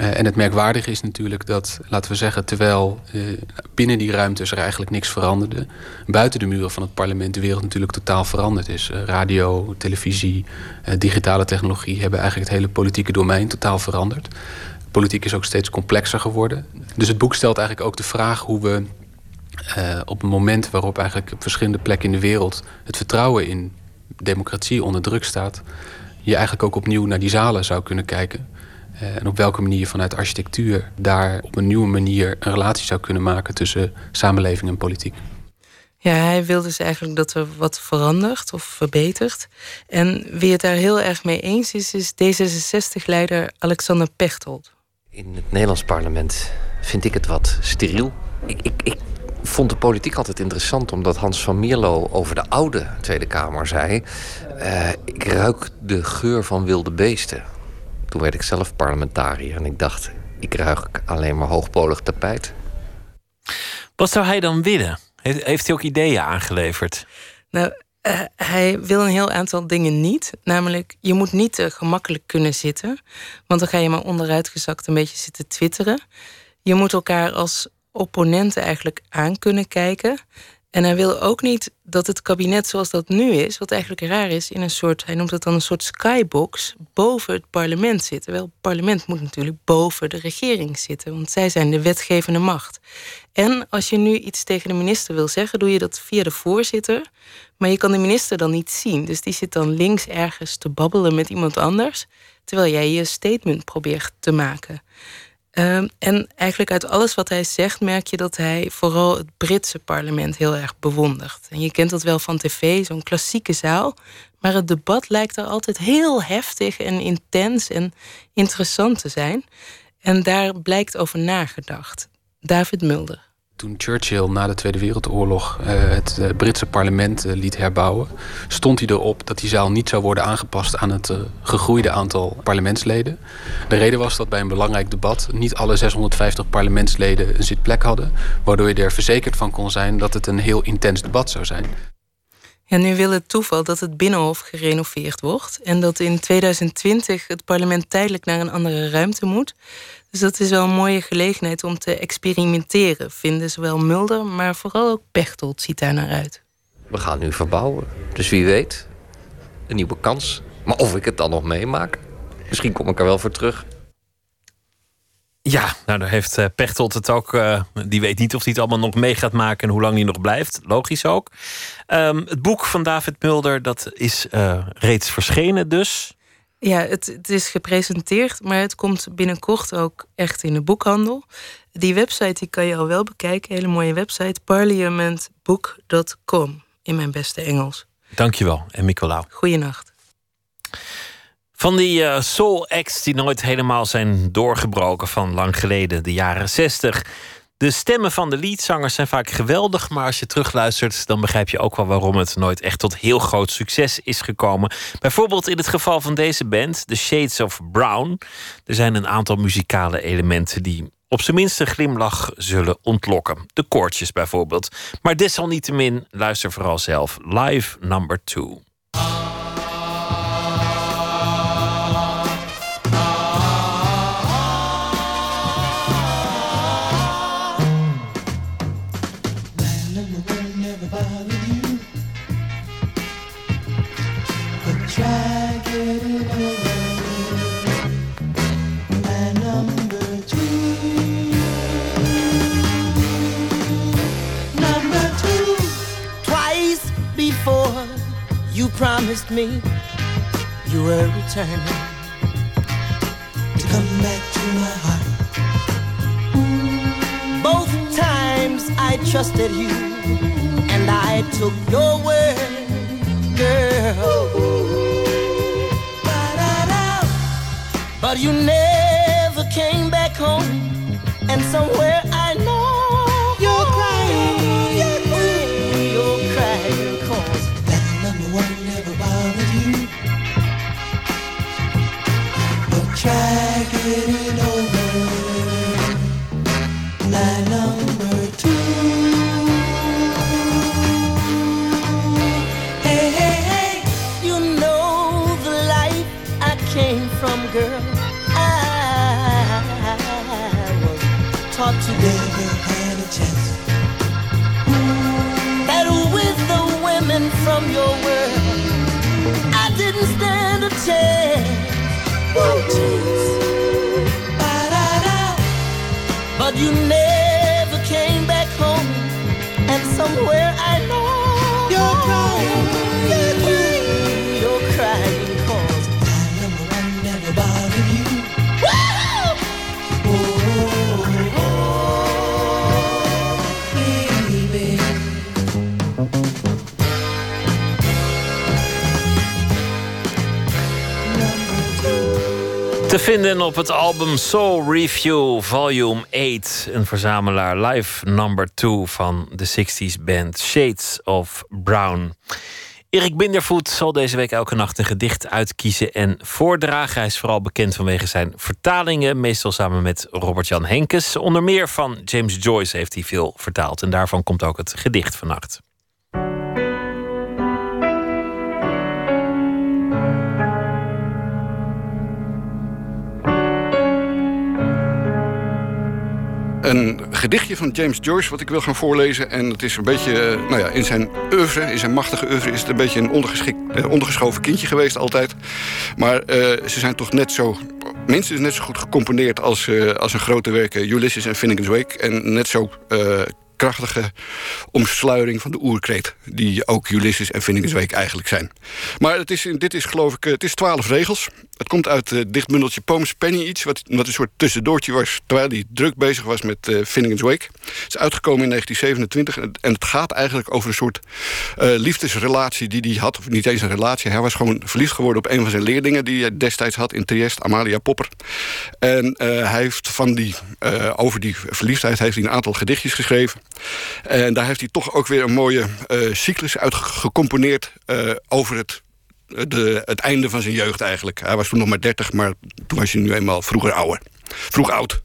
Uh, en het merkwaardige is natuurlijk dat, laten we zeggen, terwijl uh, binnen die ruimtes er eigenlijk niks veranderde, buiten de muren van het parlement de wereld natuurlijk totaal veranderd is. radio, televisie, digitale technologie hebben eigenlijk het hele politieke domein totaal veranderd. Politiek is ook steeds complexer geworden. Dus het boek stelt eigenlijk ook de vraag hoe we Eh, op een moment waarop eigenlijk op verschillende plekken in de wereld het vertrouwen in democratie onder druk staat, je eigenlijk ook opnieuw naar die zalen zou kunnen kijken. Eh, en op welke manier vanuit architectuur daar op een nieuwe manier een relatie zou kunnen maken tussen samenleving en politiek. Ja, hij wil dus eigenlijk dat er wat verandert of verbetert. En wie het daar heel erg mee eens is, is D66-leider Alexander Pechtold. In het Nederlands parlement vind ik het wat steriel. Ik, ik, ik vond de politiek altijd interessant omdat Hans van Mierlo over de oude Tweede Kamer zei: eh, Ik ruik de geur van wilde beesten. Toen werd ik zelf parlementariër en ik dacht: Ik ruik alleen maar hoogpolig tapijt. Wat zou hij dan willen? Heeft hij ook ideeën aangeleverd? Nou, eh, hij wil een heel aantal dingen niet. Namelijk, je moet niet te gemakkelijk kunnen zitten. Want dan ga je maar onderuitgezakt een beetje zitten twitteren. Je moet elkaar als opponenten eigenlijk aan kunnen kijken. En hij wil ook niet dat het kabinet zoals dat nu is, wat eigenlijk raar is, in een soort, hij noemt het dan een soort skybox, boven het parlement zit. Terwijl het parlement moet natuurlijk boven de regering zitten, want zij zijn de wetgevende macht. En als je nu iets tegen de minister wil zeggen, doe je dat via de voorzitter. Maar je kan de minister dan niet zien. Dus die zit dan links ergens te babbelen met iemand anders, terwijl jij je statement probeert te maken. Um, en eigenlijk uit alles wat hij zegt merk je dat hij vooral het Britse parlement heel erg bewondert. En je kent dat wel van tv, zo'n klassieke zaal. Maar het debat lijkt er altijd heel heftig en intens en interessant te zijn. En daar blijkt over nagedacht. David Mulder. Toen Churchill na de Tweede Wereldoorlog uh, het uh, Britse parlement uh, liet herbouwen, stond hij erop dat die zaal niet zou worden aangepast aan het gegroeide aantal parlementsleden. De reden was dat bij een belangrijk debat niet alle 650 parlementsleden een zitplek hadden, waardoor je er verzekerd van kon zijn dat het een heel intens debat zou zijn. Ja, nu wil het toeval dat het Binnenhof gerenoveerd wordt en dat in 2020 het parlement tijdelijk naar een andere ruimte moet. Dus dat is wel een mooie gelegenheid om te experimenteren, vinden zowel Mulder, maar vooral ook Pechtold ziet daar naar uit. We gaan nu verbouwen. Dus wie weet, een nieuwe kans. Maar of ik het dan nog meemaak, misschien kom ik er wel voor terug. Ja, nou daar heeft Pechtold het ook. Uh, die weet niet of hij het allemaal nog mee gaat maken en hoe lang hij nog blijft. Logisch ook. Um, het boek van David Mulder, dat is uh, reeds verschenen dus. Ja, het, het, is gepresenteerd, maar het komt binnenkort ook echt in de boekhandel. Die website die kan je al wel bekijken. Hele mooie website. parliamentbook.com in mijn beste Engels. Dankjewel en Nicolaou. Goeienacht. Van die uh, soul acts die nooit helemaal zijn doorgebroken van lang geleden, de jaren 60. De stemmen van de leadzangers zijn vaak geweldig, maar als je terugluistert, dan begrijp je ook wel waarom het nooit echt tot heel groot succes is gekomen. Bijvoorbeeld in het geval van deze band, The Shades of Brown. Er zijn een aantal muzikale elementen die op zijn minst een glimlach zullen ontlokken. De koortjes bijvoorbeeld. Maar desalniettemin, luister vooral zelf. Live number two. You promised me you were returning to come back to my heart. Both times I trusted you and I took your word, girl. But you never came back home, and somewhere try over number two. Hey, hey, hey, you know the life I came from, girl. I was taught to never had a chance. That with the women from your world, I didn't stand a chance. But you never vinden op het album Soul Review Volume 8. Een verzamelaar live number 2 van de 60s band Shades of Brown. Erik Bindervoet zal deze week elke nacht een gedicht uitkiezen en voordragen. Hij is vooral bekend vanwege zijn vertalingen, meestal samen met Robert-Jan Henkes. Onder meer van James Joyce heeft hij veel vertaald en daarvan komt ook het gedicht vannacht. Een gedichtje van James Joyce wat ik wil gaan voorlezen. En het is een beetje, eh, nou ja, in zijn oeuvre, in zijn machtige oeuvre... is het een beetje een ondergeschikt, eh, ondergeschoven kindje geweest altijd. Maar uh, ze zijn toch net zo, minstens net zo goed gecomponeerd... als, als een grote werken Ulysses en Finnegan's Wake. En net zo krachtige omsluiering van de oerkreet... die ook Ulysses en Finnegan's Wake eigenlijk zijn. Maar het is, dit is geloof ik, het is twaalf regels. Het komt uit het dichtbundeltje Poems Penny iets... Wat, wat een soort tussendoortje was terwijl hij druk bezig was met uh, Finnegan's Wake. Het is uitgekomen in 1927 en het gaat eigenlijk over een soort uh, liefdesrelatie die hij had. Of niet eens een relatie, hij was gewoon verliefd geworden op een van zijn leerlingen... die hij destijds had in Triest, Amalia Popper. En hij heeft van die, over die verliefdheid heeft hij een aantal gedichtjes geschreven. En daar heeft hij toch ook weer een mooie cyclus uit gecomponeerd over het het einde van zijn jeugd eigenlijk. Hij was toen nog maar 30, maar toen was hij nu eenmaal vroeger ouder. Vroeg oud.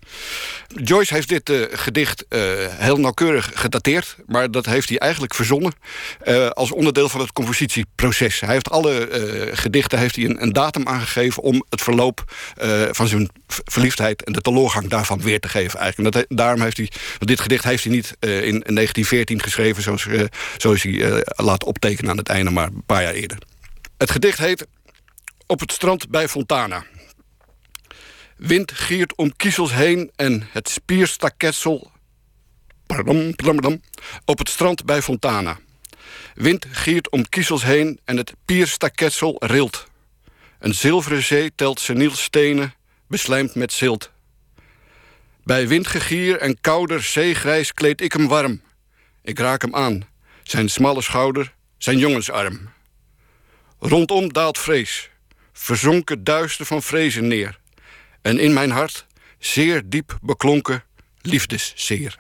Joyce heeft dit uh, gedicht uh, heel nauwkeurig gedateerd... maar dat heeft hij eigenlijk verzonnen uh, als onderdeel van het compositieproces. Hij heeft alle gedichten heeft hij een, datum aangegeven... om het verloop van zijn verliefdheid en de teleurgang daarvan weer te geven. Eigenlijk. En dat, daarom heeft hij, dit gedicht heeft hij niet in, in 1914 geschreven... zoals, zoals hij laat optekenen aan het einde, maar een paar jaar eerder. Het gedicht heet Op het strand bij Fontana. Wind giert om kiezels heen en het spierstaketsel... Pardon, pardon, op het strand bij Fontana. Wind giert om kiezels heen en het pierstaketsel rilt. Een zilveren zee telt seniel stenen, beslijmd met zilt. Bij windgegier en kouder zeegrijs kleed ik hem warm. Ik raak hem aan, zijn smalle schouder, zijn jongensarm. Rondom daalt vrees, verzonken duister van vrezen neer. En in mijn hart, zeer diep beklonken, liefdeszeer.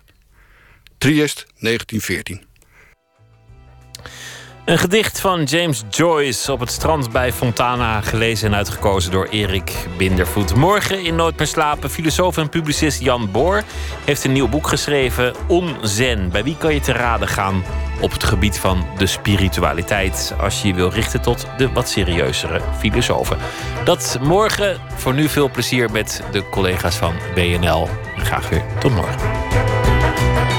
Triest, 1914. Een gedicht van James Joyce op het strand bij Fontana, gelezen en uitgekozen door Erik Bindervoet. Morgen in Nooit meer slapen, filosoof en publicist Jan Boor heeft een nieuw boek geschreven, Onzen. Bij wie kan je te raden gaan op het gebied van de spiritualiteit, als je je wil richten tot de wat serieuzere filosofen. Dat morgen. Voor nu veel plezier met de collega's van BNL. Graag weer tot morgen.